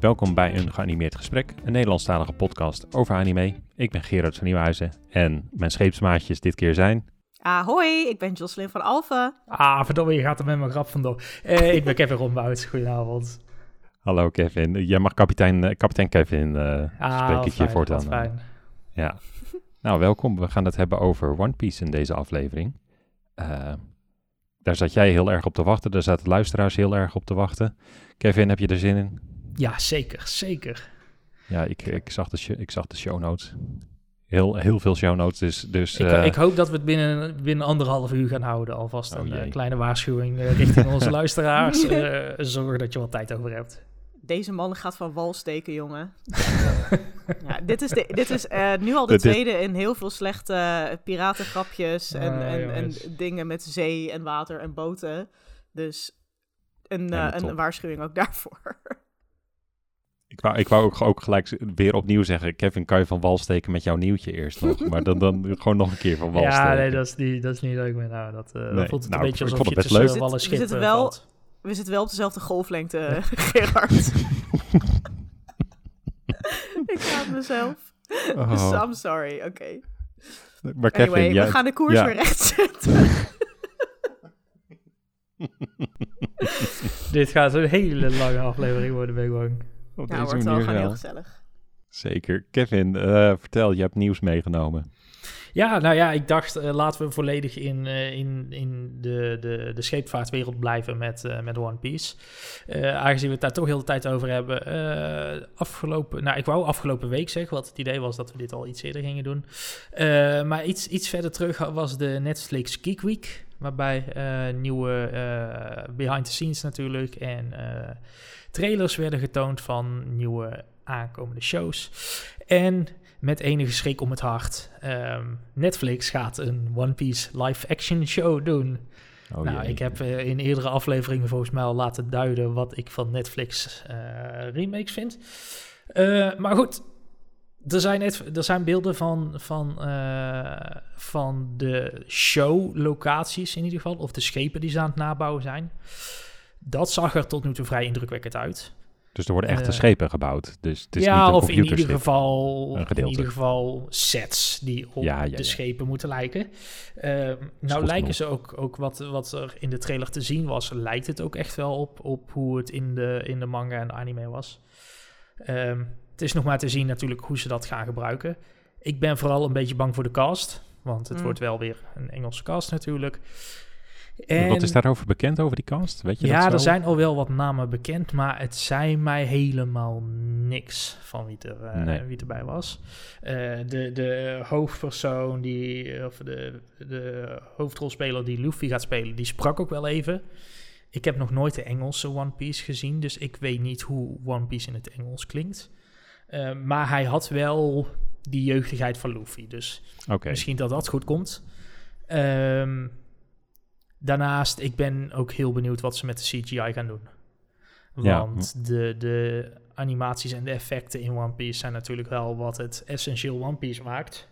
welkom bij een geanimeerd gesprek, een Nederlandstalige podcast over anime. Ik ben Gerard van Nieuwhuizen en mijn scheepsmaatjes dit keer zijn... Ahoi, ik ben Jocelyn van Alphen. Ah, verdomme, je gaat er met mijn grap vandoor. Eh, ik ben Kevin Rombouts, goedenavond. Hallo Kevin, jij mag kapitein, eh, kapitein Kevin uh, ah, spreek ik je fijn, voortaan. wat fijn. Ja, nou welkom. We gaan het hebben over One Piece in deze aflevering. Eh, daar zat jij heel erg op te wachten, daar zaten luisteraars heel erg op te wachten. Kevin, heb je er zin in? Ja, zeker, zeker. Ja, ik, ik, zag, de ik zag de show notes. Heel, heel veel show notes, dus... dus Ik, eh, ik hoop dat we het binnen, binnen anderhalf uur gaan houden. Alvast Oh, een eh, kleine waarschuwing eh, richting onze luisteraars. Eh, zorg dat je wat tijd over hebt. Deze man gaat van wal steken, jongen. ja, dit is, de, dit is eh, nu al de tweede in heel veel slechte piratengrapjes en, Ah, en, en jongens. dingen met zee en water en boten. Dus een, Ja, eh, een waarschuwing ook daarvoor. Ik wou, ik wou ook, ook gelijk weer opnieuw zeggen, Kevin, kan je van wal steken met jouw nieuwtje eerst nog? Maar dan, dan gewoon nog een keer van wal ja, steken. nee, dat is niet, dat is niet leuk meer. Nou, dat, eh, Nee, voelt het nou, een beetje ik alsof je tussen leuk. wal en We zitten wel- valt. We zitten wel op dezelfde golflengte, Gerard. ik haat mezelf. Oh. I'm sorry, oké. Maar Kevin, Anyway, jij- we gaan de koers ja. weer rechtzetten. Dit gaat een hele lange aflevering worden, ben ik bang. Op nou, deze wordt wel gewoon heel gezellig. Zeker. Kevin, eh, vertel, je hebt nieuws meegenomen. Ja, nou ja, ik dacht uh, laten we volledig in, uh, in, in de, de, de scheepvaartwereld blijven met, uh, met One Piece. Uh, aangezien we het daar toch heel de tijd over hebben. Uh, afgelopen, nou ik wou afgelopen week zeggen, wat het idee was dat we dit al iets eerder gingen doen. Uh, maar iets, iets verder terug was de Netflix Geek Week. Waarbij uh, nieuwe uh, behind the scenes natuurlijk en uh, trailers werden getoond van nieuwe aankomende shows. En met enige schrik om het hart. Um, Netflix gaat een One Piece live-action show doen. Oh, nou, jee. ik heb uh, in eerdere afleveringen volgens mij al laten duiden wat ik van Netflix uh, remakes vind. Uh, maar goed, er zijn, net, er zijn beelden van, van, van de show-locaties in ieder geval, of de schepen die ze aan het nabouwen zijn. Dat zag er tot nu toe vrij indrukwekkend uit. Dus er worden echte Eh, schepen gebouwd. Dus het is ja, niet een of in ieder, geval, Een in gedeelte. ieder geval sets die op Ja, ja, de schepen moeten lijken. Ehm, nou lijken genoeg. ze ook, ook wat, wat er in de trailer te zien was, lijkt het ook echt wel op, op hoe het in de, in de manga en de anime was. Ehm, het is nog maar te zien natuurlijk hoe ze dat gaan gebruiken. Ik ben vooral een beetje bang voor de cast, want het Mm. wordt wel weer een Engelse cast natuurlijk. Wat is daarover bekend, over die cast? Weet je ja, dat er zijn al wel wat namen bekend, maar het zei mij helemaal niks van wie, er, eh, Nee. wie erbij was. Eh, de, de hoofdpersoon, die, of de, de hoofdrolspeler die Luffy gaat spelen, die sprak ook wel even. Ik heb nog nooit de Engelse One Piece gezien, dus ik weet niet hoe One Piece in het Engels klinkt. Eh, maar hij had wel die jeugdigheid van Luffy, dus. Misschien dat dat goed komt. Ehm, daarnaast, ik ben ook heel benieuwd wat ze met de CGI gaan doen. Ja. Want de, de animaties en de effecten in One Piece zijn natuurlijk wel wat het essentieel One Piece maakt.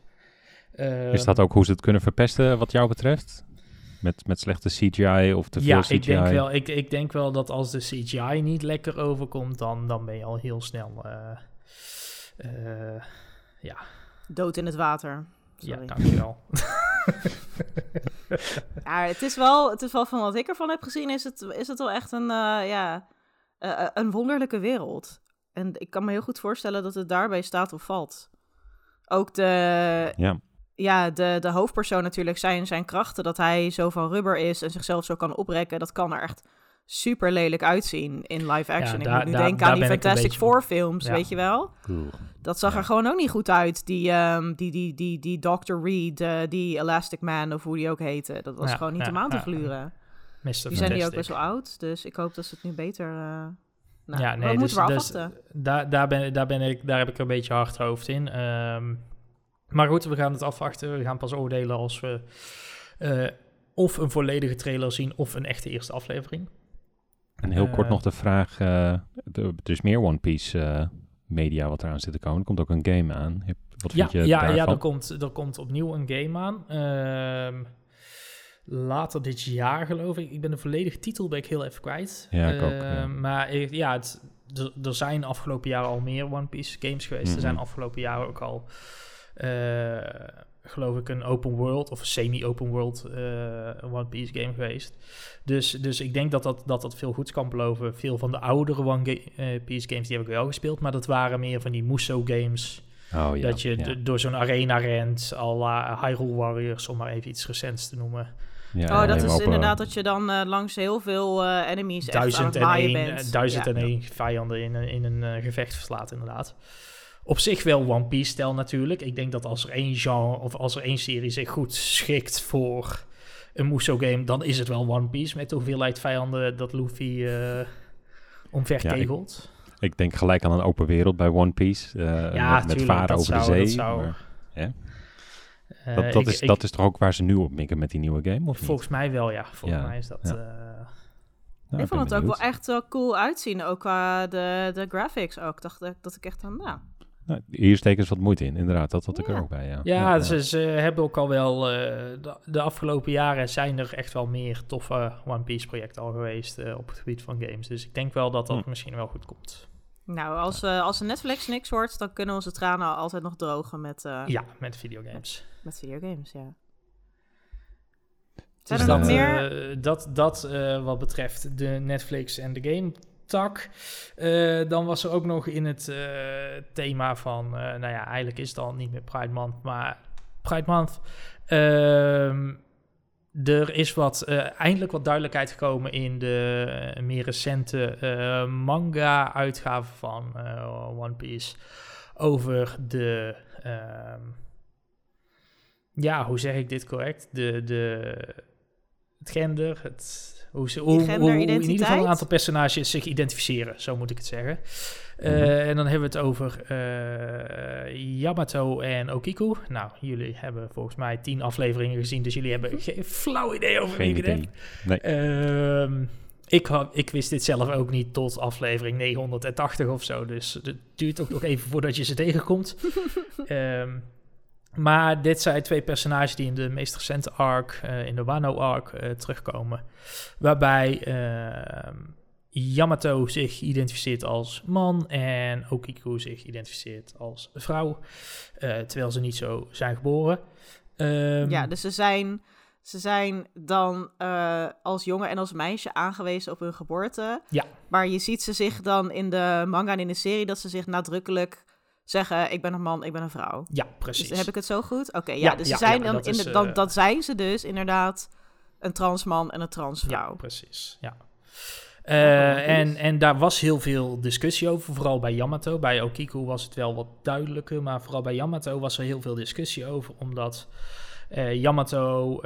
Is dat Ehm, ook hoe ze het kunnen verpesten wat jou betreft? Met, met slechte CGI of te veel ja, CGI? ik denk, wel, ik, ik denk wel dat als de CGI niet lekker overkomt, dan, dan ben je al heel snel. eh, eh, ja, Dood in het water. ja, Sorry. dankjewel. Ja, het is wel, het is wel van wat ik ervan heb gezien, is het, is het wel echt een, eh, ja, eh, eh, een wonderlijke wereld. En ik kan me heel goed voorstellen dat het daarbij staat of valt. Ook de, Ja, ja, de, de hoofdpersoon natuurlijk, zijn, zijn krachten, dat hij zo van rubber is en zichzelf zo kan oprekken, dat kan er echt super lelijk uitzien in live action. ik daar- moet nu daar- denken daar aan die Fantastic Four films, Ja. weet je wel? cool. Dat zag Ja. er gewoon ook niet goed uit. Die, ehm, die, die, die, die Dr. Reed, eh, die Elastic Man, of hoe die ook heette. Dat was Ja, gewoon niet ja, om aan te ja, ja. gluren. Die zijn nu ook best wel oud, dus ik hoop dat ze het nu beter... eh nou, Ja, we nee, moeten dus- we dus- afwachten. Daar, daar, ben, daar, ben ik, daar heb ik een beetje hard hoofd in. Ehm, maar goed, we gaan het afwachten. We gaan pas oordelen als we eh, of een volledige trailer zien of een echte eerste aflevering. En heel kort Eh. nog de vraag, eh, er is meer One Piece eh, media wat eraan zit te komen. Er komt ook een game aan. Wat Ja, vind je ja, daarvan? ja er, komt, er komt opnieuw een game aan. Ehm, later dit jaar geloof ik. Ik ben de volledige titel ben ik heel even kwijt. Ja, ik ook, Ehm, ja. Maar ja, het, er, zijn afgelopen jaren al meer One Piece games geweest. Er zijn Mhm. afgelopen jaren ook al, geloof ik, een open world of een semi-open world eh, One Piece game geweest. Dus, dus ik denk dat dat, dat dat veel goeds kan beloven. Veel van de oudere One Ga- eh, Piece games die heb ik wel gespeeld, maar dat waren meer van die Muso games. Oh ja. dat je ja. d- door zo'n arena rent, à la Hyrule Warriors, om maar even iets recents te noemen. Ja, oh, dat is op, eh, inderdaad dat je dan eh, langs heel veel eh, enemies echt aan duizend het en één, bent. eh, duizend Ja. en één vijanden in, een- in een eh, gevecht verslaat, inderdaad. Op zich wel One Piece stijl natuurlijk. Ik denk dat als er één genre of als er één serie zich goed schikt voor een Muso game, dan is het wel One Piece met de hoeveelheid vijanden dat Luffy eh omverkegelt. Ik denk gelijk aan een open wereld bij One Piece. eh, Ja, met, met tuurlijk, varen dat over zou- de zee. dat zou- maar Eh, dat, dat, ik- is, ik- dat is toch ook waar ze nu op mikken met die nieuwe game, of niet? Volgens mij wel, ja. Volgens Ja, mij is dat... ja. Nou, ik vond het ook wel echt wel cool uitzien, ook qua de, de graphics ook. Dacht ik, dat ik echt aan, nou, Nou, hier steken ze wat moeite in, inderdaad. Dat had ik er ook bij, ja. Ja, Ze, ze hebben ook al wel. eh, de, de afgelopen jaren zijn er echt wel meer toffe One Piece projecten al geweest eh, op het gebied van games. Dus ik denk wel dat dat Hm. misschien wel goed komt. nou als, eh als Netflix niks wordt, dan kunnen onze tranen altijd nog drogen met, eh, Ja, met videogames. met videogames, ja. Dus Zijn er dat, nog dat, meer? eh, dat, dat eh, wat betreft de Netflix en de game tak. Eh, dan was er ook nog in het eh, thema van, eh, nou ja, eigenlijk is het al niet meer Pride Month, maar Pride Month. Ehm, er is wat, eindelijk wat duidelijkheid gekomen in de meer recente manga-uitgave van One Piece over de, ehm, ja, hoe zeg ik dit correct? De, de, het gender, het, hoe, ze, hoe, hoe, hoe in ieder geval een aantal personages zich identificeren, zo moet ik het zeggen. Eh, Mhm. En dan hebben we het over eh, Yamato en Okiku. Nou, jullie hebben volgens mij tien afleveringen gezien, dus jullie hebben geen flauw idee over wie ik het. Nee. Ehm, ik, had, ik wist dit zelf ook niet tot aflevering 980 of zo. Dus het duurt ook nog even voordat je ze tegenkomt. Ehm, maar dit zijn twee personages die in de meest recente arc, eh, in de Wano-arc, eh, terugkomen. Waarbij ehm, Yamato zich identificeert als man en Okiku zich identificeert als vrouw. eh, terwijl ze niet zo zijn geboren. Ehm, ja, dus ze zijn, ze zijn dan als jongen en als meisje aangewezen op hun geboorte. Ja. Maar je ziet ze zich dan in de manga en in de serie dat ze zich nadrukkelijk zeggen: Ik ben een man, ik ben een vrouw. ja, precies. Dus heb ik het zo goed? Oké, ja, Ja, dus ja, ze zijn ja, dan dat in de, dan, eh, dat zijn ze dus inderdaad een transman en een transvrouw. Ja, precies. Ja. Eh, dus- en, en daar was heel veel discussie over, vooral bij Yamato. Bij Okiku was het wel wat duidelijker, maar vooral bij Yamato was er heel veel discussie over, omdat eh, Yamato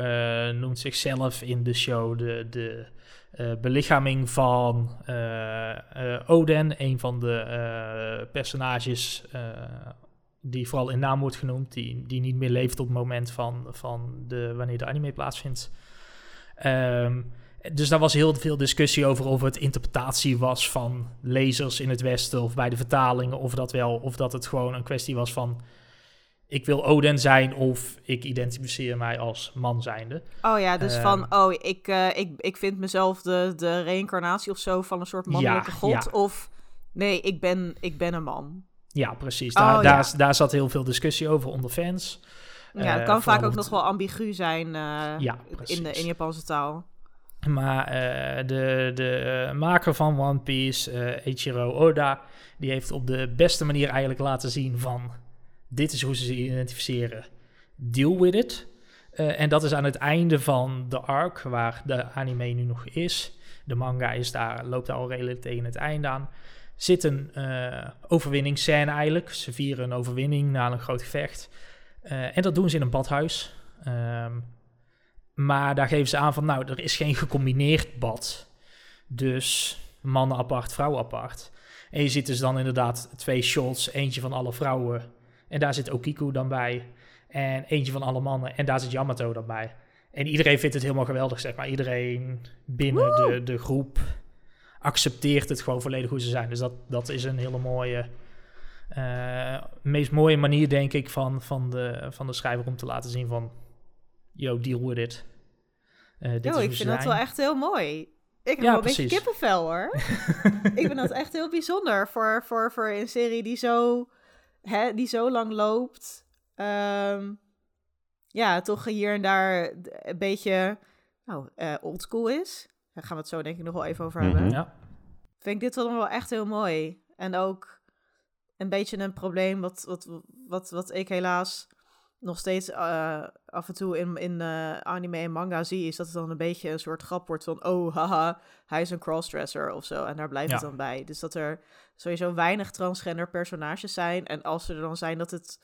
noemt zichzelf in de show de, de eh, belichaming van eh, eh, Oden, een van de personages die vooral in naam wordt genoemd, die, die niet meer leeft op het moment van, van de, wanneer de anime plaatsvindt. Ehm, dus daar was heel veel discussie over of het interpretatie was van lezers in het Westen of bij de vertalingen, of dat wel, of dat het gewoon een kwestie was van ik wil Oden zijn of ik identificeer mij als man zijnde. Oh ja, dus Ehm. van, oh, ik, eh, ik, ik vind mezelf de, de reïncarnatie of zo van een soort mannelijke Ja, god. ja. Of nee, ik ben, ik ben een man. Ja, precies. Oh, Daar, ja. daar, daar zat heel veel discussie over onder fans. Ja, Eh, dat kan vaak ook nog het- wel ambigu zijn eh, Ja, in, de, in Japanse taal. Maar eh, de, de eh, maker van One Piece, eh Eiichiro Oda, die heeft op de beste manier eigenlijk laten zien van dit is hoe ze zich identificeren. Deal with it. Eh, en dat is aan het einde van de arc, waar de anime nu nog is. De manga is daar, loopt daar al redelijk tegen het einde aan. Zit een eh overwinningsscène eigenlijk. Ze vieren een overwinning na een groot gevecht. Eh, en dat doen ze in een badhuis. Ehm, maar daar geven ze aan van, nou, er is geen gecombineerd bad. Dus mannen apart, vrouwen apart. En je ziet dus dan inderdaad twee shots, eentje van alle vrouwen. En daar zit Okiku dan bij. En eentje van alle mannen. En daar zit Yamato dan bij. En iedereen vindt het helemaal geweldig, zeg maar. Iedereen binnen de, de groep accepteert het gewoon volledig hoe ze zijn. Dus dat, dat is een hele mooie... eh, meest mooie manier, denk ik, van, van, de, van de schrijver om te laten zien van... Yo, deal with it. Eh, dit Yo, is ik vind dat wel echt heel mooi. Ik heb Ja, wel een beetje kippenvel hoor. ik vind dat echt heel bijzonder voor, voor, voor een serie die zo, hè, die zo lang loopt. Ehm, ja, toch hier en daar een beetje nou, eh oldschool is. Daar gaan we het zo denk ik nog wel even over hebben. Mhm. Ja. Vind ik dit dan wel echt heel mooi. En ook een beetje een probleem wat, wat, wat, wat ik helaas nog steeds eh, af en toe in, in eh, anime en manga zie, is dat het dan een beetje een soort grap wordt van, oh haha, hij is een crossdresser of zo. En daar blijft Ja. het dan bij. Dus dat er sowieso weinig transgender personages zijn. En als ze er dan zijn, dat het,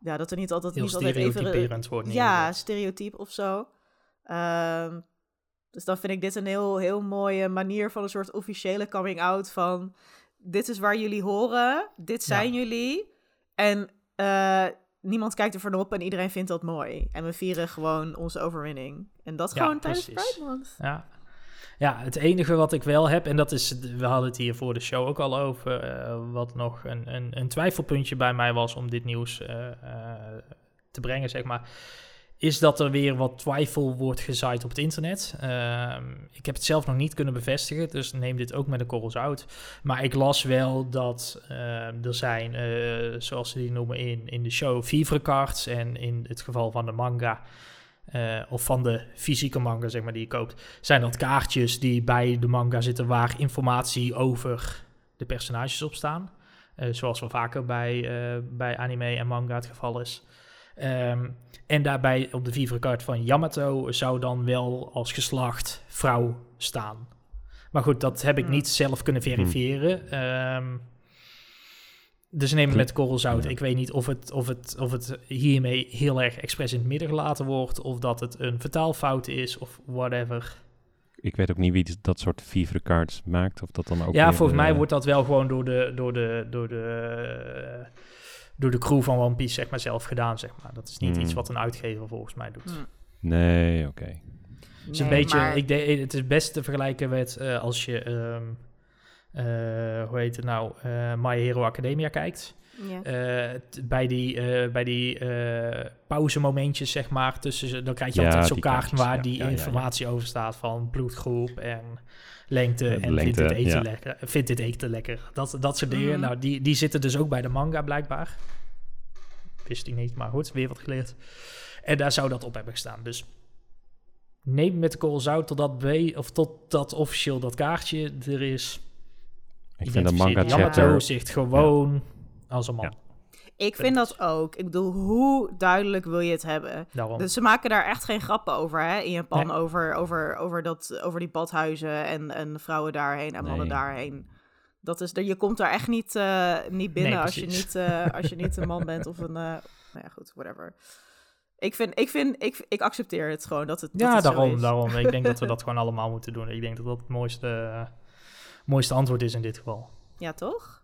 ja, dat er niet altijd, Heel niet altijd even... wordt Ja, neergezet. stereotyp of zo. Ehm, dus dan vind ik dit een heel, heel mooie manier van een soort officiële coming out van... Dit is waar jullie horen, dit zijn jullie. En eh, niemand kijkt er van op en iedereen vindt dat mooi. En we vieren gewoon onze overwinning. En dat Ja, gewoon tijdens precies. Pride Month. Ja. ja, het enige wat ik wel heb, en dat is, we hadden het hier voor de show ook al over, eh, wat nog een, een, een twijfelpuntje bij mij was om dit nieuws eh, eh, te brengen, zeg maar, is dat er weer wat twijfel wordt gezaaid op het internet. Ehm, ik heb het zelf nog niet kunnen bevestigen, dus neem dit ook met een korrel zout. Maar ik las wel dat eh, er zijn, eh, zoals ze die noemen in, in de show, vivre cards en in het geval van de manga... eh, of van de fysieke manga, zeg maar, die je koopt, zijn dat kaartjes die bij de manga zitten waar informatie over de personages op staan. Eh, zoals wel vaker bij, bij anime en manga het geval is. Ehm, en daarbij op de vivre-kaart van Yamato zou dan wel als geslacht vrouw staan. Maar goed, dat heb ik Hmm. niet zelf kunnen verifiëren. Ehm, dus neem het met korrel zout. Ja. Ik weet niet of het, of, het, of het hiermee heel erg expres in het midden gelaten wordt. Of dat het een vertaalfout is of whatever. Ik weet ook niet wie dat soort vivre cards maakt. Of dat dan ook ja, volgens mij wordt dat wel gewoon door de, door de, door de, door de crew van One Piece zeg maar, zelf gedaan. Zeg maar. Dat is niet Hmm. iets wat een uitgever volgens mij doet. Hm. Nee, oké. Het is een Nee, beetje, maar- ik denk, het is best te vergelijken met eh, als je, ehm, eh, hoe heet het nou, eh My Hero Academia kijkt. Eh, bij die, eh, bij die eh pauzemomentjes, zeg maar, tussen ze, dan krijg je Ja, altijd zo'n kaart waar ja, die ja, ja, ja. informatie over staat van bloedgroep en lengte en lengte, vindt dit eten ja. lekker. Vindt dit eten lekker. Dat, dat soort dingen. Mhm. Nou, die, die zitten dus ook bij de manga blijkbaar. Wist ik niet, maar goed, weer wat geleerd. En daar zou dat op hebben gestaan. Dus neem met de korrel zout totdat, B, of totdat officieel dat kaartje er is. Ik vind de Identificeer manga Yamato chapter... zich gewoon als een man. Ja. Ik vind dat ook. Ik bedoel, hoe duidelijk wil je het hebben? Daarom. Dus ze maken daar echt geen grappen over, hè? In Japan, Nee. over, over, over, dat, over die badhuizen en, en vrouwen daarheen en mannen Nee. daarheen. Dat is, je komt daar echt niet, eh, niet binnen Nee, als, je niet, eh, als je niet een man bent of een... eh, nou ja, goed, whatever. Ik vind, ik vind, ik, ik accepteer het gewoon dat het, dat ja, het zo daarom, daarom. Ik denk dat we dat gewoon allemaal moeten doen. Ik denk dat dat het mooiste, mooiste antwoord is in dit geval. Ja, toch?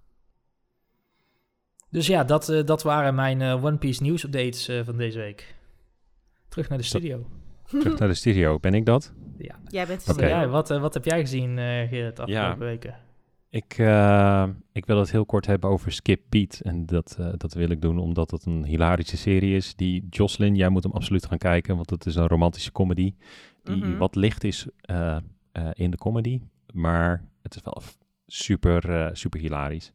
Dus ja, dat, eh, dat waren mijn eh, One Piece nieuws updates eh, van deze week. Terug naar de studio. Terug naar de studio. Ben ik dat? Ja. Jij bent ben jij? wat, wat heb jij gezien, eh Gerrit, de afgelopen weken? Ik, eh, ik wil het heel kort hebben over Skip Beat. En dat, eh, dat wil ik doen omdat het een hilarische serie is. Die Jocelyn, jij moet hem absoluut gaan kijken. Want het is een romantische comedy. Die Mhm. wat licht is eh, eh, in de comedy. Maar het is wel super, eh, super hilarisch.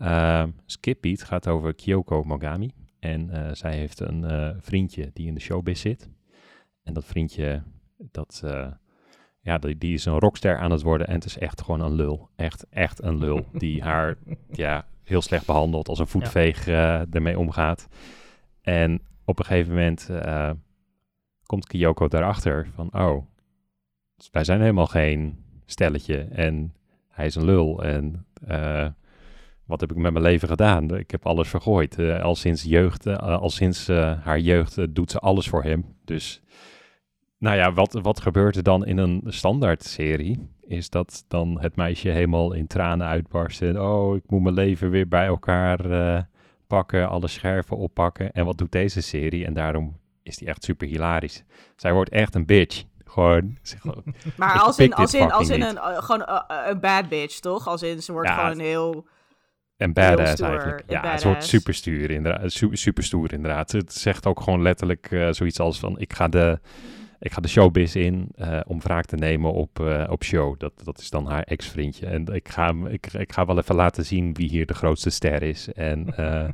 Eh, Skip Beat gaat over Kyoko Mogami. En eh, zij heeft een eh, vriendje die in de showbiz zit. En dat vriendje, dat, eh, ja, die, die is een rockster aan het worden. En het is echt gewoon een lul. Echt, echt een lul. Die haar ja, heel slecht behandelt, als een voetveeg ermee omgaat. En op een gegeven moment komt Kyoko daarachter van, oh, wij zijn helemaal geen stelletje. En hij is een lul. En wat heb ik met mijn leven gedaan? Ik heb alles vergooid. Eh, al sinds jeugd, eh, al sinds eh, haar jeugd doet ze alles voor hem. Dus, nou ja, wat, wat gebeurt er dan in een standaard serie? Is dat dan het meisje helemaal in tranen uitbarst. En, oh, ik moet mijn leven weer bij elkaar pakken, alle scherven oppakken. En wat doet deze serie? En daarom is die echt super hilarisch. Zij wordt echt een bitch. Gewoon, Maar als in, als in, als in een, gewoon een bad bitch, toch? Als in, ze wordt Ja, gewoon heel... En badass stoer, eigenlijk. Ja, het badass. wordt super stuur inderdaad. Su super stoer inderdaad. Het zegt ook gewoon letterlijk eh, zoiets als van ik ga de ik ga de showbiz in eh, om wraak te nemen op, eh, op show. Dat, dat is dan haar ex-vriendje. En ik ga, hem- ik, ik ga wel even laten zien wie hier de grootste ster is. En eh,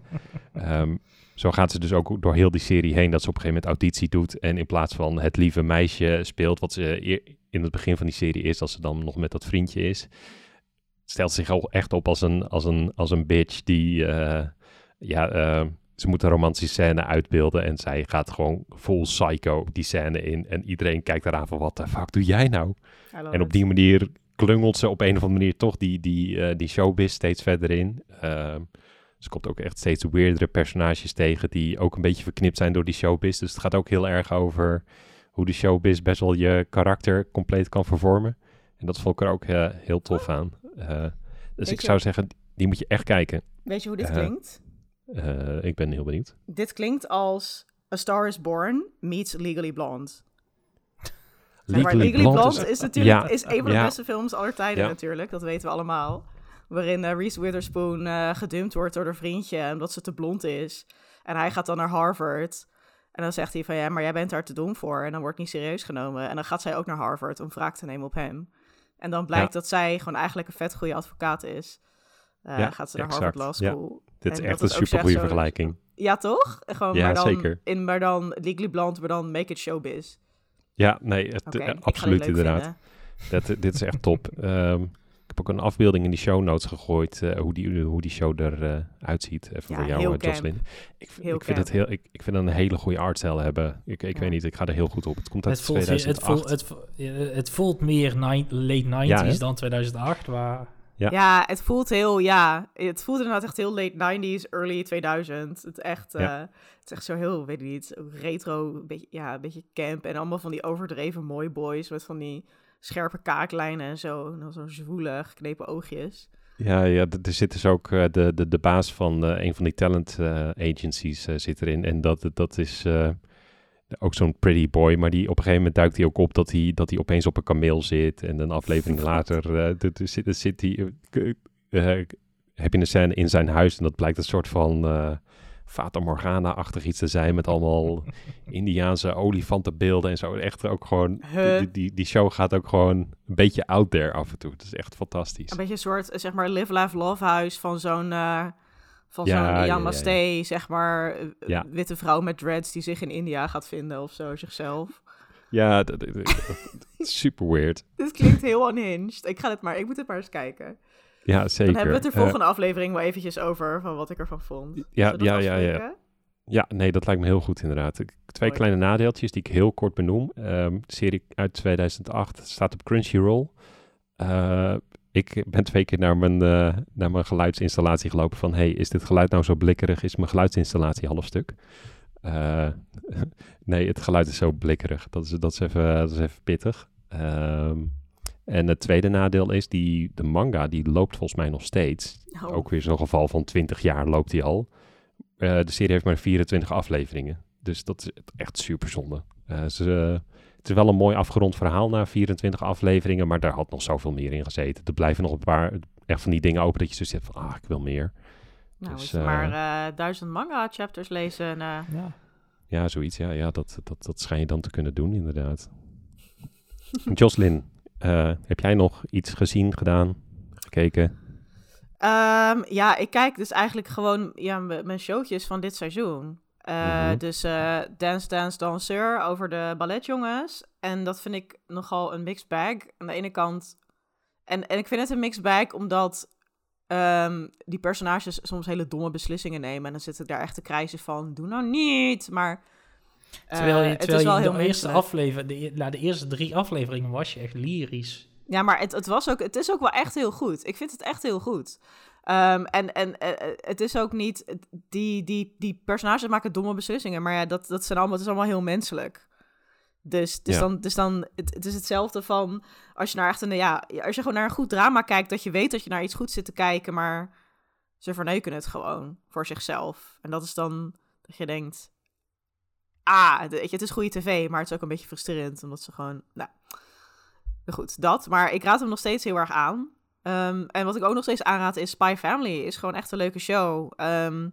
ehm, zo gaat ze dus ook door heel die serie heen dat ze op een gegeven moment auditie doet. En in plaats van het lieve meisje speelt, wat ze in het begin van die serie is, als ze dan nog met dat vriendje is, stelt zich al echt op als een, als een, als een bitch die, eh, ja, eh, ze moet een romantische scène uitbeelden en zij gaat gewoon full psycho die scène in. En iedereen kijkt eraan van, wat de fuck doe jij nou? En op it. die manier klungelt ze op een of andere manier toch die, die, eh, die showbiz steeds verder in. Ehm, ze komt ook echt steeds weirdere personages tegen die ook een beetje verknipt zijn door die showbiz. Dus het gaat ook heel erg over hoe de showbiz best wel je karakter compleet kan vervormen. En dat vond ik er ook heel tof aan. Eh, dus Weet ik je- zou zeggen, die moet je echt kijken. Weet je hoe dit Eh, klinkt? Eh, ik ben heel benieuwd. Dit klinkt als A Star is Born meets Legally Blonde. Maar, Legally, Blonde, is, natuurlijk ja, is een van de ja. beste films aller tijden Ja. natuurlijk. Dat weten we allemaal. Waarin Reese Witherspoon eh, gedumpt wordt door haar vriendje omdat ze te blond is. En hij gaat dan naar Harvard. En dan zegt hij van ja, maar jij bent daar te dom voor. En dan wordt niet serieus genomen. En dan gaat zij ook naar Harvard om wraak te nemen op hem. En dan blijkt Ja. dat zij gewoon eigenlijk een vet goede advocaat is. Eh, Ja, gaat ze naar exact. Harvard Law Ja. School. Dit is echt een super goede vergelijking. Ja, toch? Gewoon, Ja, maar dan, zeker. In, maar dan Legally Blonde, maar dan Make It Showbiz. Ja, nee, het, eh, absoluut inderdaad. Dat, dit is echt top. Ehm, heb ook een afbeelding in die show notes gegooid, eh, hoe, die, hoe die show eruit uitziet. Even Ja, voor jou, heel eh, camp. Jocelyn. Ik, ik, vind het heel, ik, ik vind het een hele goede artstijl hebben. Ik, ik Ja. weet niet, ik ga er heel goed op. Het komt uit Het voelt, het, 2008. voelt, het, vo- ja, het voelt meer nine- late 90s Ja, hè? dan 2008. Waar, Ja. Ja. het voelt heel, ja, het voelt inderdaad echt heel late 90s, early 2000. Het, echt, Ja. eh, het is echt zo heel, weet ik niet, retro, een beetje, ja, een beetje camp. En allemaal van die overdreven mooi boys met van die scherpe kaaklijnen en zo. En dan zo'n zwoele, geknepen oogjes. Ja, ja er zit dus ook eh, de, de, de baas van eh, een van die talent eh, agencies zit erin. En dat, dat is ook zo'n pretty boy. Maar die, op een gegeven moment duikt hij ook op dat hij, dat hij opeens op een kameel zit. En een aflevering later zit, zit hij, heb je een scène in zijn huis. En dat blijkt een soort van Fata Morgana-achtig iets te zijn. Met allemaal Indiaanse olifantenbeelden en zo. Echt ook gewoon, Huh? die, die, die show gaat ook gewoon een beetje out there af en toe. Het is echt fantastisch. Een beetje een soort, zeg maar, live, laugh, love huis van zo'n... eh, van Ja, zo'n ja, ja, Namaste, zeg maar, eh, Ja. witte vrouw met dreads die zich in India gaat vinden of zo, zichzelf. Ja, dat- dat- dat- super weird. Dit klinkt heel unhinged. Ik ga het maar, ik moet het maar eens kijken. Ja, zeker. Dan hebben we het de Eh, volgende aflevering wel eventjes over, van wat ik ervan vond. ja, ja, ja, ja. nee, dat lijkt me heel goed inderdaad. Ik- Twee kleine nadeeltjes die ik heel kort benoem. Ehm, de serie uit 2008 staat op Crunchyroll. Eh, ik ben twee keer naar mijn, eh, naar mijn geluidsinstallatie gelopen van... hey, is dit geluid nou zo blikkerig? Is mijn geluidsinstallatie half stuk? Nee, het geluid is zo blikkerig. Dat is, dat is, even, dat is even pittig. Ehm, en het tweede nadeel is, die, de manga die loopt volgens mij nog steeds. Oh, Ook weer zo'n geval van 20 jaar loopt hij al. Eh, de serie heeft maar 24 afleveringen. Dus dat is echt super zonde. Eh, ze, het is wel een mooi afgerond verhaal na 24 afleveringen, maar daar had nog zoveel meer in gezeten. Er blijven nog een paar echt van die dingen open dat je zo zegt van, ah, ik wil meer. nou, dus, maar eh, duizend manga-chapters lezen. En, eh, ja. Ja, zoiets. Ja, ja dat, dat, dat schijn je dan te kunnen doen, inderdaad. Jocelyn, eh, heb jij nog iets gezien, gedaan, gekeken? Ehm, ja, ik kijk dus eigenlijk gewoon ja, mijn showtjes van dit seizoen. Eh, Mhm. Dus eh, Dance Dance Danseur over de balletjongens. En dat vind ik nogal een mixed bag. Aan de ene kant... En, en ik vind het een mixed bag omdat ehm, die personages soms hele domme beslissingen nemen. En dan zit ik daar echt te krijzen van, doe nou niet. Maar Terwijl je, het terwijl is wel je heel de eerste, aflevering, de, e- nou, de eerste drie afleveringen was je echt lyrisch. Ja, maar het, het, was ook, het is ook wel echt heel goed. Ik vind het echt heel goed. Ehm, en en eh, eh, het is ook niet... Die, die, die personages maken domme beslissingen. Maar ja, dat, dat zijn allemaal, het is allemaal heel menselijk. Dus, dus Ja. dan, dus dan het, het is hetzelfde van... Als je naar echt een... Ja, als je gewoon naar een goed drama kijkt... Dat je weet dat je naar iets goed zit te kijken. Maar ze verneuken het gewoon voor zichzelf. En dat is dan dat je denkt... Ah, de- weet je, het is goede tv, maar het is ook een beetje frustrerend. Omdat ze gewoon... Nou, goed, dat. Maar ik raad hem nog steeds heel erg aan. Ehm, en wat ik ook nog steeds aanraad is Spy Family. Is gewoon echt een leuke show. Ehm,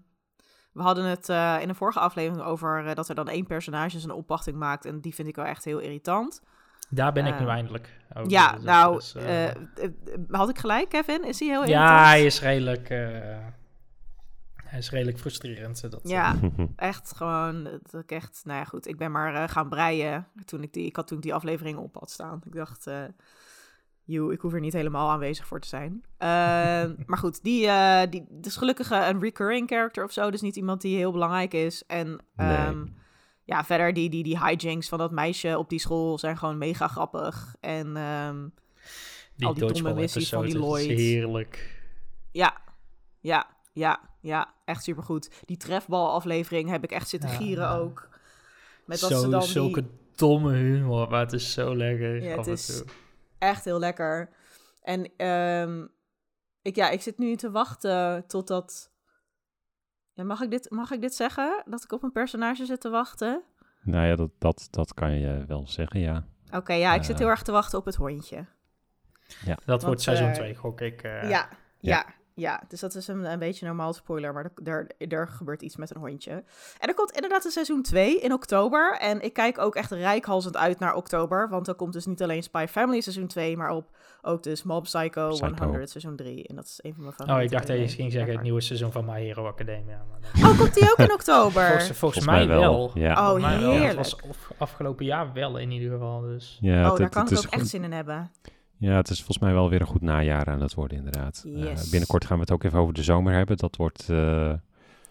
We hadden het eh, in een vorige aflevering over eh, dat er dan één personage zijn opwachting maakt. En die vind ik wel echt heel irritant. Daar ben ik nu Eh, eindelijk. over. ja, Dus, nou, dus, eh, had ik gelijk, Kevin? Is hij heel ja, irritant? hij is redelijk. Eh, hij is redelijk frustrerend. Dat, Ja, echt gewoon, dat ik echt, nou ja goed, ik ben maar eh, gaan breien toen ik die, ik had toen die aflevering op had staan. Ik dacht, eh joe, ik hoef er niet helemaal aanwezig voor te zijn. Eh, maar goed, die, eh die is gelukkig eh, een recurring character of zo, dus niet iemand die heel belangrijk is. En Nee. ehm, ja, verder die, die, die hijinks van dat meisje op die school zijn gewoon mega grappig. En ehm, die al die domme missies van die Lloyd. Heerlijk. ja, ja, ja, ja, echt supergoed. Die trefbalaflevering heb ik echt zitten Ja, gieren ja. ook. Met dat Zo, ze dan zulke die, domme humor, maar het is zo lekker. Ja, het is- toe. echt heel lekker. En ehm, ik, ja, ik zit nu te wachten totdat... Ja, mag, ik dit, mag ik dit zeggen? Dat ik op een personage zit te wachten? nou ja, dat, dat, dat kan je wel zeggen, ja. Oké, ja, ik zit Eh. heel erg te wachten op het hondje. Dat wordt seizoen eh, 2, gok ik. eh. ja, ja, ja. Dus dat is een, een beetje een normaal spoiler, maar er, er, er gebeurt iets met een hondje. En er komt inderdaad een seizoen 2 in oktober. En ik kijk ook echt rijkhalsend uit naar oktober. Want er komt dus niet alleen Spy Family seizoen 2, maar op ook dus Mob Psycho, Psycho. 100 seizoen 3. En dat is een van mijn Oh, favoriete ik dacht dat je ging zeggen het nieuwe seizoen van My Hero Academia. Maar dat- Oh, komt die ook in oktober? volgens, volgens mij wel. Ja, Oh, mij wel. Het heerlijk. was af- afgelopen jaar wel in ieder geval. Dus. ja oh, het, daar het- kan het ik ook echt zin in hebben. Ja, het is volgens mij wel weer een goed najaar aan het worden, inderdaad. Eh, binnenkort gaan we het ook even over de zomer hebben. Dat wordt, eh,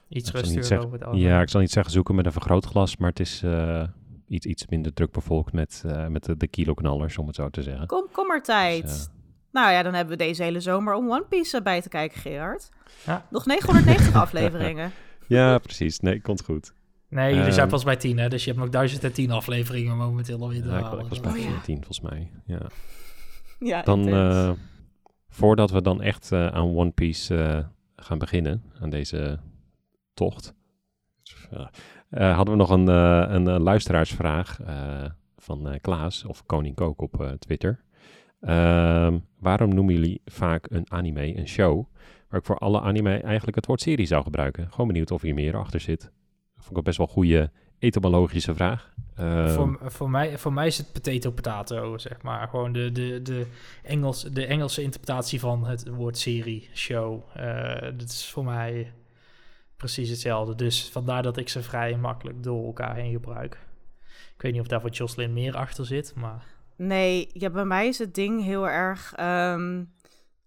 Iets rustiger zeggen- over het algemeen. ja, ik zal niet zeggen zoeken met een vergrootglas, maar het is eh, iets, iets minder druk bevolkt met, eh, met de, de kiloknallers, om het zo te zeggen. Komkommertijd. Dus, Nou ja, dan hebben we deze hele zomer om One Piece bij te kijken, Gerard. Ja. Nog 990 afleveringen. Ja, precies. Nee, komt goed. Nee, jullie zijn Ehm, pas bij 10, hè? Dus je hebt nog 1010 afleveringen momenteel alweer te Ja, ik, was bij Oh, ja. 14 volgens mij. Ja. Ja, Dan, eh, voordat we dan echt eh, aan One Piece eh, gaan beginnen, aan deze tocht, hadden we nog een, een luisteraarsvraag van Klaas, of Koning Kook op Twitter. Ehm, waarom noemen jullie vaak een anime een show, waar ik voor alle anime eigenlijk het woord serie zou gebruiken? Gewoon benieuwd of hier meer achter zit. Vond ik een best wel goede etymologische vraag. Ehm, voor, voor, mij, voor mij is het potato potato, zeg maar. Gewoon de, de, de, Engels, de Engelse interpretatie van het woord serie, show. Eh, dat is voor mij precies hetzelfde. Dus vandaar dat ik ze vrij makkelijk door elkaar heen gebruik. Ik weet niet of daar voor Jocelyn meer achter zit, maar... Nee, ja, bij mij is het ding heel erg... ehm,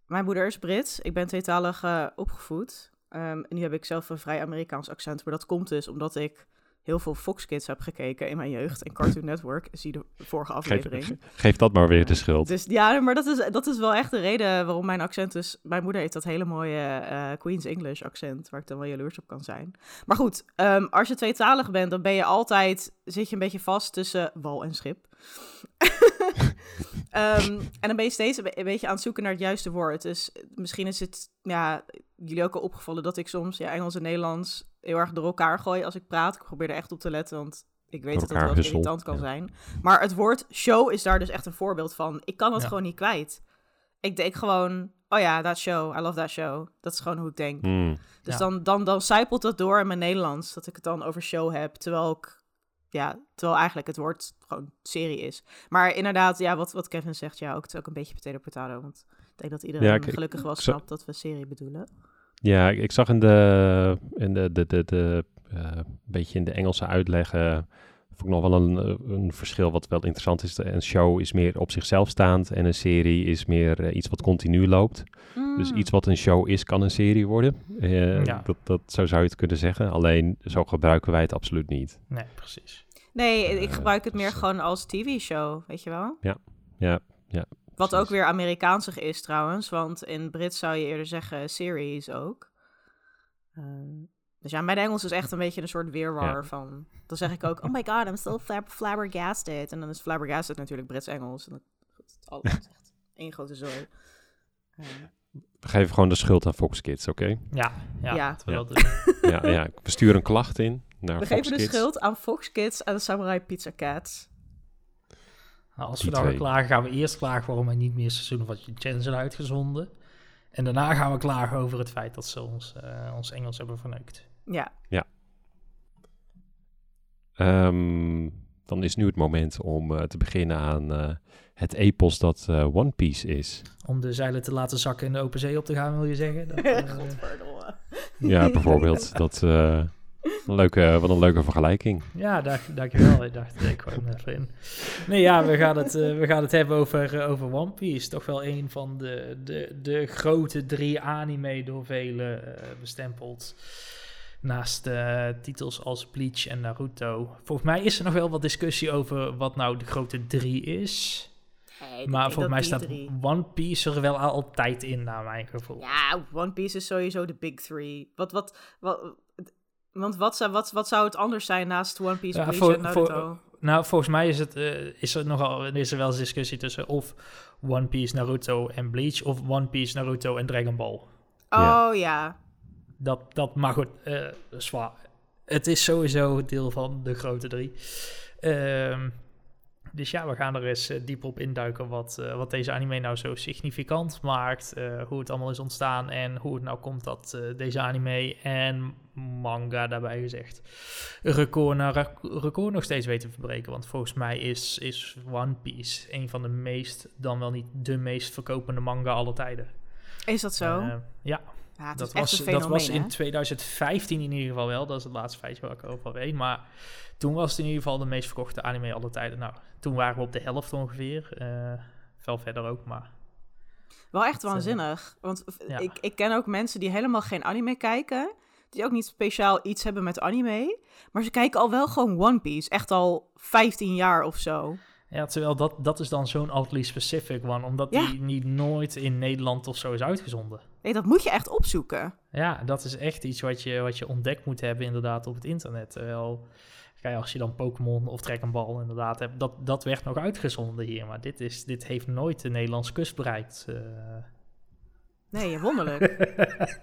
mijn moeder is Brits. Ik ben tweetalig eh, opgevoed. Ehm, en nu heb ik zelf een vrij Amerikaans accent. Maar dat komt dus omdat ik heel veel Fox Kids heb gekeken in mijn jeugd. En Cartoon Network, zie de vorige aflevering. geef dat maar weer de schuld. Dus ja, maar dat is, dat is wel echt de reden waarom mijn accent is. Mijn moeder heeft dat hele mooie eh, Queen's English accent, waar ik dan wel jaloers op kan zijn. Maar goed, ehm, als je tweetalig bent, dan ben je altijd, zit je een beetje vast tussen wal en schip. Ehm, en dan ben je steeds een beetje aan het zoeken naar het juiste woord. Dus misschien is het ja, jullie ook al opgevallen dat ik soms ja, Engels en Nederlands heel erg door elkaar gooi als ik praat. Ik probeer er echt op te letten, want ik weet dat dat wel irritant kan ja. zijn. Maar het woord show is daar dus echt een voorbeeld van. Ik kan het Ja. gewoon niet kwijt. Ik denk gewoon, oh ja, that show, I love that show. Dat is gewoon hoe ik denk. Hmm. Dus Ja. dan, dan, dan zijpelt dat door in mijn Nederlands, dat ik het dan over show heb, terwijl ik, ja, terwijl eigenlijk het woord gewoon serie is. Maar inderdaad, ja, wat, wat Kevin zegt, ja, ook, het is ook een beetje potato potato, want ik denk dat iedereen Ja, ik- gelukkig wel snapt dat we serie bedoelen. Ja, ik, ik zag in de, in de, de, de, de eh, beetje in de Engelse uitleggen, vond ik nog wel een, een verschil wat wel interessant is. Een show is meer op zichzelf staand en een serie is meer eh, iets wat continu loopt. Dus Mm. iets wat een show is, kan een serie worden. Eh, Ja. dat, dat, zo zou je het kunnen zeggen. Alleen, zo gebruiken wij het absoluut niet. Nee, precies. Nee, ik Eh, gebruik het meer dus, gewoon als tv-show, weet je wel? Ja, ja, Wat ook weer Amerikaansig is trouwens, want in Brits zou je eerder zeggen series ook. Ehm, dus ja, mijn Engels is echt een beetje een soort weerwar Ja. van... Dan zeg ik ook, oh my god, I'm still flab flabbergasted. En dan is flabbergasted natuurlijk Brits-Engels. En dat, alles is echt één grote zooi. Ehm, We geven gewoon de schuld aan Fox Kids, oké? Ja, ja, Ja. Ja. ja, ja, we sturen een klacht in naar we Fox geven de schuld aan Fox Kids en de Samurai Pizza Cats. Nou, als Die we dan gaan twee. klagen, gaan we eerst klagen waarom er niet meer seizoenen van Chen zijn uitgezonden. En daarna gaan we klagen over het feit dat ze ons, eh, ons Engels hebben verneukt. Ja. Ehm, dan is nu het moment om eh, te beginnen aan eh, het epos dat eh, One Piece is. Om de zeilen te laten zakken in de open zee op te gaan, wil je zeggen? Dat, eh. Ja, bijvoorbeeld. Dat, eh, een leuke, wat een leuke vergelijking. Ja, dank, dankjewel. Ik dacht, ik hem even in. Nee, ja, we gaan het, eh, we gaan het hebben over, eh, over One Piece. Toch wel een van de, de, de grote drie anime door velen eh, bestempeld. Naast eh, titels als Bleach en Naruto. Volgens mij is er nog wel wat discussie over wat nou de grote drie is. Maar volgens mij staat drie- One Piece er wel altijd in, naar mijn gevoel. Ja, One Piece is sowieso de big three. Wat, wat, wat, want wat zou, wat, wat zou het anders zijn naast One Piece, Ja, Bleach voor- en Naruto? voor- Nou, volgens mij is, het, eh, is er nogal is er wel eens discussie tussen of One Piece, Naruto en Bleach, of One Piece, Naruto en Dragon Ball. Oh ja. Dat, dat maar goed, eh, zwaar. Het is sowieso deel van de grote drie. Ehm, dus ja, we gaan er eens eh, dieper op induiken wat, eh, wat deze anime nou zo significant maakt. eh, hoe het allemaal is ontstaan en hoe het nou komt dat deze anime en manga daarbij gezegd record na rec- record nog steeds weten te verbreken. Want volgens mij is, is One Piece een van de meest, dan wel niet de meest verkopende manga aller tijden. Is dat zo? Ja, dat was, dat was in hè? 2015 in ieder geval wel. Dat is het laatste feitje waar ik over weet. Maar toen was het in ieder geval de meest verkochte anime aller tijden. Nou, toen waren we op de helft ongeveer. eh veel verder ook, maar... Wel echt eh, waanzinnig. Want ja. ik, ik ken ook mensen die helemaal geen anime kijken. Die ook niet speciaal iets hebben met anime. Maar ze kijken al wel gewoon One Piece. Echt al 15 jaar of zo. Ja, terwijl dat, dat is dan zo'n oddly specific one. Omdat Ja. die niet nooit in Nederland of zo is uitgezonden. Nee, dat moet je echt opzoeken. Ja, dat is echt iets wat je, wat je ontdekt moet hebben inderdaad op het internet. Terwijl, kijk, als je dan Pokémon of Dragon Ball inderdaad hebt, dat, dat werd nog uitgezonden hier. Maar dit, is, dit heeft nooit de Nederlandse kust bereikt. eh. Nee, wonderlijk.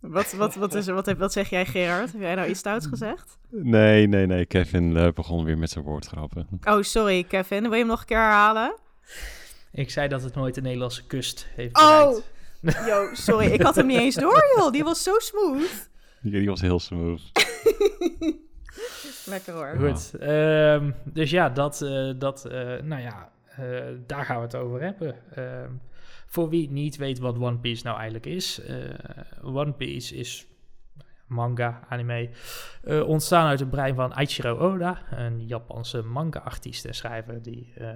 wat, wat, wat, is er, wat, heb- wat zeg jij, Gerard? Heb jij nou iets stouts gezegd? Nee, nee, nee. Kevin eh, begon weer met zijn woordgrappen. Oh, sorry, Kevin. Wil je hem nog een keer herhalen? Ik zei dat het nooit de Nederlandse kust heeft Oh! bereikt. Yo, sorry. Ik had hem niet eens door, joh. Die was zo smooth. Ja, die was heel smooth. Lekker hoor. Goed, ehm, dus ja, dat, eh, dat eh, nou ja, eh, daar gaan we het over hebben. Ehm, voor wie niet weet wat One Piece nou eigenlijk is. eh, One Piece is manga, anime, eh, ontstaan uit het brein van Eiichiro Oda, een Japanse manga-artiest en schrijver die eh,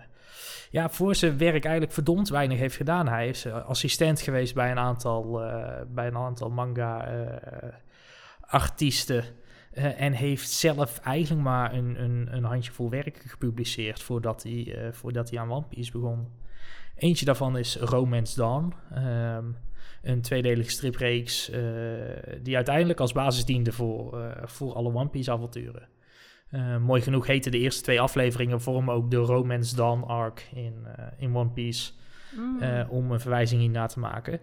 ja, voor zijn werk eigenlijk verdomd weinig heeft gedaan. Hij is assistent geweest bij een aantal, eh, bij een aantal manga-artiesten. Eh, en heeft zelf eigenlijk maar een, een, een handjevol werken gepubliceerd voordat hij, eh, voordat hij aan One Piece begon. Eentje daarvan is Romance Dawn. ehm, een tweedelige stripreeks eh, die uiteindelijk als basis diende voor, voor alle One Piece avonturen. Mooi genoeg heten de eerste twee afleveringen vormen ook de Romance Dawn arc in, in One Piece. Mm. om een verwijzing hierna te maken.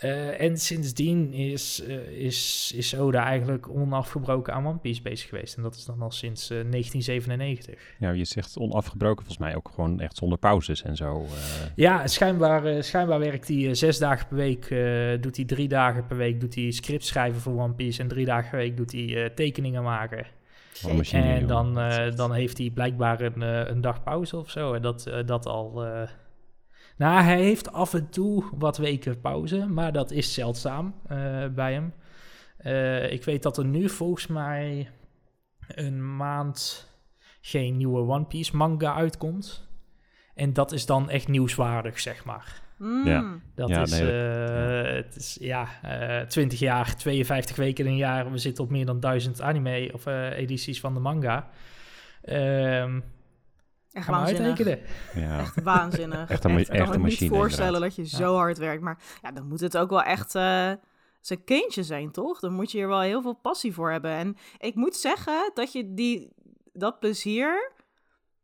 Eh, en sindsdien is, eh, is, is Oda eigenlijk onafgebroken aan One Piece bezig geweest. En dat is dan al sinds eh, 1997. Ja, je zegt onafgebroken, volgens mij ook gewoon echt zonder pauzes en zo. eh. Ja, schijnbaar, eh, schijnbaar werkt hij eh, zes dagen per week. eh, doet hij drie dagen per week doet hij scripts schrijven voor One Piece. En drie dagen per week doet hij eh, tekeningen maken. Machine, en dan, eh, dan heeft hij blijkbaar een, eh, een dag pauze of zo. En dat, eh, dat al. Nou, hij heeft af en toe wat weken pauze, maar dat is zeldzaam eh, bij hem. Eh, ik weet dat er nu volgens mij een maand geen nieuwe One Piece manga uitkomt. En dat is dan echt nieuwswaardig, zeg maar. Mm. Ja. Dat Ja, is, nee, dat- eh, het is, ja, eh 20 jaar, 52 weken in een jaar. We zitten op meer dan 1000 anime of eh, edities van de manga. Ehm Echt ga maar waanzinnig. uitrekenen. Ja. Waanzinnig. Echt een ma- ik kan echt me niet machine, voorstellen inderdaad. dat je zo hard werkt. Maar ja, dan moet het ook wel echt eh, zijn kindje zijn, toch? Dan moet je er wel heel veel passie voor hebben. En ik moet zeggen dat je die, dat plezier,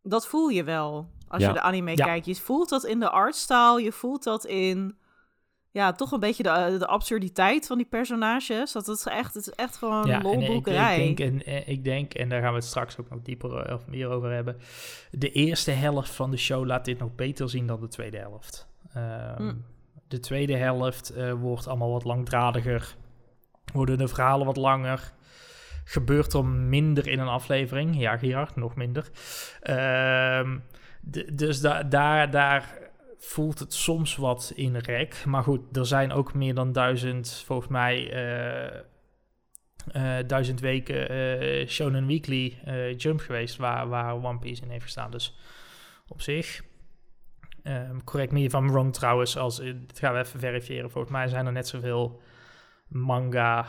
dat voel je wel als Ja. je de anime Ja. kijkt. Je voelt dat in de artstyle, je voelt dat in... Ja, toch een beetje de, de absurditeit van die personages. Dat het echt, het is echt gewoon Ja, ik, lolboekerij. ik, denk, en, eh, ik denk, en daar gaan we het straks ook nog dieper eh, of meer over hebben. De eerste helft van de show laat dit nog beter zien dan de tweede helft. Ehm, Hm. De tweede helft eh, wordt allemaal wat langdradiger. Worden de verhalen wat langer? Gebeurt er minder in een aflevering? Ja, Gerard, nog minder. Ehm, dus da daar, daar voelt het soms wat in rek. Maar goed, er zijn ook meer dan duizend, volgens mij, eh, eh, duizend weken eh, Shonen Weekly Jump geweest waar, waar One Piece in heeft gestaan. Dus op zich. Ehm, correct me if I'm wrong trouwens. Als, dit gaan we even verifiëren. Volgens mij zijn er net zoveel manga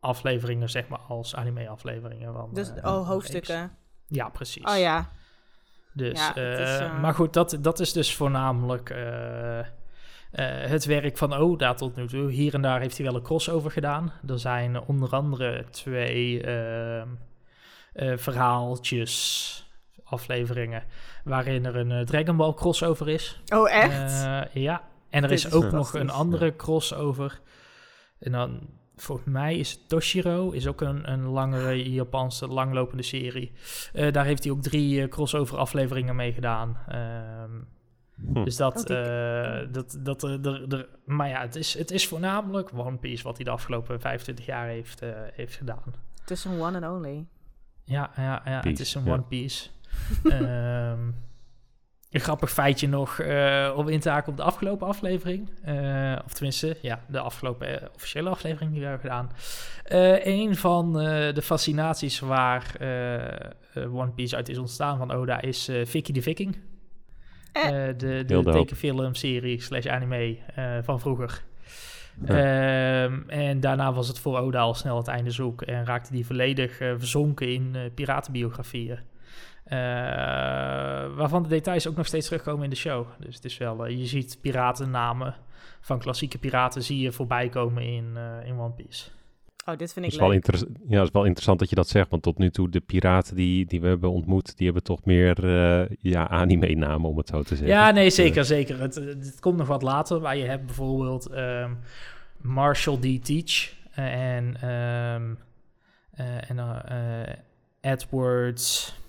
afleveringen, zeg maar, als anime afleveringen. Van, Dus, oh, hoofdstukken. Ja, precies. Oh ja. Dus, Ja, het is, eh, eh, Maar goed, dat, dat is dus voornamelijk eh, eh, het werk van Oda tot nu toe. Hier en daar heeft hij wel een crossover gedaan. Er zijn onder andere twee ehm, eh, verhaaltjes, afleveringen, waarin er een Dragon Ball crossover is. Oh, echt? Eh, ja, en er is is ook nog een andere crossover. En dan, volgens mij is Toshiro, is ook een, een langere Japanse langlopende serie. Eh, daar heeft hij ook drie eh, crossover afleveringen mee gedaan. Ehm, Hm. Dus dat, eh, dat, dat er, er, er- maar ja, het is, het is voornamelijk One Piece wat hij de afgelopen 25 jaar heeft, eh, heeft gedaan. Het is een one and only. Ja, ja, ja het is een ja. One Piece. Ehm, een grappig feitje nog eh, om in te haken op de afgelopen aflevering. Eh, of tenminste, ja, de afgelopen eh, officiële aflevering die we hebben gedaan. Eh, een van eh, de fascinaties waar One Piece uit is ontstaan van Oda is eh, Vicky de Viking. De de tekenfilmserie slash anime eh, van vroeger. Ja. Ehm, en daarna was het voor Oda al snel het einde zoek en raakte die volledig verzonken in eh, piratenbiografieën. Eh, waarvan de details ook nog steeds terugkomen in de show. Dus het is wel, eh, je ziet piratennamen van klassieke piraten zie je voorbij komen in, eh, in One Piece. Oh, dit vind ik is, wel leuk. ja, het is wel interessant dat je dat zegt, want tot nu toe de piraten die, die we hebben ontmoet, die hebben toch meer eh, ja, anime-namen, om het zo te zeggen. Ja, nee, zeker, zeker. Het, het komt nog wat later, waar je hebt bijvoorbeeld ehm, Marshall D. Teach en, ehm, eh, en Edwards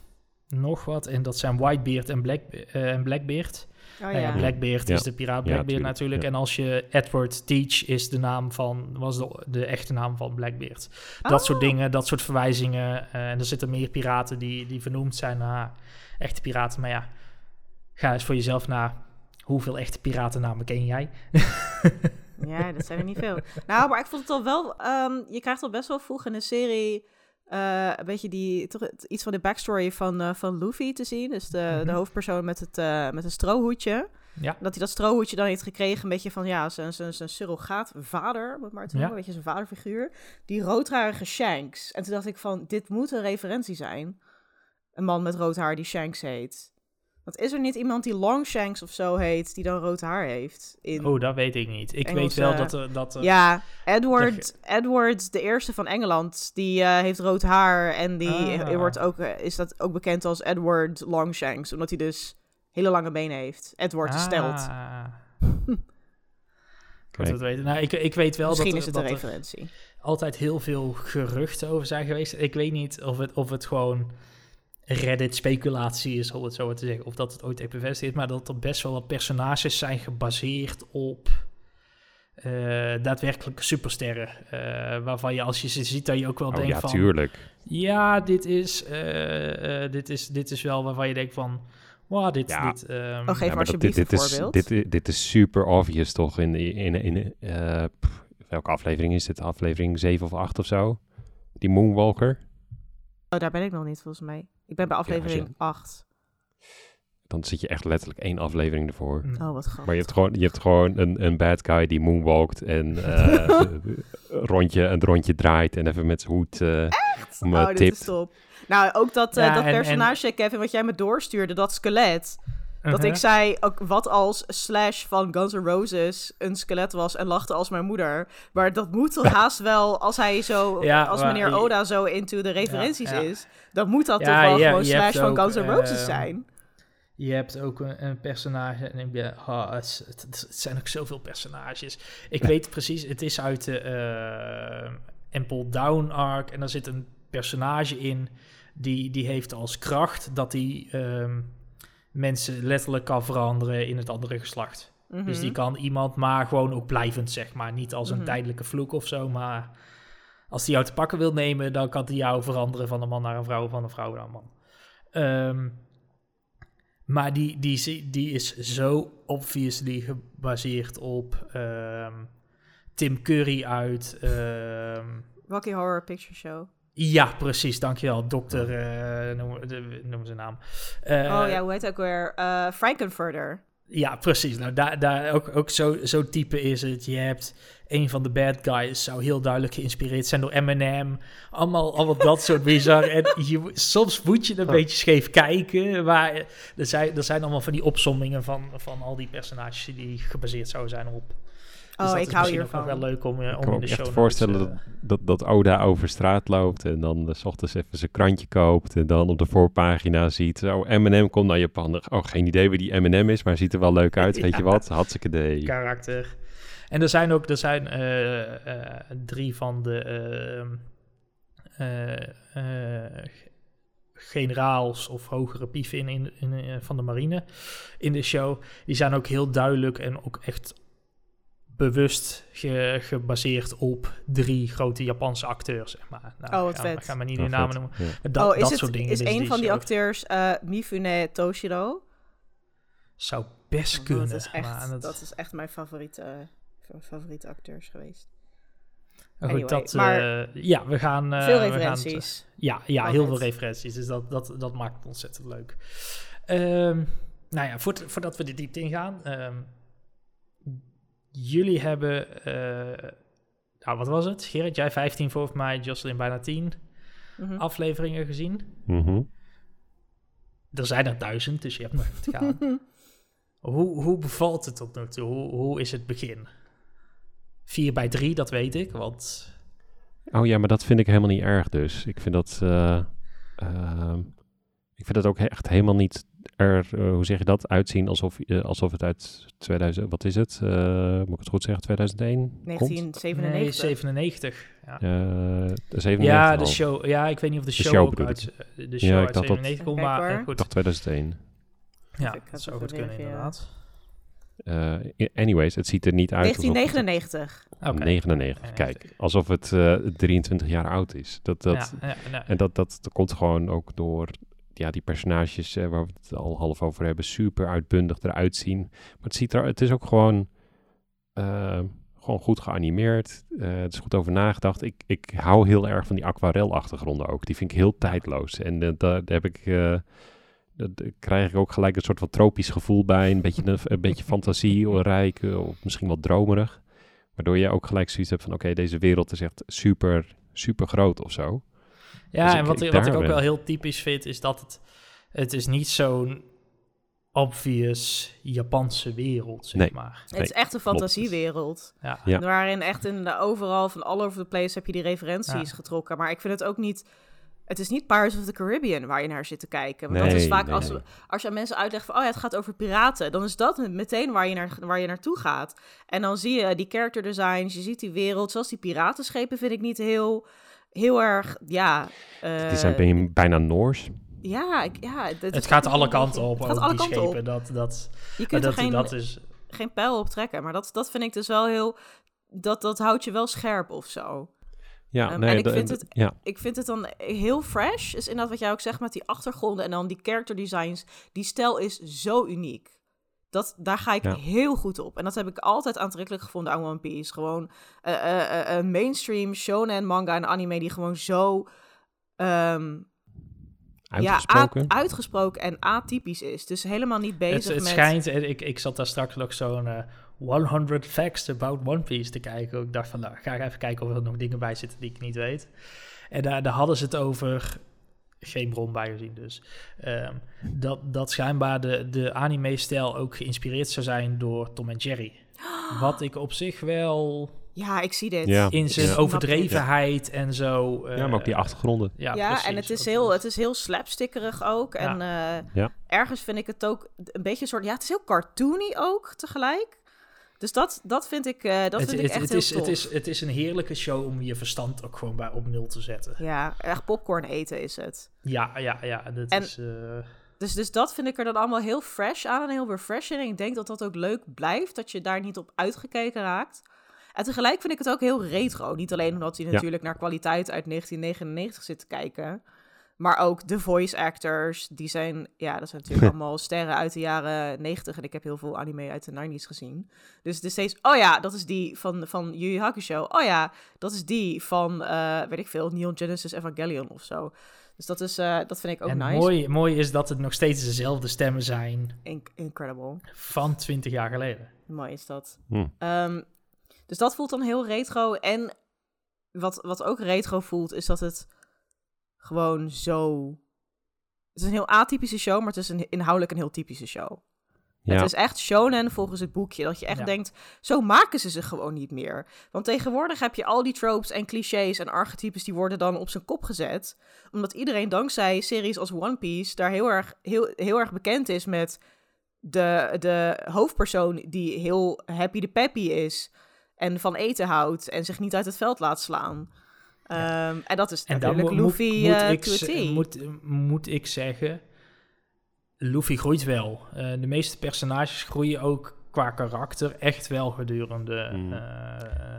nog wat. En dat zijn Whitebeard en, Black, eh, en Blackbeard. Oh Nou ja, ja. Blackbeard Ja. is de piraat Ja, Blackbeard tuurlijk, natuurlijk. ja. En als je Edward Teach is de naam van, was de, de echte naam van Blackbeard. Dat soort Oh. dingen, dat soort verwijzingen. eh, en er zitten meer piraten die, die vernoemd zijn naar echte piraten. Maar ja, ga eens voor jezelf na. Hoeveel echte piratennamen ken jij? Ja, dat zijn er niet veel. Nou, maar ik vond het al wel... ehm, je krijgt al best wel vroeg in de serie... eh, een beetje die, toch iets van de backstory van, eh, van Luffy te zien. Dus de, Mhm. de hoofdpersoon met het, eh, met een strohoedje. Ja. Dat hij dat strohoedje dan heeft gekregen, een beetje van ja, zijn, zijn, zijn surrogaatvader, om het maar te noemen, Ja. weet je, zijn vaderfiguur. Die roodharige Shanks. En toen dacht ik van, dit moet een referentie zijn. Een man met rood haar die Shanks heet. Want is er niet iemand die Longshanks of zo heet, die dan rood haar heeft? In... Oh, dat weet ik niet. Ik Engelse- weet wel dat er... Dat er Ja, Edward, Edward, de eerste van Engeland, die eh, heeft rood haar. En die Ah. wordt ook, eh, is dat ook bekend als Edward Longshanks, omdat hij dus hele lange benen heeft. Edward stelt. Ah. Kijk. Goed te weten. Nou, ik, ik weet wel Misschien dat, is er- het een dat er referentie. altijd heel veel geruchten over zijn geweest. Ik weet niet of het, of het gewoon Reddit-speculatie is, om het zo maar te zeggen. Of dat het ooit echt bevestigd is. Maar dat er best wel wat personages zijn gebaseerd op eh, daadwerkelijke supersterren. eh, waarvan je als je ze ziet, dat je ook wel Oh denkt ja, van... tuurlijk. Ja, dit is, eh, eh, dit, is, dit is wel waarvan je denkt van... Wow, dit... Ja. dit ehm, Oh, geef Ja, alsjeblieft dit, een dit, is, voorbeeld. dit, i- dit is super obvious toch in, in, in, in eh, pff, welke aflevering is dit? Aflevering 7 of 8 of zo? Die Moonwalker. Oh, daar ben ik nog niet, volgens mij. Ik ben bij aflevering 8. Dan zit je echt letterlijk één aflevering ervoor. mm. Oh, wat grappig. Maar je hebt gewoon, je hebt gewoon een, een bad guy die moonwalkt en eh, een rondje, een rondje draait en even met zijn hoed eh om, eh, oh, dit tipt. is top. Nou, ook dat, eh, Ja, dat en- en- personage, Kevin, wat jij me doorstuurde, dat skelet. Dat Uh-huh. ik zei, ook wat als Slash van Guns N' Roses een skelet was en lachte als mijn moeder. Maar dat moet toch haast wel, als hij zo, Ja, als maar meneer je- Oda zo into de referenties Ja, ja. is, dan moet dat toch wel je- gewoon je Slash van ook, Guns N' Roses ehm, zijn. Je hebt ook een, een personage en ik ben, ah, het, het, zijn ook zoveel personages. Ik weet precies, het is uit de eh Ample Down arc en daar zit een personage in die, die heeft als kracht dat hij ehm, mensen letterlijk kan veranderen in het andere geslacht. Dus die Mhm. kan iemand maar gewoon ook blijvend, zeg maar. Niet als een Mhm. tijdelijke vloek of zo, maar Als hij jou te pakken wil nemen, dan kan hij jou veranderen van een man naar een vrouw, van een vrouw naar een man. Ehm, maar die, die, die is zo obviously gebaseerd op ehm, Tim Curry uit... ehm, Rocky Horror Picture Show. Ja, precies, dankjewel. Dokter, eh noem, de- noem zijn naam. Eh, oh ja, hoe heet het ook weer? Eh Frankenfurter. Ja, precies. Nou, daar, daar ook, ook zo, zo type is het. Je hebt een van de bad guys, zou heel duidelijk geïnspireerd zijn door Eminem. Allemaal, allemaal dat soort bizar. En je, soms moet je een Oh. beetje scheef kijken. Maar er zijn, er zijn allemaal van die opsommingen van, van al die personages die gebaseerd zouden zijn op. Dus Oh, dat ik is hou hiervan. wel leuk om, eh, Ik om kan me in de ook show echt voorstellen eh, dat, dat, dat Oda over straat loopt en dan eh, s ochtends even zijn krantje koopt en dan op de voorpagina ziet, zo M&M komt naar Japan. Oh, geen idee wie die M&M is, maar ziet er wel leuk uit. Weet je wat? Hartstikke idee. karakter. En er zijn ook er zijn, eh, eh, drie van de ehm, eh, eh, generaals of hogere pieven in, in, in, eh, van de marine in de show. Die zijn ook heel duidelijk en ook echt bewust ge- gebaseerd op drie grote Japanse acteurs. Zeg maar. Nou, Oh, wat ja, vet. Ik ga maar niet Oh, de namen noemen. Ja. Maar Dat, oh, is dat het, soort dingen. is een van die show acteurs eh, Mifune Toshiro? Zou best Oh, kunnen. Dat is, echt, maar dat- dat is echt mijn favoriete, fa- favoriete acteurs geweest. maar goed, dat, maar- eh, ja, we gaan... eh, Veel we gaan het- referenties. Ja, ja Oh, heel veel referenties. Dus dat, dat, dat maakt het ontzettend leuk. Ehm, nou ja, voordat we de diepte ingaan. ehm, jullie hebben, eh, nou wat was het? Gerrit, jij 15 volgens mij, Jocelyn bijna 10 Mhm. afleveringen gezien. Mhm. Er zijn er duizend, dus je hebt nog even te gaan. hoe, hoe bevalt het tot nu toe? Hoe, hoe is het begin? 4 bij 3, dat weet ik, want... Oh ja, maar dat vind ik helemaal niet erg dus. Ik vind dat, eh, ehm, ik vind dat ook echt helemaal niet er, eh, hoe zeg je dat, uitzien alsof, eh, alsof het uit 2000, wat is het? Eh, moet ik het goed zeggen, 2001 komt? 1997. Nee, 97. Ja. Eh, de 97 Ja, de show. Ja, ik weet niet of de De show, show ook uit ik. de show Ja, ik uit dacht dat- 97 komt, maar hoor. Ik goed. dacht 2001. Ja, dat zou goed kunnen inderdaad. Eh, i- anyways, het ziet er niet uit alsof het- 1999. Oké. 99. Kijk, alsof het eh, 23 jaar oud is. Dat, dat, ja, ja, ja. En dat, dat, dat komt gewoon ook door ja, die personages eh, waar we het al half over hebben, super uitbundig eruit zien. Maar het, ziet er, het is ook gewoon, eh, gewoon goed geanimeerd. Eh, het is goed over nagedacht. Ik, ik hou heel erg van die aquarelachtergronden ook. Die vind ik heel tijdloos. En daar, heb ik... dat krijg ik ook gelijk een soort van tropisch gevoel bij. Een beetje, een, een beetje fantasierijk, of misschien wat dromerig. Waardoor je ook gelijk zoiets hebt van... Oké, deze wereld is echt super, super groot of zo. Ja, Dus en ik- wat, ik wat ik ook ben. wel heel typisch vind, is dat het, het is niet zo'n obvious Japanse wereld, zeg Nee. maar. Het is echt een fantasiewereld. Ja. Ja. Waarin echt in de, overal van all over the place heb je die referenties Ja. getrokken. Maar ik vind het ook niet... Het is niet Pirates of the Caribbean waar je naar zit te kijken. Want dat is vaak nee, als, als je aan mensen uitlegt van... Oh ja, het gaat over piraten. Dan is dat meteen waar je, naar, waar je naartoe gaat. En dan zie je die character designs. Je ziet die wereld. Zoals die piratenschepen vind ik niet heel... Heel erg, ja... eh, die zijn bijna- bijna Noors. Ja, ik, ja het, gaat alle kanten op, Het gaat alle die kanten schepen. op. Dat, dat, Je kunt dat, er geen, dat is... geen pijl op trekken. Maar dat, dat vind ik dus wel heel... Dat, dat houdt je wel scherp of zo. Ja, Ehm, nee, en ik vind het- ja, ik vind het dan heel fresh. Is inderdaad wat jij ook zegt met die achtergronden en dan die character designs. Die stijl is zo uniek. Dat, daar ga ik Ja. heel goed op. En dat heb ik altijd aantrekkelijk gevonden aan One Piece. Gewoon eh, eh, eh, een mainstream shonen manga en anime die gewoon zo ehm, uitgesproken. Ja, a- uitgesproken en atypisch is. Dus helemaal niet bezig Het, het met... schijnt, en ik, ik zat daar straks nog zo'n eh 100 facts about One Piece te kijken. Ik dacht van, nou, ga ik even kijken of er nog dingen bij zitten die ik niet weet. En daar, daar hadden ze het over, geen bron bij gezien dus, ehm, dat, dat schijnbaar de, de anime-stijl ook geïnspireerd zou zijn door Tom en Jerry. Wat ik op zich wel Ja, ik zie dit. Ja. in zijn Ja. overdrevenheid en zo... ja, maar ook die eh, achtergronden. Ja, Ja, precies. en het is, heel, het is heel slapstickerig ook. En eh, Ja. ergens vind ik het ook een beetje een soort... Ja, het is heel cartoony ook tegelijk. Dus dat, dat vind ik, eh, dat het, vind ik echt het heel is, tof. het, is, het is een heerlijke show om je verstand ook gewoon bij op nul te zetten. Ja, echt popcorn eten is het. Ja, ja, ja. Dat En- is, eh, Dus, dus dat vind ik er dan allemaal heel fresh aan en heel refreshing. En ik denk dat dat ook leuk blijft, dat je daar niet op uitgekeken raakt. En tegelijk vind ik het ook heel retro. Niet alleen omdat hij Ja. natuurlijk naar kwaliteit uit 1999 zit te kijken. Maar ook de voice actors, die zijn, ja, dat zijn natuurlijk allemaal sterren uit de jaren 90. En ik heb heel veel anime uit de 90s gezien. Dus het is steeds, oh ja, dat is die van, van Yu Yu Hakusho. Oh ja, dat is die van, eh, weet ik veel, Neon Genesis Evangelion of zo. Dus dat, is, eh, dat vind ik ook en nice. mooi, mooi is dat het nog steeds dezelfde stemmen zijn In- incredible. van 20 jaar geleden. Mooi is dat. Hm. Ehm, dus dat voelt dan heel retro. En wat, wat ook retro voelt, is dat het gewoon zo... Het is een heel atypische show, maar het is een, inhoudelijk een heel typische show. Ja. Het is echt shonen volgens het boekje. Dat je echt Ja. denkt, zo maken ze ze gewoon niet meer. Want tegenwoordig heb je al die tropes en clichés en archetypes... die worden dan op zijn kop gezet. Omdat iedereen dankzij series als One Piece... daar heel erg, heel, heel erg bekend is met de, de hoofdpersoon... die heel happy de peppy is... en van eten houdt en zich niet uit het veld laat slaan. Ehm, en dat is En dan natuurlijk mo- Luffy moet, moet, eh, ik, moet, moet ik zeggen, Luffy groeit wel. Eh, de meeste personages groeien ook qua karakter echt wel gedurende... Mm. eh,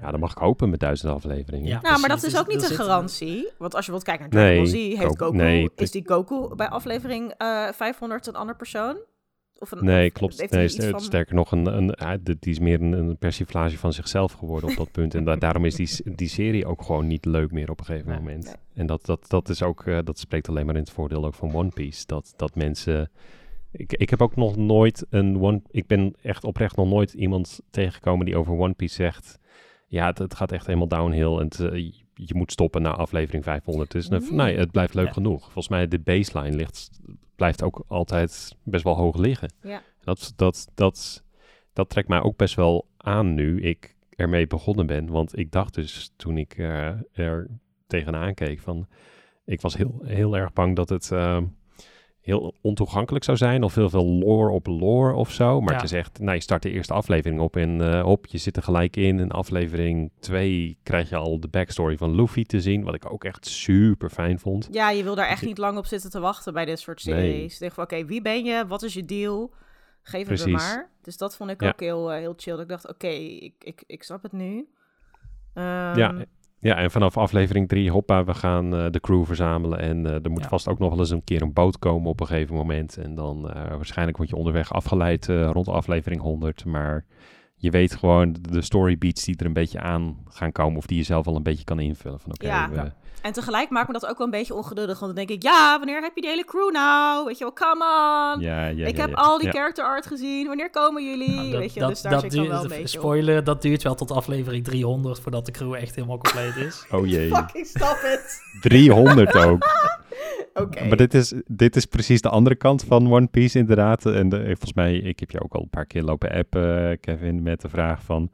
ja, dat mag ik hopen met duizend afleveringen. Ja. Nou, maar dat is Dus ook niet een garantie. Want als je wilt kijken naar Dragon Ball Z, Nee, heeft Goku- nee, is die Goku bij aflevering eh 500 een ander persoon? Of een, Nee, of klopt. heeft Nee, st- van- Sterker nog, een, een, ja, de- die is meer een, een persiflage van zichzelf geworden op dat punt. En da- daarom is die, die serie ook gewoon niet leuk meer op een gegeven Nee, moment. nee. En dat, dat, dat is ook, eh, dat spreekt alleen maar in het voordeel ook van One Piece. Dat, dat mensen. Ik, ik heb ook nog nooit een One. Ik ben echt oprecht nog nooit iemand tegengekomen die over One Piece zegt. Ja, het, het gaat echt helemaal downhill. En het, eh, je- je moet stoppen na aflevering 500. Dus nee, nee, het blijft leuk Ja. genoeg. Volgens mij de baseline ligt, blijft ook altijd best wel hoog liggen. Ja. Dat, dat, dat, dat trekt mij ook best wel aan nu ik ermee begonnen ben. Want ik dacht dus toen ik eh, er tegenaan keek van... Ik was heel, heel erg bang dat het eh, heel ontoegankelijk zou zijn. Of heel veel lore op lore of zo. Maar Ja. het is echt, nou je start de eerste aflevering op en eh, op, je zit er gelijk in. In aflevering 2 krijg je al de backstory van Luffy te zien. Wat ik ook echt super fijn vond. Ja, je wil daar echt niet lang op zitten te wachten bij dit soort Nee. series. Je van, oké, wie ben je? Wat is je deal? Geef het me maar. Dus dat vond ik Ja. ook heel, eh, heel chill. Dat ik dacht, oké, ik, ik, ik snap het nu. Ehm, Ja, Ja, en vanaf aflevering 3, hoppa, we gaan eh, de crew verzamelen. En eh, er moet Ja. vast ook nog wel eens een keer een boot komen op een gegeven moment. En dan eh, waarschijnlijk word je onderweg afgeleid rond aflevering 100. Maar je weet gewoon de- story beats die er een beetje aan gaan komen. Of die je zelf al een beetje kan invullen. Van oké, Ja. we- Ja. En tegelijk maakt me dat ook wel een beetje ongeduldig. Want dan denk ik, ja, wanneer heb je die hele crew nou? Weet je wel, come on. ja, ja, ik ja, heb ja. al die Ja. character art gezien. Wanneer komen jullie? Nou, dat, Weet je, dat, dus daar dat zit ik wel een duurt, beetje op. spoiler, dat duurt wel tot aflevering 300 voordat de crew echt helemaal compleet is. Oh jee, Fucking stop it. 300 ook. Oké. Maar dit is, dit is precies de andere kant van One Piece inderdaad. En de, volgens mij, ik heb je ook al een paar keer lopen appen, Kevin, met de vraag van...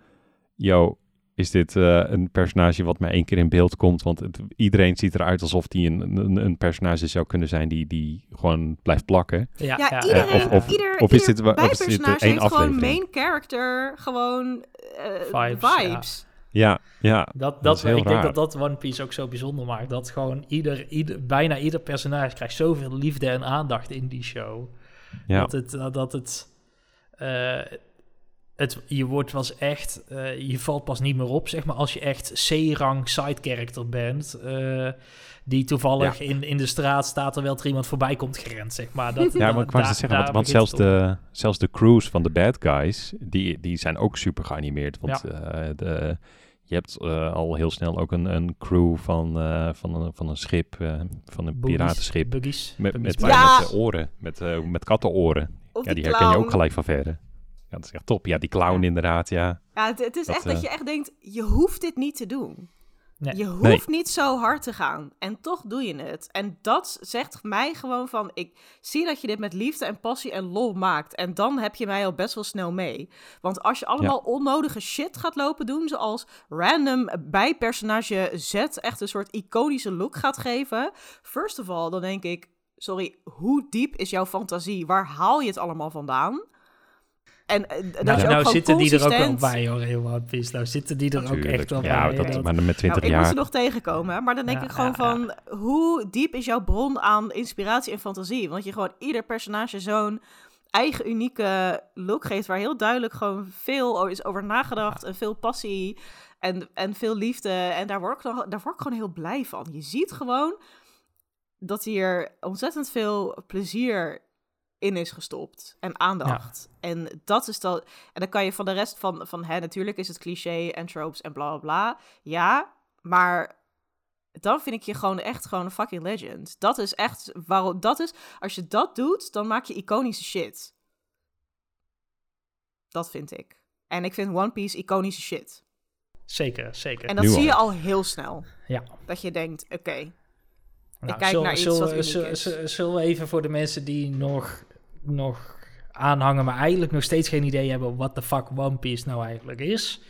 Yo, is dit eh, een personage wat maar één keer in beeld komt? Want het- iedereen ziet eruit alsof die een, een, een personage zou kunnen zijn die, die gewoon blijft plakken. Ja, Ja, iedereen, of- of- ieder, of is dit of is dit één heeft gewoon aflevering? main character, gewoon eh, Vibes, vibes. ja. Ja, ja. Dat, Dat dat, is heel ik denk dat dat One Piece ook zo bijzonder maakt. Dat gewoon ieder, ieder, bijna ieder personage krijgt zoveel liefde en aandacht in die show. ja. Dat het, dat dat het, eh, het, je wordt was echt, eh, je valt pas niet meer op, zeg maar, als je echt C-rang side character bent. eh, die toevallig in, in de straat staat terwijl er iemand voorbij komt gerend, zeg maar. Dat, Ja, maar ik wou zeggen, want, zelfs, de, zelfs de crews van de bad guys, die, die zijn ook super geanimeerd. Want eh, de, je hebt eh, al heel snel ook een, een crew van, eh, van, een, van een schip, eh, van een Boogies, piratenschip. Buggies. Met, met, Ja. met eh, oren, met, met kattenoren. Of Ja, die die herken je ook gelijk van verder. Ja, dat is echt top. Ja, die clown Ja. inderdaad, ja. Ja, het, het is Dat, echt dat eh, je echt denkt, je hoeft dit niet te doen. Nee. Je hoeft Nee. niet zo hard te gaan. En toch doe je het. En dat zegt mij gewoon van... Ik zie dat je dit met liefde en passie en lol maakt. En dan heb je mij al best wel snel mee. Want als je allemaal onnodige shit gaat lopen doen... zoals random bijpersonage Z... echt een soort iconische look gaat geven... First of all, dan denk ik... Sorry, hoe diep is jouw fantasie? Waar haal je het allemaal vandaan? En eh, dat Nou, je ook nou zitten die er ook wel bij hoor, heel One Piece. Nou zitten die er ook echt wel ja, bij. dat, Dat- maar met 20 nou, ik jaar. moet ze nog tegenkomen. Maar dan denk Ja, ik gewoon ja, van... hoe diep is jouw bron aan inspiratie en fantasie? Want je gewoon ieder personage zo'n eigen unieke look geeft... waar heel duidelijk gewoon veel is over nagedacht... en veel passie En, en veel liefde. En daar word, ik, dan- daar word ik gewoon heel blij van. Je ziet gewoon dat hier ontzettend veel plezier in is gestopt. En aandacht. En dat is dan... En dan kan je van de rest van... van hè, natuurlijk is het cliché en tropes en bla bla bla. Ja, maar dan vind ik je gewoon echt gewoon een fucking legend. Dat is echt waarom. Dat is, als je dat doet, dan maak je iconische shit. Dat vind ik. En ik vind One Piece iconische shit. Zeker, zeker. En dat Nu zie al. je al heel snel. Ja. Dat je denkt, oké, Nou, kijk zullen- naar iets zullen, wat zullen- is. zullen- Zullen we even voor de mensen die nog, nog aanhangen, maar eigenlijk nog steeds geen idee hebben wat de fuck One Piece nou eigenlijk is.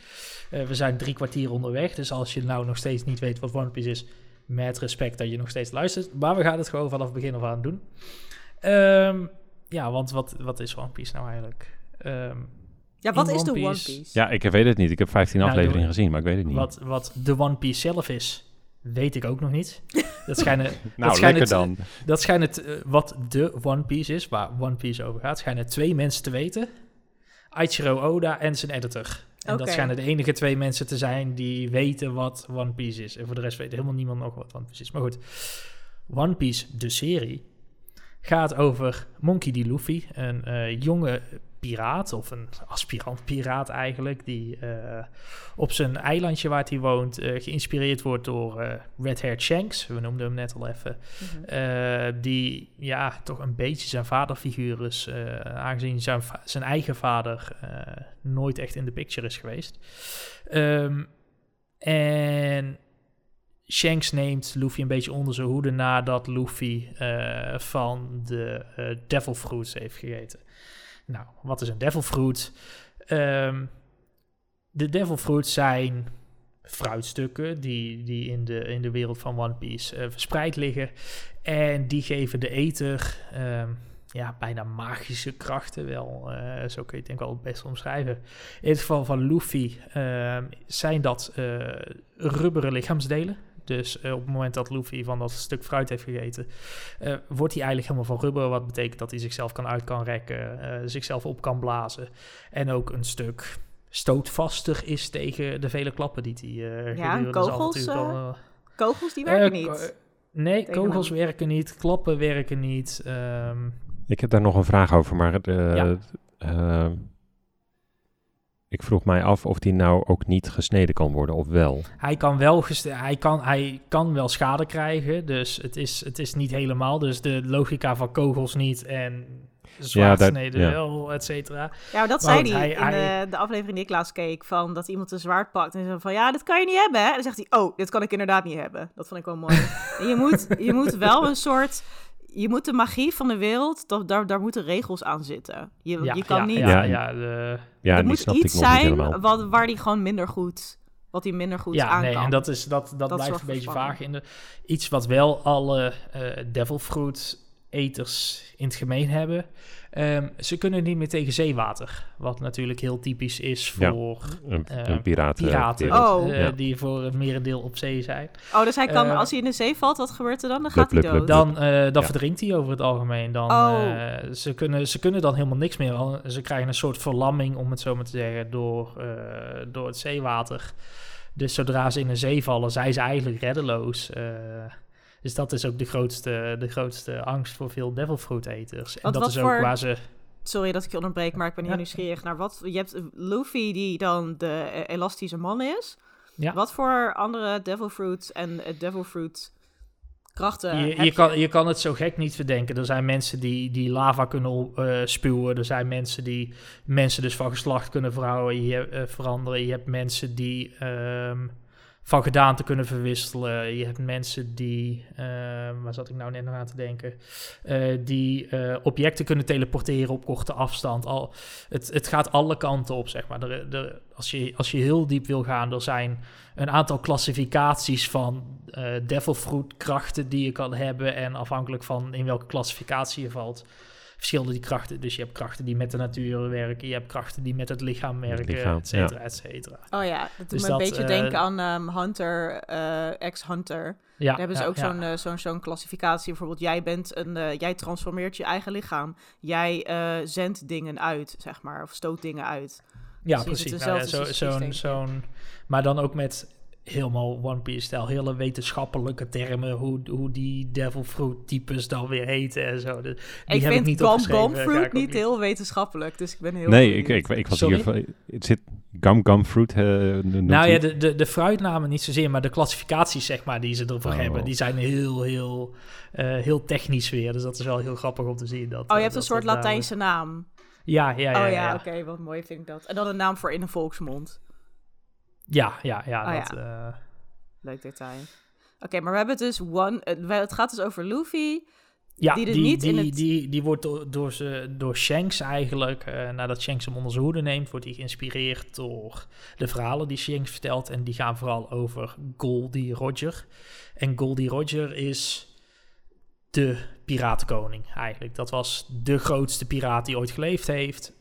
Eh, we zijn drie kwartier onderweg, dus als je nou nog steeds niet weet wat One Piece is, met respect dat je nog steeds luistert. Maar we gaan het gewoon vanaf het begin af aan doen. Ehm, ja, want wat, wat is One Piece nou eigenlijk? Ehm, ja, wat is de One Piece-? Ja, ik weet het niet. Ik heb 15 Nou, afleveringen gezien, maar ik weet het niet. wat, wat de One Piece zelf is, weet ik ook nog niet. Dat schijnen nou, schijnt lekker het- dan. Dat schijnt het, eh, wat de One Piece is, waar One Piece over gaat, schijnen twee mensen te weten. Aichiro Oda en zijn editor. En dat schijnen de enige twee mensen te zijn die weten wat One Piece is. En voor de rest weet helemaal niemand nog wat One Piece is. Maar goed, One Piece, de serie, gaat over Monkey D. Luffy, een eh, jonge piraat, of een aspirant piraat eigenlijk, die eh, op zijn eilandje waar hij woont eh, geïnspireerd wordt door eh Red Hair Shanks. We noemden hem net al even. Mhm. Die ja, toch een beetje zijn vaderfiguur is, aangezien zijn, zijn eigen vader nooit echt in de picture is geweest. Ehm, en Shanks neemt Luffy een beetje onder zijn hoede nadat Luffy van de Devil Fruits heeft gegeten. Nou, wat is een Devil Fruit? Ehm, de Devil Fruits zijn fruitstukken die, die in, de, in de wereld van One Piece eh, verspreid liggen. En die geven de eter ehm, ja, bijna magische krachten. Wel, eh, zo kun je het denk ik wel het best omschrijven. In het geval van Luffy ehm, zijn dat eh, rubberen lichaamsdelen. Dus eh, op het moment dat Luffy van dat stuk fruit heeft gegeten, eh, wordt hij eigenlijk helemaal van rubber. Wat betekent dat hij zichzelf kan uit kan rekken, eh, zichzelf op kan blazen. En ook een stuk stootvaster is tegen de vele klappen die hij eh Ja, gedurende kogels, Kogels, die werken niet. Nee, Tegen kogels hem. werken niet, klappen werken niet. ehm, Ik heb daar nog een vraag over, maar eh, Ja. eh, ik vroeg mij af of die nou ook niet gesneden kan worden, of wel. hij, kan wel hij, kan, hij kan wel schade krijgen, dus het is, het is niet helemaal. Dus de logica van kogels niet en zwaardsneden ja. wel, et cetera. Ja, dat Maar zei hij hij- in hij- de, de aflevering die ik laatst keek, van dat iemand een zwaard pakt en zo van, ja, dit kan je niet hebben, hè? En dan zegt hij, oh, dit kan ik inderdaad niet hebben. Dat vond ik wel mooi. en je moet, je moet wel een soort, je moet de magie van de wereld, dat, daar, daar moeten regels aan zitten. Je, Ja, je kan ja, niet, Ja, Ja, ja, de, Ja, er moet iets zijn wat, waar die gewoon minder goed, wat hij minder goed ja aan nee, kan. en dat, is, dat, dat, blijft een beetje vaag. In de, iets wat wel alle eh devil fruit eters in het gemeen hebben. Ehm, ze kunnen niet meer tegen zeewater. Wat natuurlijk heel typisch is Ja. voor Een, eh, een piraten. Oh. eh, Ja. Die voor het merendeel op zee zijn. Oh, dus hij kan, Eh, als hij in de zee valt, wat gebeurt er dan? Dan gaat hij dood. Dan, eh, dan Ja. verdrinkt hij over het algemeen. Dan, Oh. eh, ze, kunnen, ze kunnen dan helemaal niks meer. Ze krijgen een soort verlamming, om het zo maar te zeggen, door, eh, door het zeewater. Dus zodra ze in de zee vallen, zijn ze eigenlijk reddeloos. Dus dat is ook de grootste, de grootste angst voor veel devil fruit eters. En dat is ook voor- waar ze... Sorry dat ik je onderbreek, maar ik ben heel Ja. nieuwsgierig naar wat. Je hebt Luffy, die dan de eh, elastische man is. Ja. Wat voor andere Devil Fruits en eh, Devil Fruit krachten Je, je, kan, je kan het zo gek niet verdenken. Er zijn mensen die, die lava kunnen eh, spuwen. Er zijn mensen die mensen dus van geslacht kunnen verhouden, je, hebt, eh, veranderen. Je hebt mensen die ehm, van gedaante kunnen verwisselen. Je hebt mensen die, ehm, waar zat ik nou net aan te denken, Eh, die eh, objecten kunnen teleporteren op korte afstand. Al, het, het gaat alle kanten op, zeg maar. Als, je, als je heel diep wil gaan, er zijn een aantal klassificaties van eh devil fruit krachten die je kan hebben. En afhankelijk van in welke klassificatie je valt, verschillen die krachten. Dus je hebt krachten die met de natuur werken, je hebt krachten die met het lichaam werken, lichaam, et cetera, et cetera. Oh ja, dat doet Dus me dat, een beetje eh, denken aan ehm, Hunter, eh, ex-Hunter. Ja, Daar hebben ze ja, ook ja. zo'n eh, zo'n zo'n klassificatie. Bijvoorbeeld, jij bent een, eh, jij transformeert je eigen lichaam. Jij eh, zendt dingen uit, zeg maar, of stoot dingen uit. Ja, Precies, precies. het Nou ja, zo- zo'n, zo'n, maar dan ook met helemaal One Piece-stijl. Hele wetenschappelijke termen. Hoe, hoe die Devil Fruit types dan weer heten en zo. De- Die ik heb vind ik niet Gum. Gum Fruit niet heel wetenschappelijk, dus ik ben heel nee, ik, ik, ik was Sorry? hier... Het zit gum gum fruit. eh, Nou ja, de, de, de fruitnamen niet zozeer, maar de klassificaties zeg maar, die ze ervoor Oh. hebben, die zijn heel, heel, eh, heel technisch weer. Dus dat is wel heel grappig om te zien. Dat, Oh, je eh, hebt een soort Latijnse naam. Ja, ja, ja. oh ja, ja, ja. oké, wat mooi vind ik dat. En dan een naam voor in de volksmond. Ja, ja, ja, Oh, dat, eh, Leuk detail. Oké, maar we hebben dus one. eh, Het gaat dus over Luffy. Ja, Die die, die, niet in het- die, die wordt door, door, ze, door Shanks eigenlijk, eh, nadat Shanks hem onder zijn hoede neemt, wordt hij geïnspireerd door de verhalen die Shanks vertelt. En die gaan vooral over Goldie Roger. En Goldie Roger is de piratenkoning eigenlijk. Dat was de grootste piraat die ooit geleefd heeft.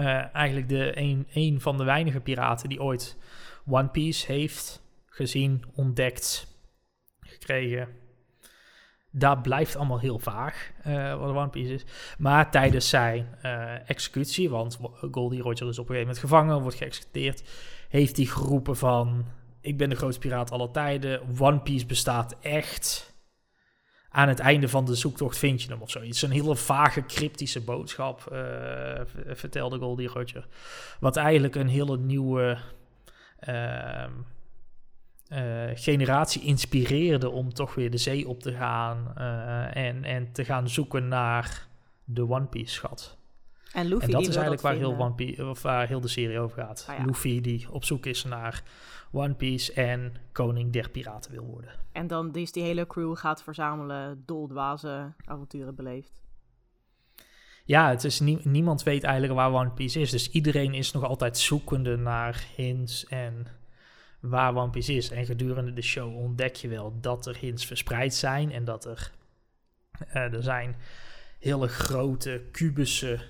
Eh, eigenlijk de een, een van de weinige piraten die ooit One Piece heeft gezien, ontdekt, gekregen dat blijft allemaal heel vaag, eh, wat One Piece is. Maar tijdens zijn eh, executie, want Goldie Roger is op een gegeven moment gevangen, wordt geëxecuteerd, heeft hij geroepen van, ik ben de grootste piraat aller tijden, One Piece bestaat echt. Aan het einde van de zoektocht vind je hem of zoiets. Een hele vage, cryptische boodschap, eh, vertelde Goldie Roger. Wat eigenlijk een hele nieuwe... ehm, eh, generatie inspireerde om toch weer de zee op te gaan eh, en, en te gaan zoeken naar de One Piece schat. En Luffy. en dat die is eigenlijk waar heel. One Piece, of waar heel de serie over gaat. Ja. Luffy die op zoek is naar One Piece en koning der piraten wil worden. En dan is die hele crew gaat verzamelen, doldwaze avonturen beleeft. Ja, het is nie- niemand weet eigenlijk waar One Piece is. Dus iedereen is nog altijd zoekende naar hints en waar One Piece is. En gedurende de show ontdek je wel dat er hints verspreid zijn. En dat er, eh, er zijn hele grote kubussen,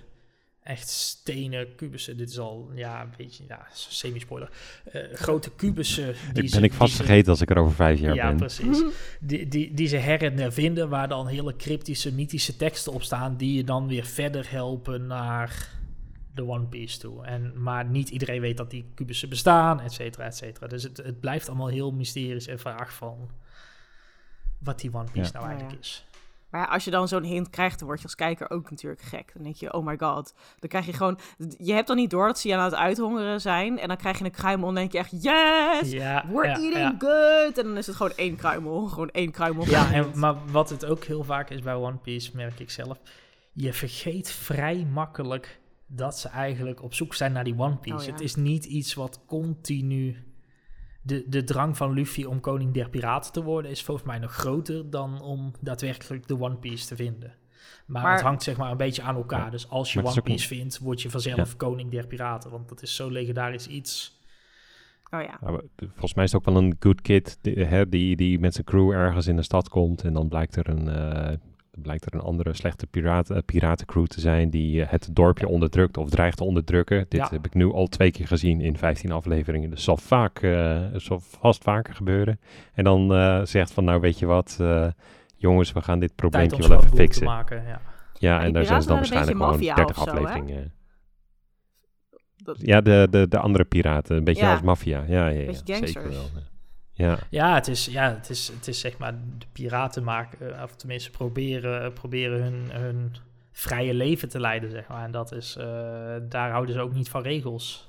echt stenen kubussen. Dit is al, ja, een beetje, ja, semi-spoiler. Eh, grote kubussen. die Ik ze- ben ik die vast ze- vergeten als ik er over vijf jaar ja, ben. precies. Die, die, die ze her en der vinden, waar dan hele cryptische, mythische teksten op staan, die je dan weer verder helpen naar de One Piece toe. En, maar niet iedereen weet dat die kubussen bestaan, et cetera, et cetera. Dus het, het blijft allemaal heel mysterisch en vraag van wat die One Piece Ja. nou Ja, eigenlijk ja. is. Maar als je dan zo'n hint krijgt, dan word je als kijker ook natuurlijk gek. Dan denk je, oh my god. Dan krijg je gewoon... Je hebt dan niet door dat ze je aan het uithongeren zijn. En dan krijg je een kruimel en dan denk je echt, yes! Ja, We're ja, eating ja. good! En dan is het gewoon één kruimel. Gewoon één kruimel. Ja, en, maar wat het ook heel vaak is bij One Piece, merk ik zelf. Je vergeet vrij makkelijk dat ze eigenlijk op zoek zijn naar die One Piece. Oh, ja. Het is niet iets wat continu... De, de drang van Luffy om koning der piraten te worden... is volgens mij nog groter dan om daadwerkelijk de One Piece te vinden. Maar, Maar- het hangt zeg maar een beetje aan elkaar. Ja. Dus als je One Piece vindt, word je vanzelf koning der piraten. Want dat is zo legendarisch iets. Oh ja. Volgens mij is het ook wel een good kid die, hè, die, die met zijn crew ergens in de stad komt. En dan blijkt er een, eh, blijkt er een andere slechte piraten, eh, piratencrew te zijn die eh, het dorpje onderdrukt of dreigt te onderdrukken. Dit Ja. heb ik nu al twee keer gezien in 15 afleveringen. Dus zal, vaak, eh, zal vast vaker gebeuren. En dan eh, zegt van nou weet je wat, eh, jongens we gaan dit probleempje wel even fixen. maken, ja. Ja, en daar zijn ze dan waarschijnlijk gewoon beetje 30 maffia of zo, hè? afleveringen. Dat, Ja, de, de, de andere piraten. Een beetje Ja. als maffia. Ja, ja, ja, Beetje zeker wel. Ja. Ja, het is, ja, het is, het is zeg maar de piraten maken, eh, of tenminste proberen, proberen hun, hun vrije leven te leiden, zeg maar. En dat is, eh, daar houden ze ook niet van regels.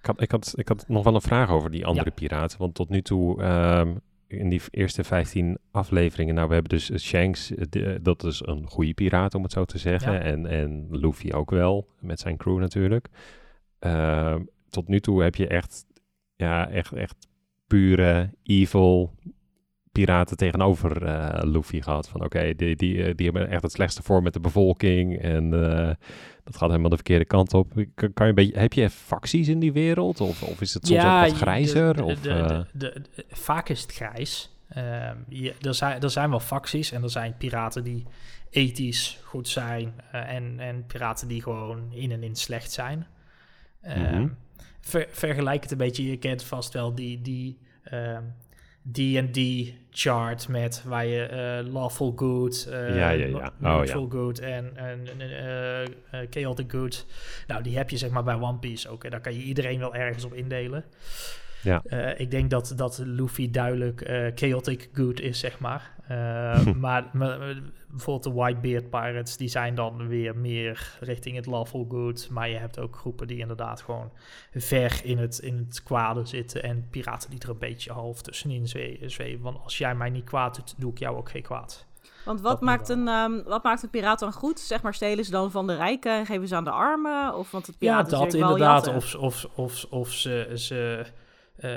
Ik, had, ik, had, ik had nog wel een vraag over die andere Ja. piraten. Want tot nu toe, ehm, in die eerste 15 afleveringen, nou, we hebben dus eh, Shanks, de- dat is een goede piraat, om het zo te zeggen. Ja. En, en Luffy ook wel, met zijn crew natuurlijk. Ehm, tot nu toe heb je echt, ja, echt, echt pure evil piraten tegenover eh, Luffy gehad. Van oké, die, die, eh, die hebben echt het slechtste voor met de bevolking. En eh, dat gaat helemaal de verkeerde kant op. Kan, kan je een beetje, heb je facties in die wereld? Of, of is het soms ook wat grijzer? de- of, de- de- vaak is het grijs. Ehm, je, er, zijn, er zijn wel facties en er zijn piraten die ethisch goed zijn en, en piraten die gewoon in en in slecht zijn. Ehm, Mhm. Ver- vergelijk het een beetje, je kent vast wel die, die, ehm, D&D chart met waar je eh, lawful good, Ja, ja, ja. Oh, neutral good en, en eh, chaotic good. Nou, die heb je zeg maar bij One Piece ook. En daar kan je iedereen wel ergens op indelen. Ja. Eh, ik denk dat, dat Luffy duidelijk eh, chaotic good is, zeg maar. Eh, maar, maar, bijvoorbeeld de Whitebeard Pirates, die zijn dan weer meer richting het lawful good. Maar je hebt ook groepen die inderdaad gewoon ver in het, in het kwade zitten. En piraten die er een beetje half tussenin zwe- zweven. Want als jij mij niet kwaad doet, doe ik jou ook geen kwaad. Want wat Dat maakt, een, ehm, wat maakt een piraat dan goed? Zeg maar, stelen ze dan van de rijken en geven ze aan de armen? Of want het Ja, piraten is dat inderdaad. Of, of, of, of ze, ze, eh,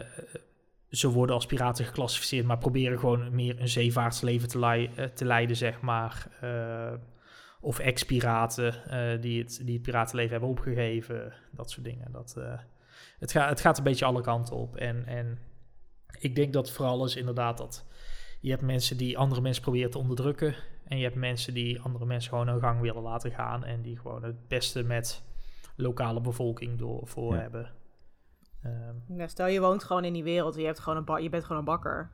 ze worden als piraten geclassificeerd, maar proberen gewoon meer een zeevaartsleven te, lei- eh, te leiden, zeg maar. Eh, of ex-piraten eh, die, het, die het piratenleven hebben opgegeven. Dat soort dingen. Dat, eh, het, gaat het gaat een beetje alle kanten op. En, en ik denk dat vooral is inderdaad dat je hebt mensen die andere mensen proberen te onderdrukken. En je hebt mensen die andere mensen gewoon hun gang willen laten gaan. En die gewoon het beste met lokale bevolking door voor Ja. hebben. Ehm, stel je woont gewoon in die wereld en je, hebt gewoon een je bent gewoon een bakker.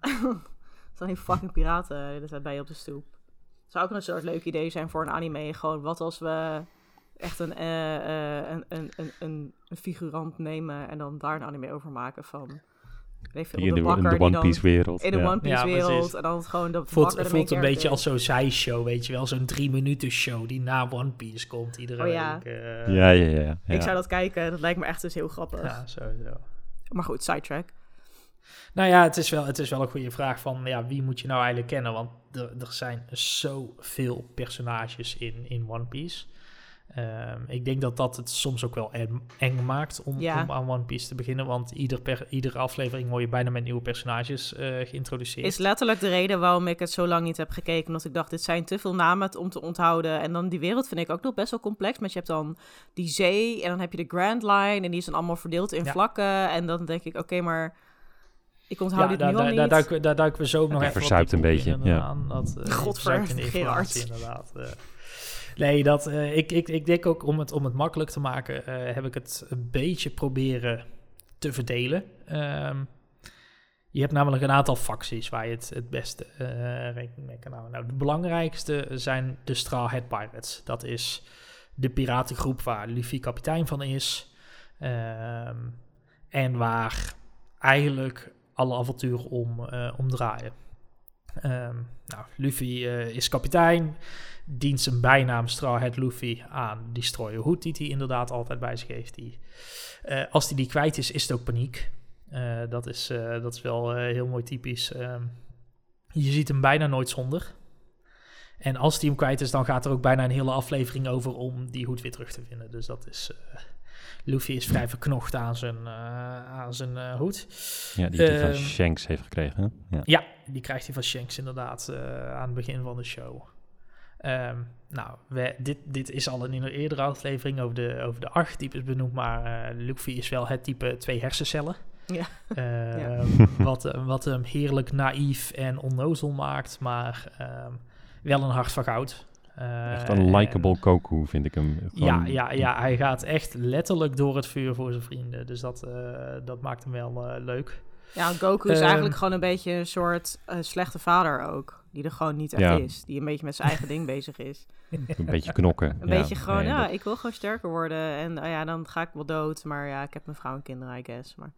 Er staan die fucking piraten bij je op de stoep. Zou ook een soort leuk idee zijn voor een anime. Gewoon wat als we echt een, eh, eh, een, een, een, een, een figurant nemen en dan daar een anime over maken van... veel, Die in de, bakker One dan Piece wereld. In de ja. One Piece Ja, wereld. En dan het gewoon de voelt bakker voelt een beetje als zo'n zijshow, weet je wel. Zo'n drie minuten show die na One Piece komt iedere Oh ja. week. eh, Ja, ja, ja. ja. Ik zou dat kijken. Dat lijkt me echt dus heel grappig. ja, sowieso. Maar goed, sidetrack. Nou ja, het is wel, het is wel een goede vraag van ja, wie moet je nou eigenlijk kennen? Want er, er zijn zoveel personages in, in One Piece. Ehm, ik denk dat dat het soms ook wel eng, eng maakt om, Ja. om aan One Piece te beginnen. Want ieder per, iedere aflevering word je bijna met nieuwe personages eh, geïntroduceerd. Is letterlijk de reden waarom ik het zo lang niet heb gekeken. Omdat ik dacht, dit zijn te veel namen om te onthouden. En dan die wereld vind ik ook nog best wel complex. Maar je hebt dan die zee en dan heb je de Grand Line. En die is dan allemaal verdeeld in Ja. vlakken. En dan denk ik, oké, maar ik onthoud ja, dit daar, nu al daar, niet. daar, duiken, we- daar duiken we zo ook nog even verzuipt een in, beetje, ja. Dat, eh, Godver- Gerard. inderdaad. eh. Nee, dat, eh, ik, ik, ik denk ook om het, om het makkelijk te maken, eh, heb ik het een beetje proberen te verdelen. Ehm, je hebt namelijk een aantal facties waar je het het beste eh, rekening mee kan houden. Nou, de belangrijkste zijn de Straw Hat Pirates. Dat is de piratengroep waar Luffy kapitein van is. Ehm, en waar eigenlijk alle avonturen om, eh, om draaien. Ehm, nou, Luffy eh, is kapitein, dient zijn bijnaam Straw Luffy aan die strooie hoed die hij inderdaad altijd bij zich heeft. Die, eh, als hij die kwijt is, is het ook paniek. Eh, dat, is, dat is wel heel mooi typisch. Ehm, je ziet hem bijna nooit zonder. En als hij hem kwijt is, dan gaat er ook bijna een hele aflevering over om die hoed weer terug te vinden. Dus dat is... Luffy is vrij verknocht aan zijn, eh, aan zijn eh, hoed. Ja, die hij van Ehm, Shanks heeft gekregen. hè? Ja. Ja, die krijgt hij van Shanks inderdaad eh, aan het begin van de show. Ehm, nou, we, dit, dit is al in een eerdere aflevering over de, over de archetypes benoemd, maar eh, Luffy is wel het type twee hersencellen. Ja. Ehm, wat, wat hem heerlijk naïef en onnozel maakt, maar ehm, wel een hart van goud. Eh, Echt een likable Goku vind ik hem. ja, Gewoon- ja, ja, hij gaat echt letterlijk door het vuur voor zijn vrienden. Dus dat, eh, dat maakt hem wel eh, leuk. Ja, Goku is Ehm, eigenlijk gewoon een beetje een soort eh, slechte vader ook. Die er gewoon niet echt Ja. is. Die een beetje met zijn eigen ding bezig is. Een beetje knokken. Een ja. beetje gewoon, Nee, ja, dat- ik wil gewoon sterker worden. En oh ja, dan ga ik wel dood. Maar ja, ik heb mijn vrouw en kinderen, I guess. Maar...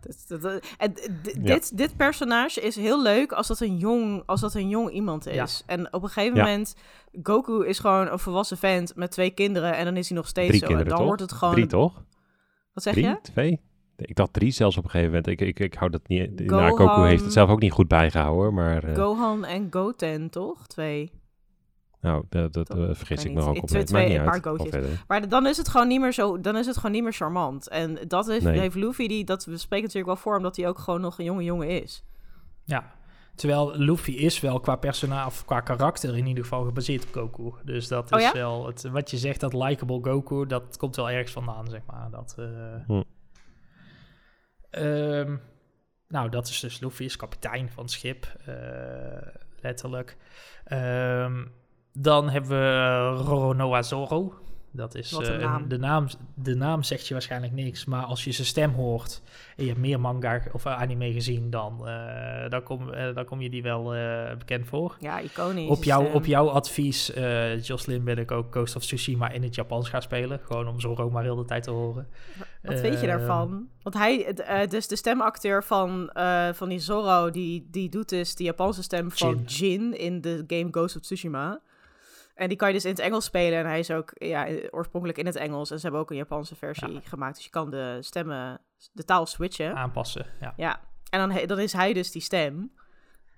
Dat- dat- dat- en d- d- Ja. dit, dit personage is heel leuk als dat een jong, als dat een jong iemand is. Ja. En op een gegeven Ja. moment, Goku is gewoon een volwassen vent met twee kinderen. En dan is hij nog steeds Drie zo. kinderen, en dan toch? wordt het gewoon... Drie toch? Wat zeg drie? je? Twee? Ik dacht drie zelfs op een gegeven moment. Ik, ik, ik hou dat niet... Gohan- Nou, Goku heeft het zelf ook niet goed bijgehouden, maar... eh, Gohan en Goten, toch? Twee. Nou, dat, dat eh, vergis ik me ook Ik- op. twee- twee- paar gootjes. Maar dan is het gewoon niet meer zo, dan is het gewoon niet meer charmant. En dat heeft, Nee. heeft Luffy, die, dat we spreken natuurlijk wel voor, omdat hij ook gewoon nog een jonge jongen is. Ja, terwijl Luffy is wel qua personage of qua karakter in ieder geval gebaseerd op Goku. Dus dat Oh is ja? wel het, wat je zegt, dat likable Goku, dat komt wel ergens vandaan, zeg maar. Dat, eh, Hm. Ehm, nou, dat is dus Luffy, is kapitein van het schip, eh, letterlijk. Ehm, dan hebben we Roronoa Zoro. Dat is een eh, de, naam, de naam zegt je waarschijnlijk niks, maar als je zijn stem hoort en je hebt meer manga of eh, anime gezien, dan, eh, dan, kom, eh, dan kom je die wel eh, bekend voor. Ja, iconisch. Op, jou, op jouw advies, eh Jocelyn, ben ik ook Ghost of Tsushima in het Japans gaan spelen. Gewoon om Zoro maar heel de tijd te horen. Wat weet je daarvan? Want hij, eh, dus de stemacteur van, eh, van die Zorro, die, die doet dus de Japanse stem van Jin. in de game Ghost of Tsushima. En die kan je dus in het Engels spelen. En hij is ook ja, oorspronkelijk in het Engels. En ze hebben ook een Japanse versie gemaakt. Dus je kan de stemmen, de taal switchen. Aanpassen, ja. Ja. En dan, is hij dus die stem.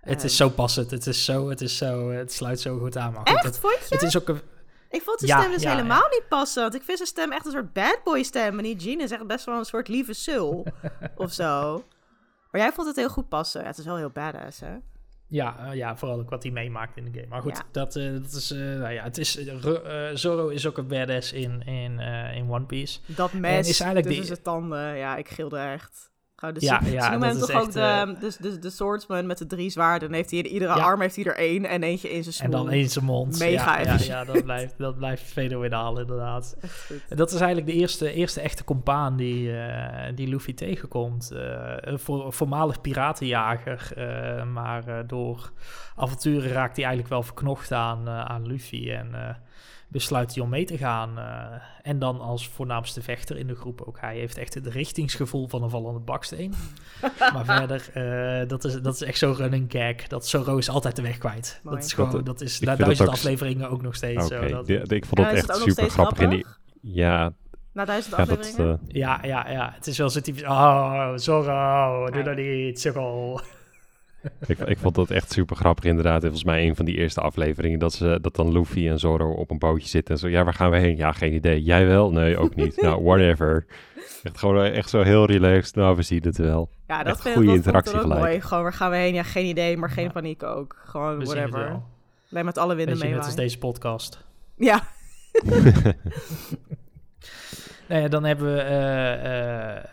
Het is zo passend, het is zo, het is zo, het sluit zo goed aan. Maar Echt, het, vond je? het is ook een, Ik vond de Ja, stem dus ja, helemaal niet passen. Want ik vind zijn stem echt een soort bad boy stem. En die Jean is echt best wel een soort lieve sul. of zo. Maar jij vond het heel goed passen. Het is wel heel badass, hè? Ja, eh, ja, vooral ook wat hij meemaakt in de game. Maar goed, Ja. dat, eh, dat is, eh, nou ja, het is, Ro- Zoro is ook een badass in, in, in One Piece. Dat mes is eigenlijk tussen de- zijn tanden. Ja, ik gilde echt. Gewoon de Ja, ja, ze noemen hem toch ook echt, de, eh, de, de, de swordsman met de drie zwaarden. Heeft hij in iedere Ja. arm heeft hij er één en eentje in zijn En smoel. dan eens zijn mond. Mega ja, ja, dat blijft, dat blijft fenomenaal inderdaad. En dat is eigenlijk de eerste, eerste echte compaan die, eh, die Luffy tegenkomt. Eh, een voor, voormalig piratenjager, maar door avonturen raakt hij eigenlijk wel verknocht aan, aan Luffy en besluit hij om mee te gaan. eh, en dan als voornaamste vechter in de groep ook. Hij heeft echt het richtingsgevoel van een vallende baksteen. maar verder, eh, dat, is, dat is echt zo'n running gag. Dat Zoro is altijd de weg kwijt. Mooi. Dat is gewoon, Dat- dat is na dat duizend ook- afleveringen ook nog steeds zo. Dat, ik vond het echt ook nog super steeds grappig. In die, ja, Na duizend ja, dat, afleveringen? eh, Ja, ja, ja. Het is wel zo typisch. Oh, Zorro, doe dat niet, sukkel. Ik, ik vond dat echt super grappig inderdaad. En volgens mij een van die eerste afleveringen dat, ze, dat dan Luffy en Zoro op een bootje zitten. En zo, ja, waar gaan we heen? Ja, geen idee. Jij wel? Nee, ook niet. nou, whatever. Echt gewoon eh, echt zo heel relaxed. Nou, we zien het wel. Ja, dat echt vind goede ik dat vond ik interactie gelijk. mooi. Gewoon, waar gaan we heen? Ja, geen idee, maar geen Ja. paniek ook. Gewoon We whatever. Alleen met alle winden mee. net als deze podcast. Ja, Nou ja, dan hebben we... eh, eh,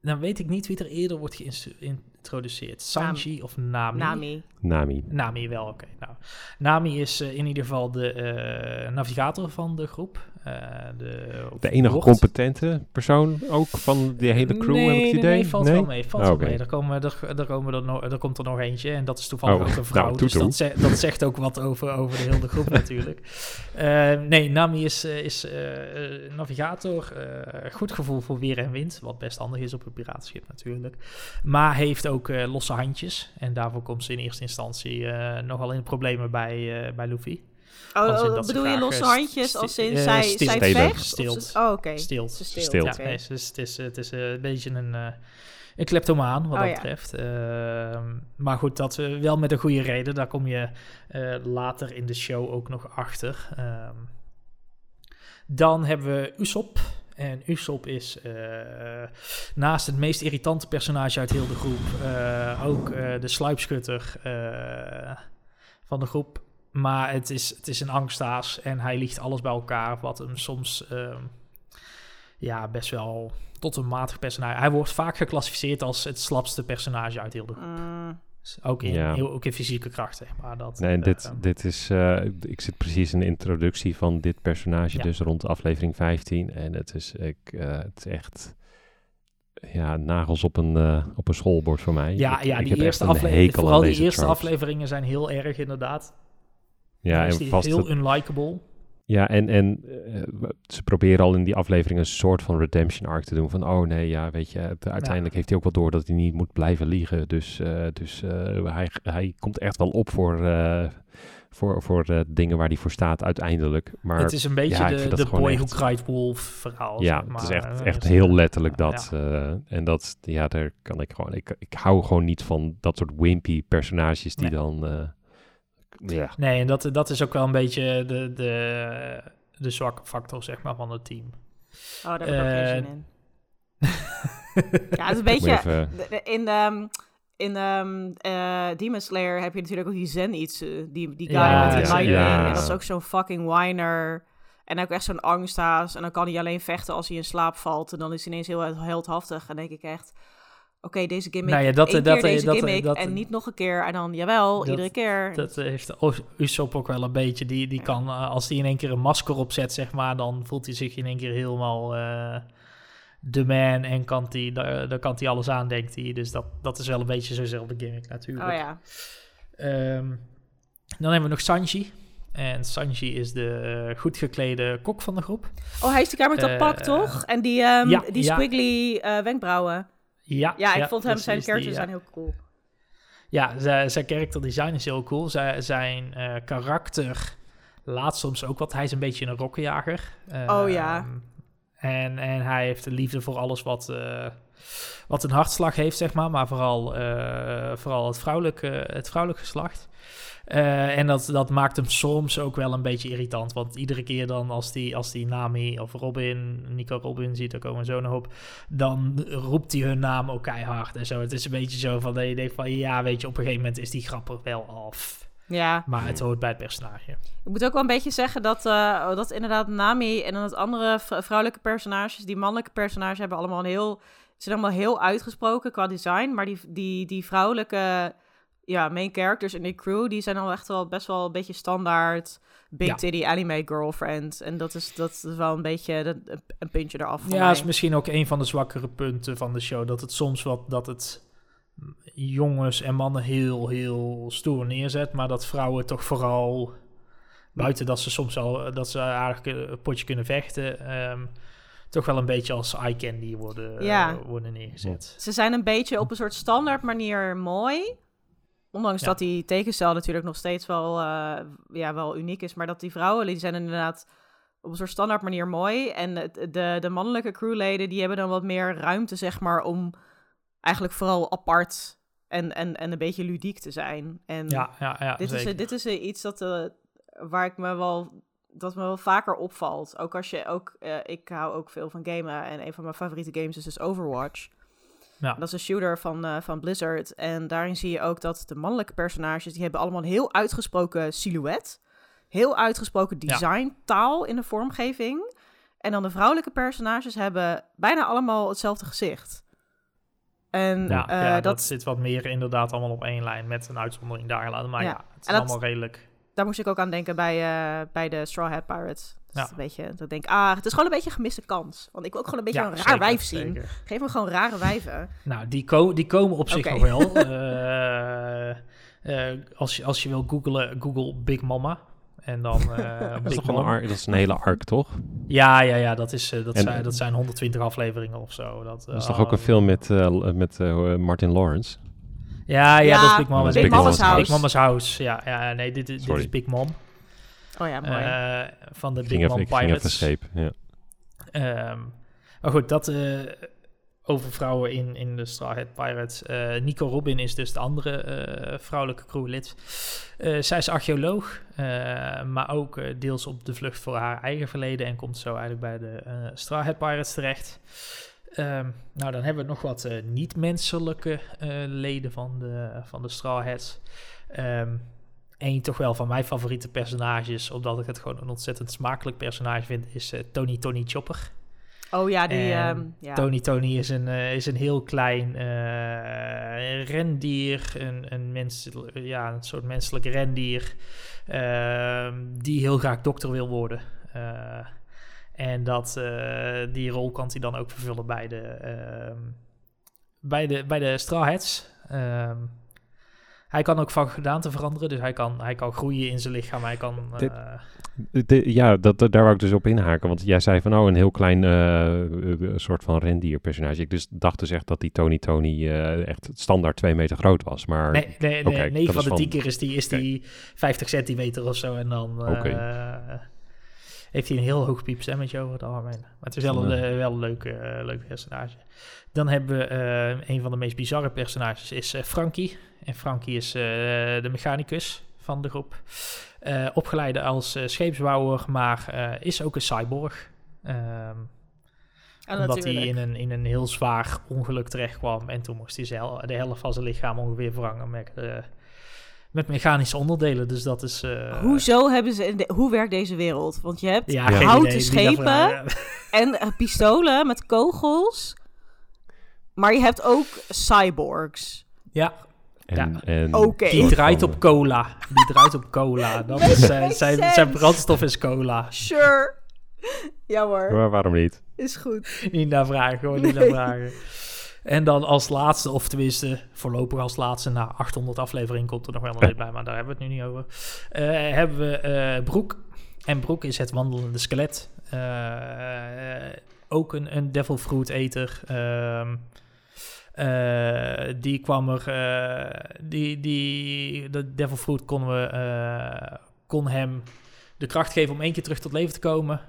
dan weet ik niet wie er eerder wordt geïntroduceerd. Sanji of Nami? Nami. Nami. Nami wel, oké. Nou, Nami is eh, in ieder geval de eh, navigator van de groep. Eh, de, De enige competente persoon ook van die hele crew, nee, heb ik het nee, idee? Nee, valt wel mee. Valt Ah, wel mee. Er, komen, er, er, komen er, nog, er komt er nog eentje en dat is toevallig Oh, ook een vrouw. nou, dus toetoe. dat, ze- dat zegt ook wat over, over de hele groep natuurlijk. Eh, nee, Nami is, eh, is eh, eh, navigator. eh, goed gevoel voor weer en wind, wat best handig is op een piratenschip natuurlijk. Maar heeft ook eh, losse handjes. En daarvoor komt ze in eerste instantie eh, nogal in de problemen bij, eh, bij Luffy. Oh, Als in oh, bedoel je losse handjes als in eh, zij, stilt. zij vecht? Of Stilt. ze- Oh, oké. Stilt. Ze stilt, Stilt. Ja, nee, het is, het is, het is eh, een beetje een, eh een kleptomaan wat Oh, dat ja. betreft. Ehm, maar goed, dat wel met een goede reden. Daar kom je eh, later in de show ook nog achter. Ehm, dan hebben we Usopp. En Usopp is eh, naast het meest irritante personage uit heel de groep eh, ook eh, de sluipschutter eh, van de groep. Maar het is, het is een angstaas en hij liegt alles bij elkaar, wat hem soms ehm, ja, best wel tot een matig personage. Hij wordt vaak geclassificeerd als het slapste personage uit heel de groep. Mm, Ook in, Ja. heel, ook in fysieke krachten. Maar dat, Nee, eh, dit, ehm, dit is... eh, ik zit precies in de introductie van dit personage, Ja. dus rond aflevering 15. En het is, ik, eh, het is echt... Ja, nagels op een, eh, op een schoolbord voor mij. ja, Ik- ja ik die heb eerste echt een aflevering, hekel aan vooral die eerste tropes. afleveringen zijn heel erg inderdaad. Ja, is en vast heel het- unlikable. Ja, en, en eh, ze proberen al in die aflevering een soort van redemption arc te doen. Van, oh nee, ja, weet je, het- uiteindelijk heeft hij ook wel door dat hij niet moet blijven liegen. Dus, eh, dus eh, hij, hij komt echt wel op voor, voor, voor dingen waar hij voor staat uiteindelijk. Maar het is een beetje ja, de, de boy echt- who cried wolf verhaal. ja, zeg het is echt, echt dus, heel letterlijk dat. en dat, ja, daar kan ik gewoon... Ik, ik hou gewoon niet van dat soort wimpy personages die Nee. dan... eh, ja, Nee, en dat, dat is ook wel een beetje de, de, de zwakke factor zeg maar, van het team. Oh, daar heb ik ook geen Eh, zin in. Ja, het is een beetje... even- de- de- In, ehm in ehm eh, Demon Slayer heb je natuurlijk ook die Zen iets, die, die guy Ja, met die ja, lightning. ja. En dat is ook zo'n fucking whiner. En ook echt zo'n angsthaas. En dan kan hij alleen vechten als hij in slaap valt. En dan is hij ineens heel heldhaftig. En denk ik echt... oké, deze gimmick, Nou ja, dat- één dat- keer deze dat- gimmick dat- en niet nog een keer. En dan, jawel, iedere keer. Dat heeft Usopp ook wel een beetje. Die, die kan, eh, als hij in één keer een masker opzet, zeg maar, dan voelt hij zich in één keer helemaal eh de man en kan hij, daar, daar kan hij alles aan, denkt hij. Dus dat, dat is wel een beetje zo'nzelfde gimmick natuurlijk. oh ja. Ehm, dan hebben we nog Sanji. En Sanji is de eh, goed geklede kok van de groep. Oh, hij is die kamer Eh, pak, toch? En die, ehm, ja, die ja. eh, wenkbrauwen. Ja, Ja, ik vond hem, zijn precies, character die, zijn heel cool. Ja, zijn, zijn character design is heel cool. Zijn, zijn eh, karakter laat soms ook wat. Hij is een beetje een rokkenjager. Oh, ja. Ehm, En, en hij heeft een liefde voor alles wat, eh, wat een hartslag heeft, zeg maar. Maar vooral, eh, vooral het, vrouwelijke, het vrouwelijke geslacht. Eh, en dat, dat maakt hem soms ook wel een beetje irritant. Want iedere keer dan als die, als die Nami of Robin, Nico Robin ziet, er komen zo nog op. Dan roept hij hun naam ook keihard en zo. Het is een beetje zo van dat je denkt van ja, weet je, op een gegeven moment is die grap er wel af. Ja, Maar het hoort bij het personage. ik moet ook wel een beetje zeggen dat, eh, dat inderdaad Nami en dan het andere vrouwelijke personages, die mannelijke personages hebben allemaal een heel, zijn allemaal heel uitgesproken qua design, maar die, die, die vrouwelijke ja, main characters in die crew, die zijn al echt wel best wel een beetje standaard big Ja. titty anime girlfriend. En dat is, dat is wel een beetje dat- een, een puntje eraf Ja, mij. is misschien ook een van de zwakkere punten van de show. Dat het soms wat, dat het jongens en mannen heel, heel stoer neerzet. Maar dat vrouwen toch vooral, buiten dat ze soms al, dat ze aardig een potje kunnen vechten, ehm, toch wel een beetje als eye candy worden, Ja. eh, worden neergezet. Ze zijn een beetje op een soort standaard manier mooi. Ondanks Ja. dat die tekenstijl natuurlijk nog steeds wel, eh, ja, wel uniek is. Maar dat die vrouwen, die zijn inderdaad op een soort standaard manier mooi. En de, de mannelijke crewleden, die hebben dan wat meer ruimte, zeg maar, om eigenlijk vooral apart en, en, en een beetje ludiek te zijn. En Ja, ja, ja dit, is, zeker. dit is eh, iets dat, eh, waar ik me wel, dat me wel vaker opvalt. Ook als je ook, eh, ik hou ook veel van gamen en een van mijn favoriete games is dus Overwatch. Ja. Dat is een shooter van, eh, van Blizzard. En daarin zie je ook dat de mannelijke personages, die hebben allemaal een heel uitgesproken silhouet. Heel uitgesproken Ja. design, taal in de vormgeving. En dan de vrouwelijke personages hebben bijna allemaal hetzelfde gezicht. En ja, eh, ja, dat, dat, zit wat meer inderdaad allemaal op één lijn met een uitzondering daar laten. Maar ja, Ja. het is dat- allemaal redelijk. daar moest ik ook aan denken bij, eh, bij de Straw Hat Pirates. Dat is een beetje, dat ik denk, ah, het is gewoon een beetje een gemiste kans. Want ik wil ook gewoon een beetje Ja, een raar zeker, wijf zien. zeker. Geef me gewoon rare wijven. Nou, die, ko die komen op zich nog wel. Eh, eh, als, je, als je wil googlen, Google Big Mama. En dan eh Dat is, Big toch een Mom. arc- dat is een hele arc, toch? Ja, ja, ja, dat, is, dat, En- zijn, dat zijn 120 afleveringen of zo. Dat, Dat is toch ook een film met, met Martin Lawrence? Ja, ja, Ja, dat is Big Mama's, Big Mama's Big House. Mama's House. Ja, ja nee, dit, is- dit Sorry. is Big Mom. Oh ja, mooi. eh, van de Big even Pirates. scheep. Ja. Ehm, maar goed, dat eh, over vrouwen in, in de Straw Hat Pirates. Eh, Nico Robin is dus de andere eh, vrouwelijke crewlid. Eh, zij is archeoloog, eh, maar ook deels op de vlucht voor haar eigen verleden en komt zo eigenlijk bij de eh Straw Hat Pirates terecht. Ehm, nou, dan hebben we nog wat eh, niet-menselijke eh, leden van de, van de Straw Hats. Ehm Eén toch wel van mijn favoriete personages, omdat ik het gewoon een ontzettend smakelijk personage vind, is eh, Tony Tony Chopper. oh ja, die... ehm, ja. Tony Tony is een, eh, is een heel klein eh, rendier, een, een, mens, ja, een soort menselijk rendier, ehm, die heel graag dokter wil worden. En dat, die rol kan hij dan ook vervullen bij de, ehm, bij de, bij de Straw Hats. Hij kan ook van gedaante veranderen, dus hij kan, hij kan groeien in zijn lichaam. Hij kan... Eh, De- ja, dat, daar wou ik dus op inhaken. Want jij zei van, oh, een heel klein eh, eh, soort van rendierpersonage. Ik dus dacht dus echt dat die Tony Tony echt standaard twee meter groot was. Maar Nee, nee, nee 9 dat van de 10 van- keer is die, is die 50 centimeter of zo. En dan Oké. Heeft hij een heel hoog piepstemmetje over het algemeen. Maar het is wel een, Ja. eh, wel een leuk, leuk personage. Dan hebben we eh, een van de meest bizarre personages is eh, Frankie. En Frankie is eh, de mechanicus van de groep. Eh, opgeleid als scheepsbouwer, maar eh, is ook een cyborg. Ehm, Oh, omdat hij in een, in een heel zwaar ongeluk terecht kwam. En toen moest hij de helft van zijn lichaam ongeveer vervangen met, eh, met mechanische onderdelen. Dus dat is... eh, Hoezo hebben ze... in de- hoe werkt deze wereld? Want je hebt Ja, Ja. geen houten idee, schepen en eh, pistolen met kogels. Maar je hebt ook cyborgs. Ja, En, Ja. en Oké. die draait op cola. Die draait op cola. Dat is, zijn, makes zijn, sense. zijn brandstof is cola. Sure. Ja hoor, Maar waarom niet? is goed. Niet naar vragen, gewoon niet naar Nee. vragen. En dan als laatste, of tenminste voorlopig als laatste, na 800 afleveringen komt er nog wel een bij, maar daar hebben we het nu niet over. Eh, hebben we eh, Broek. En Broek is het wandelende skelet. Eh, ook een, een devil fruit eter. Ehm, eh, die kwam er, die, die, de devil fruit konden we, kon hem de kracht geven om één keer terug tot leven te komen.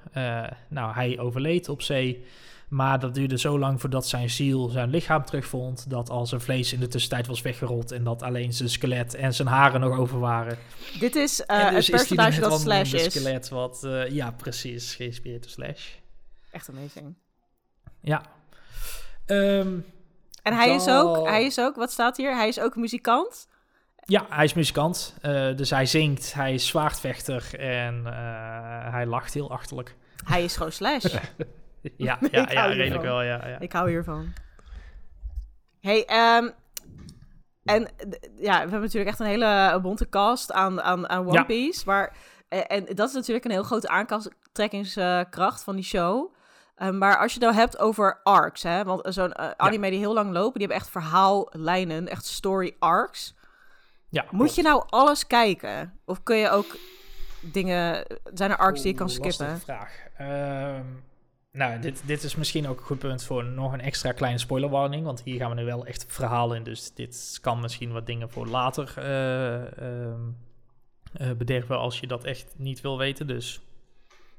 Nou, hij overleed op zee. Maar dat duurde zo lang voordat zijn ziel zijn lichaam terugvond. Dat al zijn vlees in de tussentijd was weggerold. En dat alleen zijn skelet en zijn haren nog over waren. Dit is en dus het personage het dat Slash is. skelet. Wat, eh, ja, precies. Geïnspireerd door Slash. Echt amazing. Ja. Ehm, En hij is, ook, hij is ook, wat staat hier? Hij is ook muzikant. ja, hij is muzikant. Eh, dus hij zingt. Hij is zwaardvechter. En hij lacht heel achterlijk. Hij is gewoon Slash. Ja, Ik ja, hou ja redelijk wel. Ja, ja. Ik hou hiervan. Hey, ehm, en ja, we hebben natuurlijk echt een hele bonte cast aan, aan, aan One Ja. Piece. Maar, eh, en dat is natuurlijk een heel grote aantrekkingskracht van die show. Eh, maar als je het nou hebt over arcs, hè, want zo'n eh, anime die heel lang lopen, die hebben echt verhaallijnen, echt story arcs. ja Moet je nou alles kijken? Of kun je ook dingen, zijn er arcs die je kan skippen? vraag. Ehm, nou, dit, dit is misschien ook een goed punt voor nog een extra kleine spoilerwarning. Want hier gaan we nu wel echt verhaal in. Dus dit kan misschien wat dingen voor later eh, bederven als je dat echt niet wil weten. Dus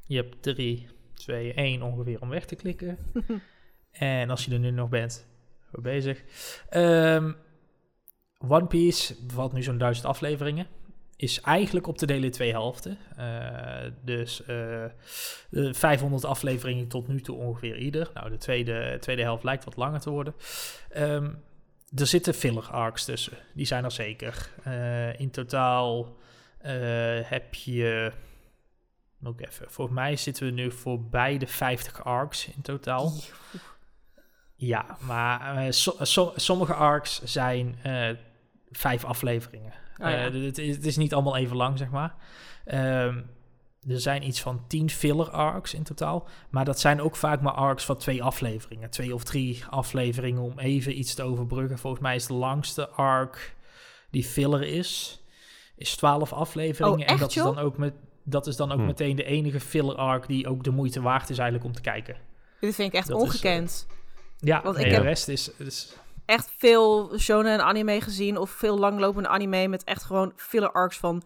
je hebt 3, 2, 1 ongeveer om weg te klikken. en als je er nu nog bent, goed bezig. Ehm, One Piece bevat nu zo'n duizend afleveringen is eigenlijk op te delen in twee helften. Eh, dus eh, de 500 afleveringen tot nu toe ongeveer ieder. Nou, de tweede, tweede helft lijkt wat langer te worden. Ehm, er zitten filler arcs tussen. Die zijn er zeker. Eh, in totaal eh, heb je... Ook even. Volgens mij zitten we nu voorbij de 50 arcs in totaal. Ja, maar eh, so- so- sommige arcs zijn eh, vijf afleveringen. Oh ja. Eh, het, is, het is niet allemaal even lang, zeg maar. Ehm, er zijn iets van tien filler arcs in totaal. Maar dat zijn ook vaak maar arcs van twee afleveringen. Twee of drie afleveringen om even iets te overbruggen. Volgens mij is de langste arc die filler is, is 12 afleveringen. Oh, en dat is dan ook, met, dat is dan ook Hm. meteen de enige filler arc die ook de moeite waard is eigenlijk om te kijken. Dit vind ik echt Dat is, ongekend. Ja, Want ik heb- de rest is... is echt veel shonen en anime gezien. Of veel langlopende anime met echt gewoon filler arcs van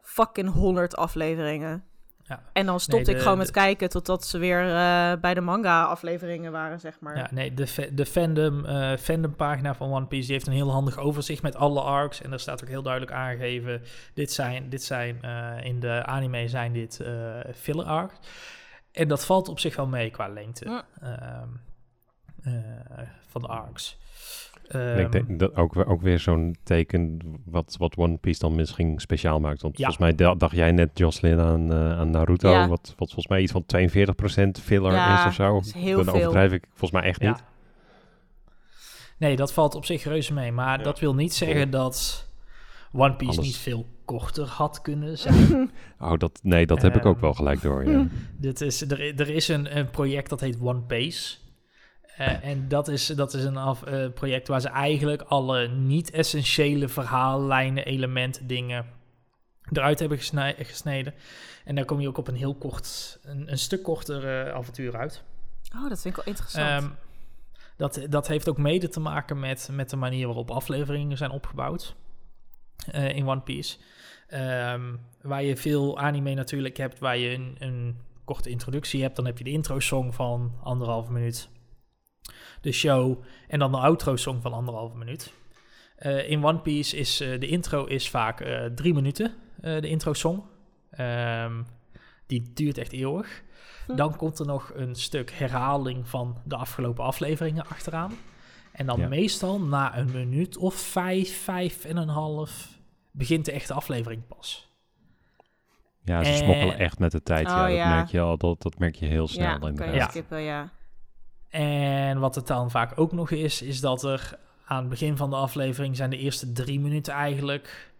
fucking 100 afleveringen. Ja. En dan stopte Nee, ik gewoon de- met kijken totdat ze weer eh, bij de manga afleveringen waren, zeg maar. Ja, nee, de, de fandom, eh fandom pagina van One Piece die heeft een heel handig overzicht met alle arcs. En daar staat ook heel duidelijk aangegeven, dit zijn, dit zijn eh, in de anime zijn dit eh, filler arcs. En dat valt op zich wel mee qua lengte Ja. ehm, eh, van de arcs. Ik Ehm, denk dat ook, weer- ook weer zo'n teken wat, wat One Piece dan misschien speciaal maakt. Want Ja. volgens mij da- dacht jij net, Jocelyn, aan, eh, aan Naruto. Ja. Wat, wat volgens mij iets van 42% filler Ja, is of zo. dat is heel Dan veel. overdrijf ik volgens mij echt Ja. niet. Nee, dat valt op zich reuze mee. Maar Ja. dat wil niet zeggen dat One Piece Alles. niet veel korter had kunnen zijn. Oh, dat, nee, dat heb ik ook Ehm, wel gelijk door. Ja. Dit is, er, er is een, een project dat heet One Piece. Eh, en dat is, dat is een af, eh, project waar ze eigenlijk alle niet-essentiële verhaallijnen, elementen, dingen eruit hebben gesnij- gesneden. En daar kom je ook op een heel kort, een, een stuk korter eh, avontuur uit. Oh, dat vind ik wel interessant. Ehm, dat, dat heeft ook mede te maken met, met de manier waarop afleveringen zijn opgebouwd in One Piece. Ehm, waar je veel anime natuurlijk hebt, waar je een, een korte introductie hebt. Dan heb je de intro-song van anderhalve minuut. De show en dan de outro-song van anderhalve minuut. Eh, in One Piece is eh, de intro is vaak eh, drie minuten, eh, de intro-song. Ehm, die duurt echt eeuwig. Hm. Dan komt er nog een stuk herhaling van de afgelopen afleveringen achteraan. En dan Ja. meestal na een minuut of vijf, vijf en een half begint de echte aflevering pas. Ja, ze En- smokkelen echt met de tijd. Oh, ja, dat ja. merk je al. Dat, dat merk je heel snel. ja, kan je inderdaad. Ja. skippen, ja. En wat het dan vaak ook nog is, is dat er aan het begin van de aflevering zijn de eerste drie minuten eigenlijk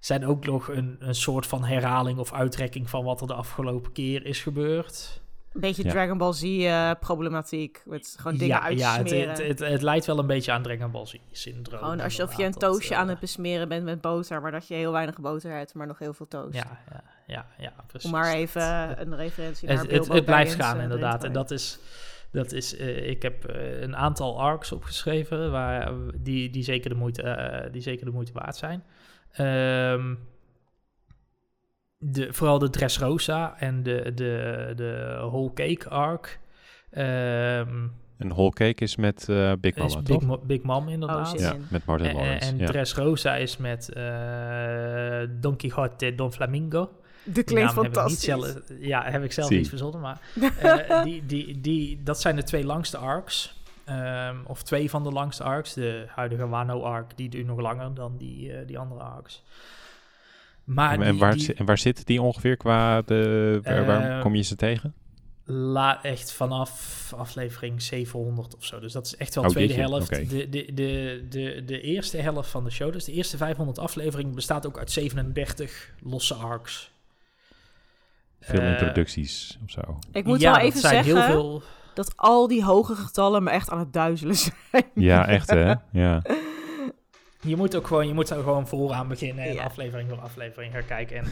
zijn ook nog een, een soort van herhaling of uitrekking van wat er de afgelopen keer is gebeurd. Een beetje Ja. Dragon Ball Z eh, problematiek. Met gewoon dingen ja, ja het, het, het, het lijkt wel een beetje aan Dragon Ball Z-syndroom. gewoon alsof je een dat, toastje aan eh, het besmeren bent met boter, maar dat je heel weinig boter hebt, maar nog heel veel toast. Ja, ja, ja, ja precies. Om maar even een referentie naar het, het, Bilbo het blijft gaan eh, inderdaad. En dat is, dat is eh, ik heb eh, een aantal arcs opgeschreven waar, die, die, zeker de moeite, eh, die zeker de moeite waard zijn. Ehm, de, vooral de Dressrosa en de, de, de Whole Cake arc. Ehm En Whole Cake is met eh, Big is Mama, Big, toch? Mo- Big Mom inderdaad. zin Ja, in. met Martin En, Lawrence. en ja. Dressrosa is met eh, Don Quixote Don Flamingo. De Die klinkt heb fantastisch. zelf, ja, heb ik zelf Zie. niet verzonnen, maar eh, die, die, die, dat zijn de twee langste arcs. Ehm, of twee van de langste arcs. De huidige Wano-arc, die duurt nog langer dan die, eh, die andere arcs. Maar en, waar, die en waar zitten die ongeveer qua de... Waar, waar Eh, kom je ze tegen? la, echt vanaf aflevering 700 of zo. Dus dat is echt wel Oh, tweede jeetje, helft. De, de, de, de, de eerste helft van de show, dus de eerste 500 afleveringen, bestaat ook uit 37 losse arcs. Veel eh, introducties of zo. Ik moet ja, wel dat even zijn zeggen heel veel... dat al die hoge getallen me echt aan het duizelen zijn. Ja, echt hè? Ja. Je moet ook gewoon, je moet er gewoon vooraan beginnen en Ja. aflevering voor aflevering gaan kijken. En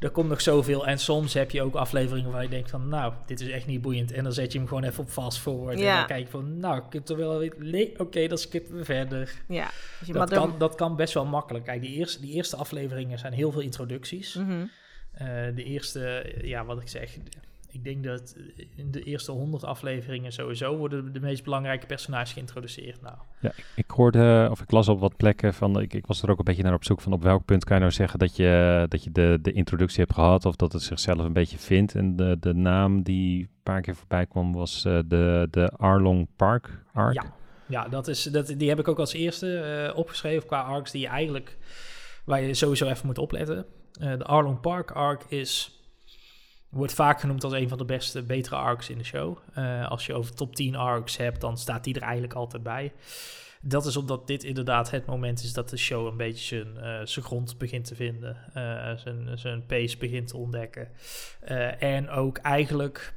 er komt nog zoveel. En soms heb je ook afleveringen waar je denkt van, nou, dit is echt niet boeiend. En dan zet je hem gewoon even op fast forward. En dan kijk je van, nou, ik heb er wel weer... Nee, oké, dan skippen we verder. Ja. Dus je Dat kan, dat kan best wel makkelijk. Kijk, die eerste, die eerste afleveringen zijn heel veel introducties. Mhm. De eerste, ja, wat ik zeg, ik denk dat in de eerste honderd afleveringen sowieso worden de meest belangrijke personages geïntroduceerd. Nou, Ja, ik- hoorde, of ik las op wat plekken van, ik, ik was er ook een beetje naar op zoek van op welk punt kan je nou zeggen dat je, dat je de, de introductie hebt gehad of dat het zichzelf een beetje vindt. En de, de naam die een paar keer voorbij kwam was eh, de, de Arlong Park arc. Ja, ja dat is, dat, die heb ik ook als eerste eh, opgeschreven qua arcs die je eigenlijk, waar je sowieso even moet opletten. Eh, de Arlong Park arc is, wordt vaak genoemd als een van de beste, betere arcs in de show. Eh, als je over top 10 arcs hebt, dan staat die er eigenlijk altijd bij. Dat is omdat dit inderdaad het moment is dat de show een beetje zijn, eh, zijn grond begint te vinden. zijn, zijn pace begint te ontdekken. En ook eigenlijk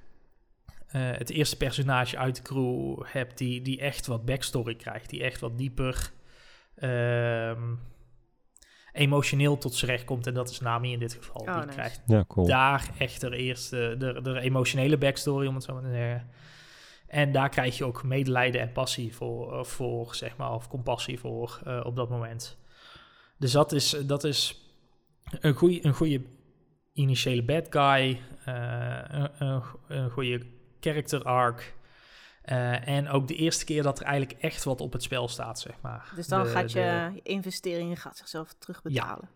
het eerste personage uit de crew hebt die, die echt wat backstory krijgt. Die echt wat dieper ehm, emotioneel tot z'n recht komt. En dat is Nami in dit geval. Oh, die nice. krijgt Ja, cool. daar echt de eerste, de, de emotionele backstory, om het zo maar te zeggen. En daar krijg je ook medelijden en passie voor, eh, voor zeg maar, of compassie voor eh, op dat moment. Dus dat is, dat is een goede een goede initiële bad guy, eh, een, een, een goede character arc. Eh, en ook de eerste keer dat er eigenlijk echt wat op het spel staat, zeg maar. Dus dan De- gaat je, de- je investering gaat zichzelf terugbetalen.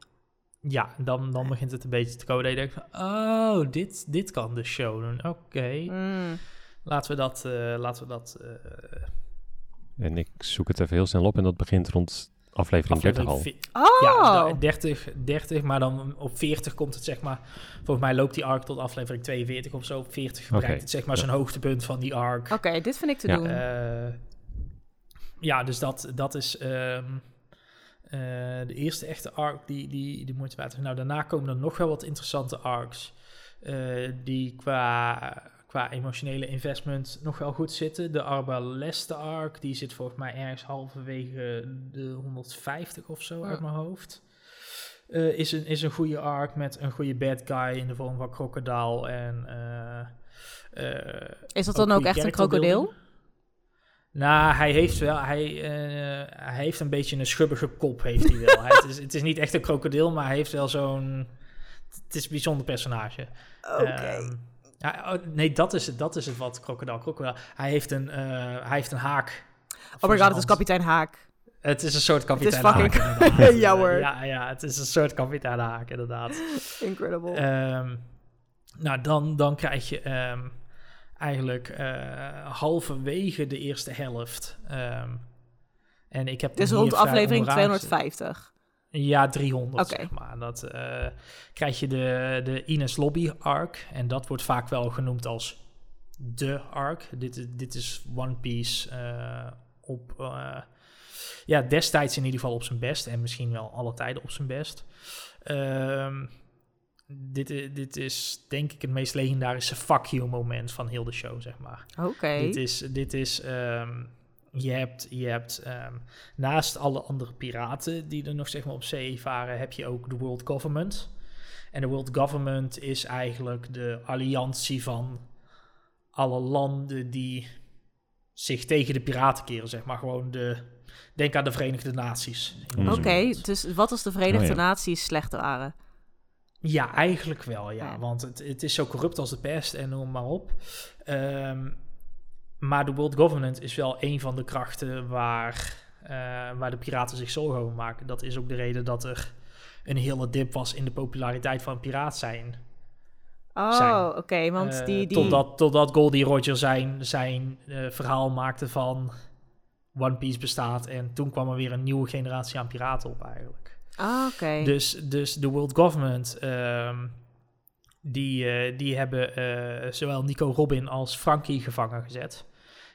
ja, dan, dan begint het een beetje te komen. Dat je denkt van, oh, dit, dit kan de show doen. Oké, Mm. laten we dat... eh, laten we dat eh, En ik zoek het even heel snel op en dat begint rond aflevering 30 al. Oh! Ja, da- 30, 30, maar dan op 40 komt het zeg maar... Volgens mij loopt die arc tot aflevering 42 of zo. Op 40 Oké, bereikt het zeg maar ja. zijn hoogtepunt van die arc. Oké, dit vind ik te Ja. doen. Eh, ja, dus dat, dat is ehm, eh, de eerste echte arc die, die, die moeite waard is. Nou, daarna komen er nog wel wat interessante arcs eh, die qua, qua emotionele investment nog wel goed zitten. De Arbaleste arc, die zit volgens mij ergens halverwege de 150 of zo uit mijn hoofd. Eh, is, een, is een goede arc met een goede bad guy in de vorm van Crocodile en... eh, eh, is dat ook dan ook echt een krokodil? Nou, hij heeft wel, hij, hij heeft een beetje een schubbige kop, heeft hij wel. hij, het, is, het is niet echt een krokodil, maar hij heeft wel zo'n, het is een bijzonder personage. Oké. Ehm, ja, oh, nee, dat is het, dat is het wat krokodil, krokodil. Hij heeft een, eh, hij heeft een haak. oh my god, het is kapitein Haak. Het is een soort kapitein fucking- Haak, inderdaad. Ja, hoor. Ja, ja, het is een soort kapitein Haak, inderdaad. Incredible. Ehm, nou, dan, dan krijg je ehm, eigenlijk eh, halverwege de eerste helft. ehm, en ik heb dus rond aflevering onderaan gezet. 250. Ja, 300 Oké. zeg maar. Dat eh, krijg je de, de Ines Lobby arc. En dat wordt vaak wel genoemd als de arc. Dit, is- dit is One Piece eh, op, eh, ja, destijds in ieder geval op zijn best. En misschien wel alle tijden op zijn best. Ehm, dit, dit is denk ik het meest legendarische fuck you moment van heel de show, zeg maar. Oké. Dit is, dit is ehm, je hebt, je hebt ehm, naast alle andere piraten die er nog zeg maar op zee varen, heb je ook de World Government. En de World Government is eigenlijk de alliantie van alle landen die zich tegen de piraten keren, zeg maar. Gewoon de, denk aan de Verenigde Naties. Oké, dus wat als de Verenigde Oh, ja. Naties slecht waren? Ja, eigenlijk wel, ja. Ja. Want het, het is zo corrupt als de pest en noem maar op. Ehm, maar de World Government is wel een van de krachten waar, eh, waar de piraten zich zorgen over maken. Dat is ook de reden dat er een hele dip was in de populariteit van piraat zijn. Oh, oké, want Eh, die... die... Totdat, totdat Goldie Roger zijn, zijn eh, verhaal maakte van One Piece bestaat. En toen kwam er weer een nieuwe generatie aan piraten op eigenlijk. Ah, oké. Dus, dus de World Government, ehm, die, die hebben zowel Nico Robin als Frankie gevangen gezet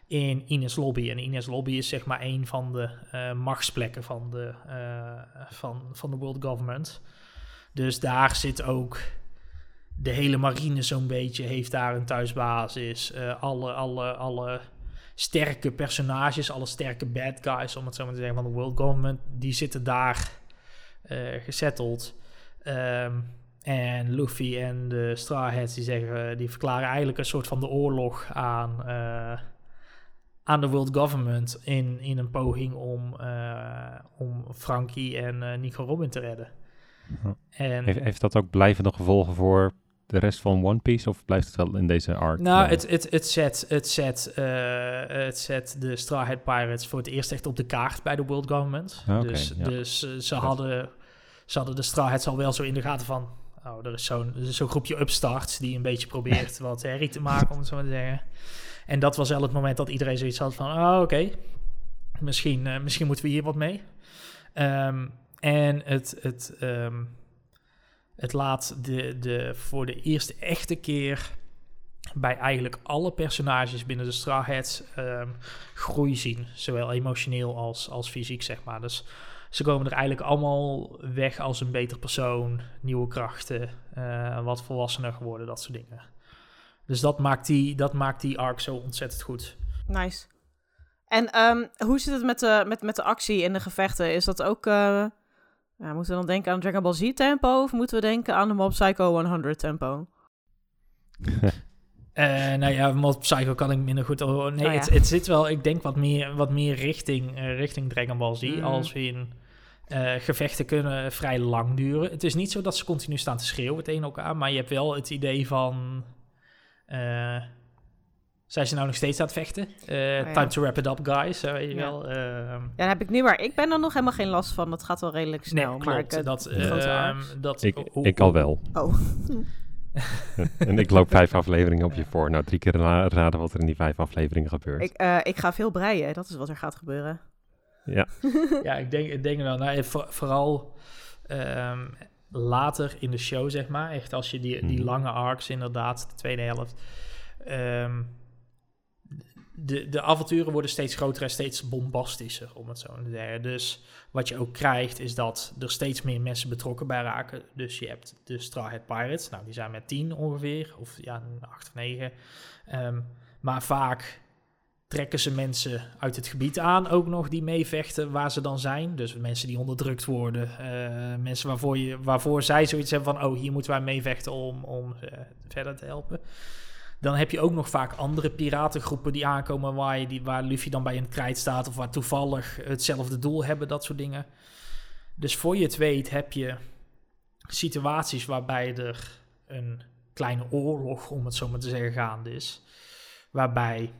in Ines Lobby. En Ines Lobby is zeg maar een van de eh, machtsplekken van de, eh, van, van de World Government. Dus daar zit ook de hele marine zo'n beetje, heeft daar een thuisbasis. Eh, alle, alle, alle sterke personages, alle sterke bad guys, om het zo maar te zeggen, van de World Government, die zitten daar gesetteld. Ehm, en Luffy en de Straw Hats die zeggen, die verklaren eigenlijk een soort van de oorlog aan, aan de World Government in, in een poging om, eh, om Frankie en eh, Nico Robin te redden. En Heeft, heeft dat ook blijvende gevolgen voor de rest van One Piece? Of blijft het wel in deze arc? Nou, het, het, het, zet, het, zet, eh, het zet de Straw Hat Pirates voor het eerst echt op de kaart bij de World Government. Ah, dus ja. dus ze, hadden, ze hadden de Straw Hats al wel zo in de gaten van... Oh, er is zo'n is zo'n groepje upstarts die een beetje probeert wat herrie te maken, om het zo maar te zeggen. En dat was wel het moment dat iedereen zoiets had van... Oh, oké, misschien, eh, misschien moeten we hier wat mee. Ehm, en het... het ehm, het laat de, de, voor de eerste echte keer bij eigenlijk alle personages binnen de Straw Hats ehm, groei zien. Zowel emotioneel als, als fysiek, zeg maar. Dus ze komen er eigenlijk allemaal weg als een beter persoon, nieuwe krachten, eh, wat volwassener geworden, dat soort dingen. Dus dat maakt die, dat maakt die arc zo ontzettend goed. Nice. En ehm, hoe zit het met de, met, met de actie en de gevechten? Is dat ook... eh, ja, moeten we dan denken aan Dragon Ball Z tempo? Of moeten we denken aan de Mob Psycho 100 tempo? Eh nou ja, Mod Psycho kan ik minder goed... Oh, nee, Oh ja. het, het zit wel, ik denk, wat meer, wat meer richting, eh, richting Dragon Ball Z. Mm. Als we in gevechten kunnen vrij lang duren. Het is niet zo dat ze continu staan te schreeuwen tegen elkaar. Maar je hebt wel het idee van... eh, zijn ze nou nog steeds aan het vechten? Eh, ja. Time to wrap it up, guys. eh, weet je Ja. wel. Ehm, Ja, daar heb ik nu waar. Ik ben er nog helemaal geen last van. Dat gaat wel redelijk snel. nee, maar ik, eh, dat, ehm, dat, ik, ik al wel. Oh. en ik loop vijf afleveringen op je voor. Nou, drie keer ra- raden wat er in die vijf afleveringen gebeurt. Ik, eh, ik ga veel breien. Dat is wat er gaat gebeuren. Ja, Ja, ik denk, ik denk wel. Nou, voor- vooral ehm, later in de show, zeg maar. Echt als je die, die Mhm. lange arcs, inderdaad, de tweede helft. ehm, de, de avonturen worden steeds groter en steeds bombastischer, om het zo te zeggen. Dus wat je ook krijgt, is dat er steeds meer mensen betrokken bij raken. Dus je hebt de Straw Hat Pirates. Nou, die zijn met tien ongeveer. Of ja, acht of negen. Ehm, maar vaak trekken ze mensen uit het gebied aan ook nog die meevechten waar ze dan zijn. Dus mensen die onderdrukt worden. eh, mensen waarvoor, je, waarvoor zij zoiets hebben van... oh, hier moeten wij meevechten om, om ze verder te helpen. Dan heb je ook nog vaak andere piratengroepen die aankomen... waar, je die, waar Luffy dan bij een krijt staat... of waar toevallig hetzelfde doel hebben, dat soort dingen. Dus voor je het weet heb je situaties waarbij er een kleine oorlog... om het zo maar te zeggen, gaande is. Waarbij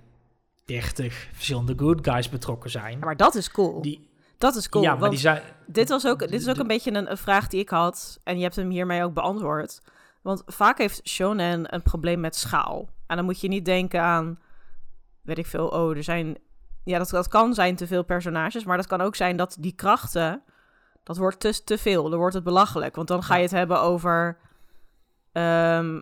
30 verschillende good guys betrokken zijn. Maar dat is cool. Die, dat is cool. ja, maar want die zijn... dit, was ook, dit is ook een beetje een, een vraag die ik had. En je hebt hem hiermee ook beantwoord. Want vaak heeft Shonen een probleem met schaal. En dan moet je niet denken aan... Weet ik veel, oh, er zijn... Ja, dat, dat kan zijn te veel personages. Maar dat kan ook zijn dat die krachten... Dat wordt te, te veel. Dan wordt het belachelijk. Want dan ga je het hebben over... ehm,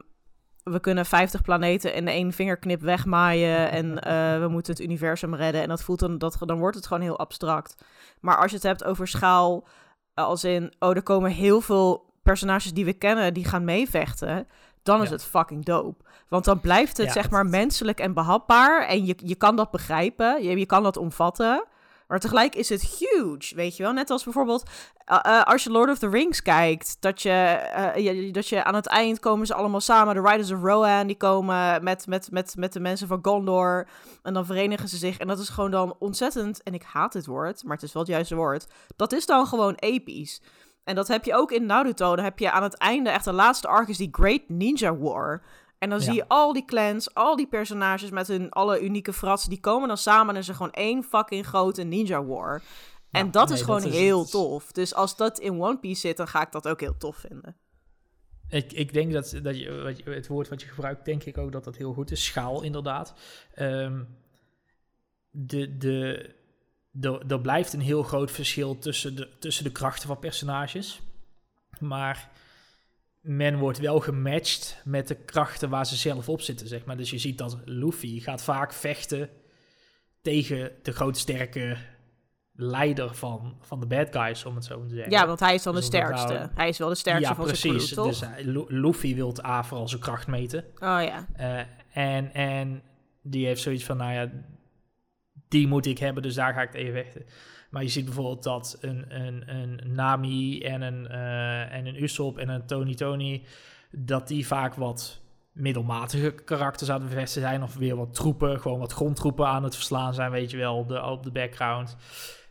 we kunnen 50 planeten in één vingerknip wegmaaien en eh, we moeten het universum redden. En dat voelt dan, dat, dan wordt het gewoon heel abstract. Maar als je het hebt over schaal, als in, oh, er komen heel veel personages die we kennen die gaan meevechten, dan is Ja. het fucking dope. Want dan blijft het Ja, zeg het- maar menselijk en behapbaar en je, je kan dat begrijpen, je, je kan dat omvatten. Maar tegelijk is het huge, weet je wel? Net als bijvoorbeeld uh, uh, als je Lord of the Rings kijkt, dat je, uh, je, dat je aan het eind komen ze allemaal samen. De Riders of Rohan, die komen met, met, met, met de mensen van Gondor. En dan verenigen ze zich. En dat is gewoon dan ontzettend, en ik haat dit woord, maar het is wel het juiste woord. Dat is dan gewoon episch. En dat heb je ook in Naruto. Dan heb je aan het einde, echt de laatste arc, is die Great Ninja War. En dan Ja. zie je al die clans, al die personages met hun alle unieke frats, die komen dan samen en er gewoon één fucking grote ninja war. En Ja, dat nee, is gewoon dat is- heel tof. Dus als dat in One Piece zit, dan ga ik dat ook heel tof vinden. Ik, ik denk dat, dat je, het woord wat je gebruikt, denk ik ook dat dat heel goed is. Schaal, inderdaad. Ehm, de, de, de, er blijft een heel groot verschil tussen de, tussen de krachten van personages. Maar men wordt wel gematcht met de krachten waar ze zelf op zitten, zeg maar. Dus je ziet dat Luffy gaat vaak vechten tegen de grote sterke leider van, van de bad guys, om het zo te zeggen. Ja, want hij is dan de Dus sterkste. Hij is wel de sterkste ja, van precies. zijn crew, toch? dus Lu- Luffy wil A vooral zijn kracht meten. Oh ja. Eh, en, en die heeft zoiets van, nou ja, die moet ik hebben, dus daar ga ik tegen vechten. Maar je ziet bijvoorbeeld dat een, een, een Nami en een, eh, en een Usopp en een Tony Tony, dat die vaak wat middelmatige karakters aan het vechten zijn. Of weer wat troepen, gewoon wat grondtroepen aan het verslaan zijn, weet je wel, op de, op de background.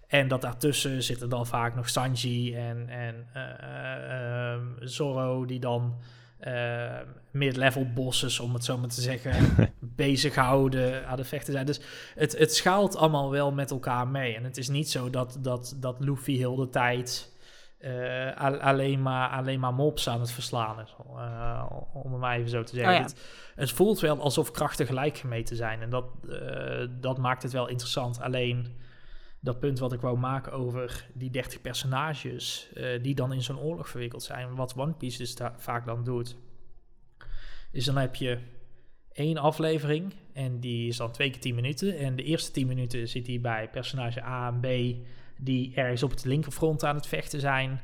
En dat daartussen zitten dan vaak nog Sanji en, en eh, eh, ehm, Zoro, die dan eh, mid-level bosses, om het zo maar te zeggen, bezighouden, aan de vechten zijn. Dus het, het schaalt allemaal wel met elkaar mee. En het is niet zo dat, dat, dat Luffy heel de tijd eh, alleen, maar, alleen maar mobs aan het verslaan is. eh, om het maar even zo te zeggen. Oh ja. het, het voelt wel alsof krachten gelijk gemeten zijn. En dat, eh, dat maakt het wel interessant. Alleen dat punt wat ik wou maken over die 30 personages eh, die dan in zo'n oorlog verwikkeld zijn. Wat One Piece dus vaak dan doet, is dan heb je één aflevering en die is dan twee keer 10 minuten. En de eerste 10 minuten zit hij bij personage A en B die ergens op het linkerfront aan het vechten zijn.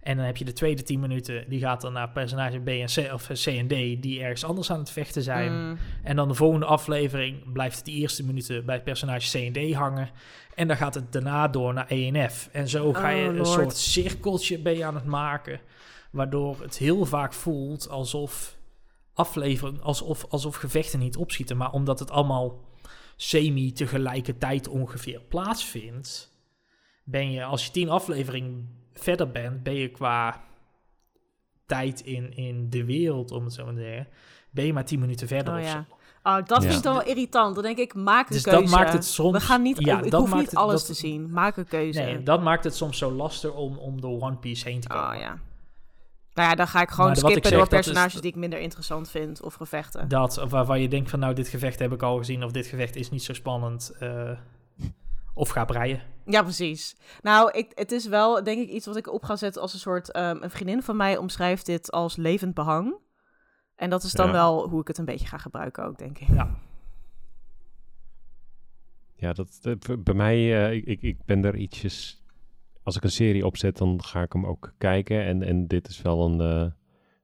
En dan heb je de tweede 10 minuten, die gaat dan naar personage B en C, of C en D, die ergens anders aan het vechten zijn. Mm. En dan de volgende aflevering blijft het die eerste minuten bij personage C en D hangen. En dan gaat het daarna door naar E en F. En zo ga je Oh, een soort cirkeltje ben je aan het maken. Waardoor het heel vaak voelt alsof aflevering, alsof, alsof gevechten niet opschieten. Maar omdat het allemaal semi tegelijkertijd ongeveer plaatsvindt, ben je, als je tien afleveringen verder bent, ben je qua tijd in, in de wereld, om het zo maar te zeggen, ben je maar tien minuten verder Oh of ja. zo. Oh, dat Ja. vind ik dan wel irritant. Dan denk ik, maak een Dus keuze. dat maakt het soms... We gaan niet, ja, ik dat hoef maakt niet het- alles dat- te zien. Maak een keuze. Nee, dat maakt het soms zo lastig om, om door One Piece heen te komen. Oh ja. Nou ja, dan ga ik gewoon ik skippen zeg, door is- personages die ik minder interessant vind of gevechten. Dat, of waarvan je denkt van nou, dit gevecht heb ik al gezien... of dit gevecht is niet zo spannend. eh, of ga breien. Ja, precies. Nou, ik, het is wel, denk ik, iets wat ik op ga zetten als een soort... ehm, een vriendin van mij omschrijft dit als levend behang. En dat is dan Ja. wel hoe ik het een beetje ga gebruiken ook, denk ik. Ja. Ja, dat, dat- bij mij, eh, ik, ik, ben er ietsjes... Als ik een serie opzet, dan ga ik hem ook kijken. En, en dit is wel een...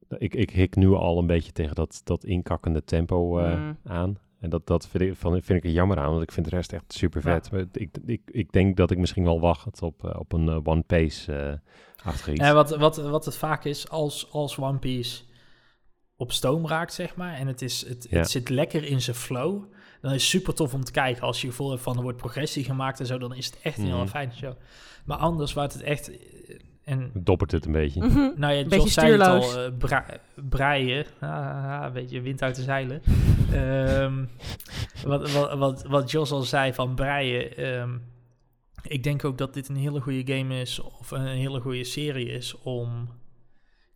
eh, ik, ik hik nu al een beetje tegen dat, dat inkakkende tempo eh, Mm. aan. En dat, dat vind, ik, van, vind ik er jammer aan, want ik vind de rest echt super vet. Ik, ik, ik denk dat ik misschien wel wacht op, eh, op een eh, One eh achtig iets. En wat, wat, wat het vaak is, als, als One Piece op stoom raakt, zeg maar... en het, is, het, Ja. het zit lekker in zijn flow... dan is het super tof om te kijken. Als je gevoel hebt van er wordt progressie gemaakt en zo... dan is het echt een Mhm. heel fijne show. Maar anders, waar het echt... En Doppert het een beetje. Mhm. Nou ja, Beetje Jos zei het al, eh, bra- breien. Ah, een beetje wind uit de zeilen. Ehm, wat, wat, wat, wat Jos al zei van breien. ehm, ik denk ook dat dit een hele goede game is, of een hele goede serie is, om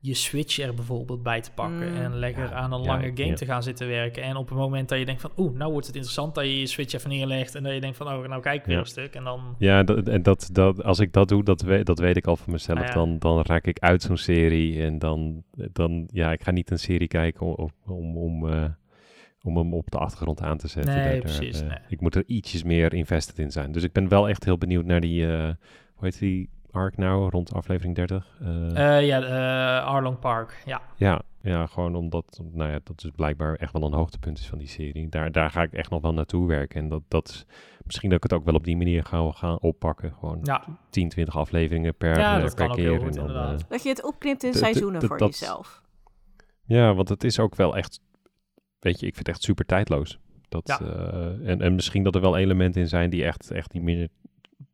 je Switch er bijvoorbeeld bij te pakken Mm. en lekker Ja, aan een lange game ja. te gaan zitten werken. En op het moment dat je denkt van, oeh, nou wordt het interessant, dat je je Switch even neerlegt en dat je denkt van, oh, nou kijk ik weer Ja. een stuk. En dan, Ja, dat, en dat, dat, als ik dat doe, dat, weet dat weet ik al van mezelf. Ah, ja. dan, dan raak ik uit zo'n serie. En dan, dan, ja, ik ga niet een serie kijken om, om, om, eh, om hem op de achtergrond aan te zetten. Nee, Daar- daar, precies, eh, nee. Ik moet er ietsjes meer invested in zijn. Dus ik ben wel echt heel benieuwd naar die, eh, hoe heet die arc nou, rond aflevering 30? Eh, Eh, ja, eh, Arlong Park, ja. ja, ja, gewoon omdat, nou ja, dat is blijkbaar echt wel een hoogtepunt is van die serie. Daar, daar ga ik echt nog wel naartoe werken. En dat, dat is misschien dat ik het ook wel op die manier ga gaan oppakken. Gewoon Ja, 10, 20 afleveringen per, Ja, dat per kan ook keer. heel goed, en dan, inderdaad. Dat je het opknipt in seizoenen voor dat- jezelf. ja, want het is ook wel echt, weet je, ik vind het echt super tijdloos. Dat, Ja. eh, en, en misschien dat er wel elementen in zijn die echt, echt niet meer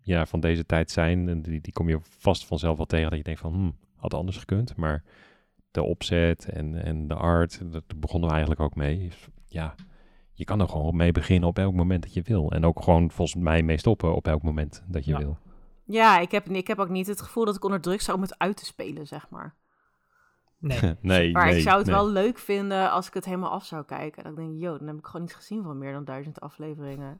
ja, van deze tijd zijn. En die, die kom je vast vanzelf wel tegen dat je denkt van, hmm, had anders gekund. Maar de opzet en, en de art, daar begonnen we eigenlijk ook mee. Ja, je kan er gewoon mee beginnen op elk moment dat je wil. En ook gewoon volgens mij mee stoppen op elk moment dat je Ja. wil. Ja, ik heb, ik heb ook niet het gevoel dat ik onder druk sta om het uit te spelen, zeg maar. nee. nee, Maar nee, ik zou het nee. wel leuk vinden als ik het helemaal af zou kijken. Dat ik denk, yo, dan heb ik gewoon niet gezien van meer dan duizend afleveringen.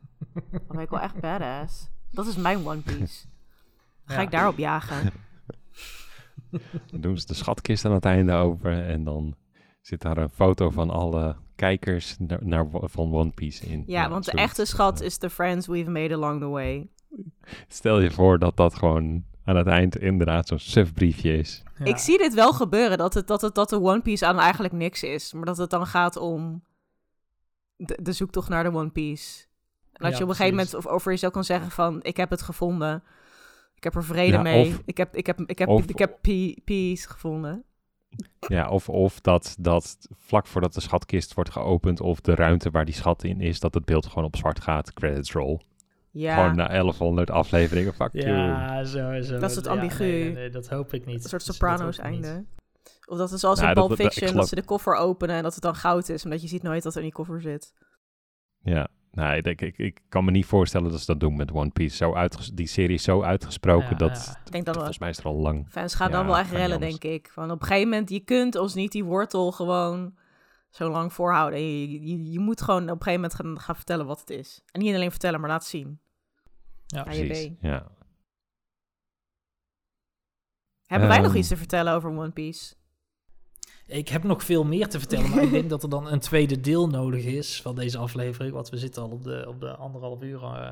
Dan ben ik wel echt badass. Dat is mijn One Piece. Ga Ja. ik daarop jagen? Dan doen ze de schatkist aan het einde open en dan zit daar een foto van alle kijkers naar, naar, van One Piece in. Ja, Nou, want de echte schat is the friends we've made along the way. Stel je voor dat dat gewoon aan het eind inderdaad zo'n sufbriefje is. Ja. Ik zie dit wel gebeuren, dat, het, dat, het, dat de One Piece aan eigenlijk niks is. Maar dat het dan gaat om de, de zoektocht naar de One Piece. En dat Ja, je op een gegeven moment of- over jezelf kan zeggen van... ik heb het gevonden. Ik heb er vrede Ja, mee. of- ik heb, ik heb, ik heb, of- ik heb pe- peace gevonden. Ja, of, of dat, dat vlak voordat de schatkist wordt geopend of de ruimte waar die schat in is, dat het beeld gewoon op zwart gaat, credits roll. Ja, Gewoon na 1100 afleveringen, fuck you. Ja, zo, zo. Dat is het Ja, ambigu. nee, nee, nee, dat hoop ik niet. een soort Dat- dat Sopranos niet. einde. Of dat is zoals Ja, in dat- Pulp dat- Fiction, dat, geloof- ze de koffer openen en dat het dan goud is. Omdat je ziet nooit wat er in die koffer zit. Ja, nee, ik, ik, ik, ik kan me niet voorstellen dat ze dat doen met One Piece. Zo uitges- die serie is zo uitgesproken Ja, dat, ja. Ik denk dan wel, volgens mij is het er al lang. fans gaan Ja, dan wel echt rellen, denk ik. Van op een gegeven moment, je kunt ons niet die wortel gewoon zo lang voorhouden. Je, je, je moet gewoon op een gegeven moment gaan, gaan vertellen wat het is. En niet alleen vertellen, maar laten zien. Ja. Precies, ja. Hebben wij nog Ehm. iets te vertellen over One Piece? Ik heb nog veel meer te vertellen, maar ik denk dat er dan een tweede deel nodig is van deze aflevering. Want we zitten al op de, op de anderhalf uur eh,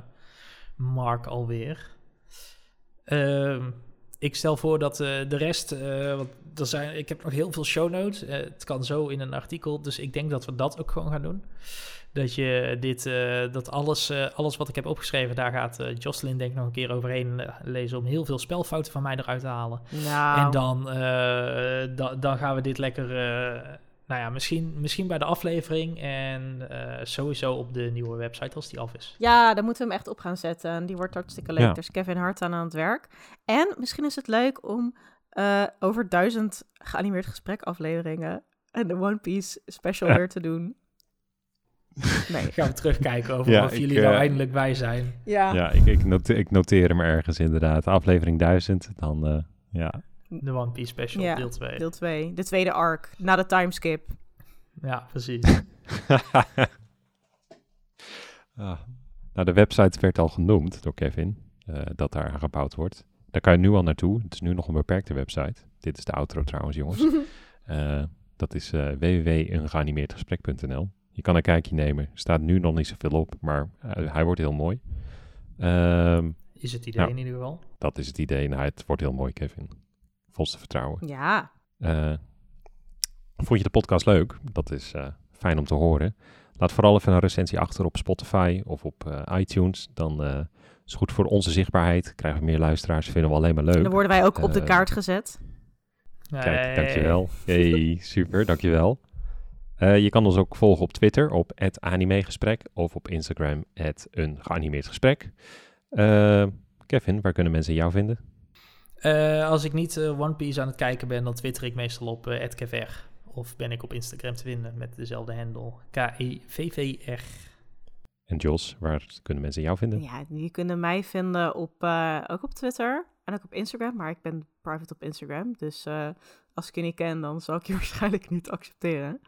mark alweer. Ehm, ik stel voor dat eh, de rest, eh, want er zijn, ik heb nog heel veel show notes. Het kan zo in een artikel, dus ik denk dat we dat ook gewoon gaan doen. Dat je dit, eh, dat alles, eh, alles wat ik heb opgeschreven, daar gaat eh, Jocelyn denk ik nog een keer overheen lezen om heel veel spelfouten van mij eruit te halen. Nou, En dan, eh, da- dan gaan we dit lekker, eh, nou ja, misschien, misschien bij de aflevering en eh, sowieso op de nieuwe website als die af is. ja, daar moeten we hem echt op gaan zetten. En die wordt hartstikke leuk. Ja. Is Kevin Hart aan aan het werk. En misschien is het leuk om eh, over duizend geanimeerd gesprek afleveringen en de One Piece special Ja. weer te doen. Nee. Gaan we terugkijken over Ja, of ik, jullie nou eh, eindelijk bij zijn. Ja, Ja, ik, ik, noteer, ik noteer hem ergens inderdaad. Aflevering 1000, dan eh, ja. De One Piece Special, Ja, deel 2. deel 2. De tweede arc, na de timeskip. Ja, precies. Ah. Nou, de website werd al genoemd door Kevin, eh, dat daar aan gebouwd wordt. Daar kan je nu al naartoe. Het is nu nog een beperkte website. Dit is de outro trouwens, jongens. Eh, dat is uh, www.ungeanimeerdgesprek.nl. Je kan een kijkje nemen. Er staat nu nog niet zoveel op, maar uh, hij wordt heel mooi. Ehm, Is het idee Nou. in ieder geval. dat is het idee. Nou, het wordt heel mooi, Kevin. Volste vertrouwen. Ja, Eh, vond je de podcast leuk? Dat is eh, fijn om te horen. Laat vooral even een recensie achter op Spotify of op eh, iTunes. Dan eh, is het goed voor onze zichtbaarheid. Krijgen we meer luisteraars. Vinden we alleen maar en leuk. dan worden wij ook op de Eh, kaart gezet. Kijk, Nee. dankjewel. Hey, super, dankjewel. Eh je kan ons ook volgen op Twitter op het animegesprek of op Instagram het een geanimeerd gesprek. Eh, Kevin, waar kunnen mensen jou vinden? Eh, als ik niet One Piece aan het kijken ben, dan twitter ik meestal op uh, @kevr. Of ben ik op Instagram te vinden met dezelfde handle. K-E-V-V-R. En Jos, waar kunnen mensen jou vinden? Ja, die kunnen mij vinden op, eh, ook op Twitter en ook op Instagram. Maar ik ben private op Instagram. Dus eh, als ik je niet ken, dan zal ik je waarschijnlijk niet accepteren.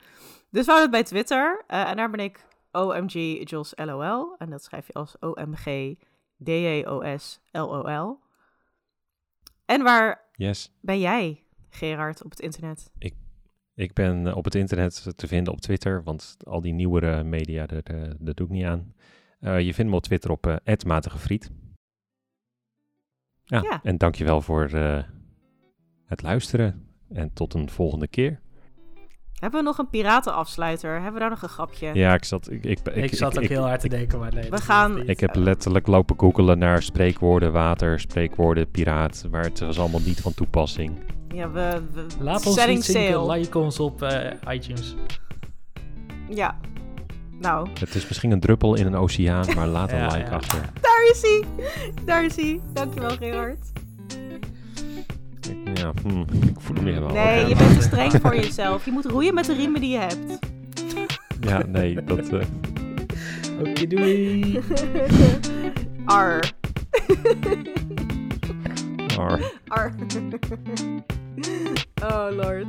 Dus we houden het bij Twitter. eh, en daar ben ik OMG Jos LOL. En dat schrijf je als OMG D-J-O-S L-O-L. En waar Yes. ben jij, Gerard, op het internet? Ik ben eh, op het internet te vinden op Twitter, want al die nieuwere media, daar, doe ik niet aan. Je vindt me op Twitter op uh, @matigefriet. Ja, Ja. en dankjewel voor het luisteren. En tot een volgende keer. Hebben we nog een piratenafsluiter? Hebben we daar nog een grapje? Ja, ik zat... Ik, ik, Ik, zat ook ik, heel hard te denken, maar nee. We gaan-. Ik heb letterlijk lopen googelen naar spreekwoorden water, spreekwoorden piraat, maar het was allemaal niet van toepassing. Ja, we, we Laat ons setting niet zinken, like ons op eh, iTunes. Ja. Nou, Het is misschien een druppel in een oceaan, maar laat een Ja, like ja. achter. daar is hij. Daar is hij. Dankjewel, Gerard. Ja, hm, ik voel hem niet helemaal. Nee, je bent te streng voor jezelf. Je moet roeien met de riemen die je hebt. Ja, nee, dat... eh, Oké, doei. Ar. maar- Ar. Oh, lord.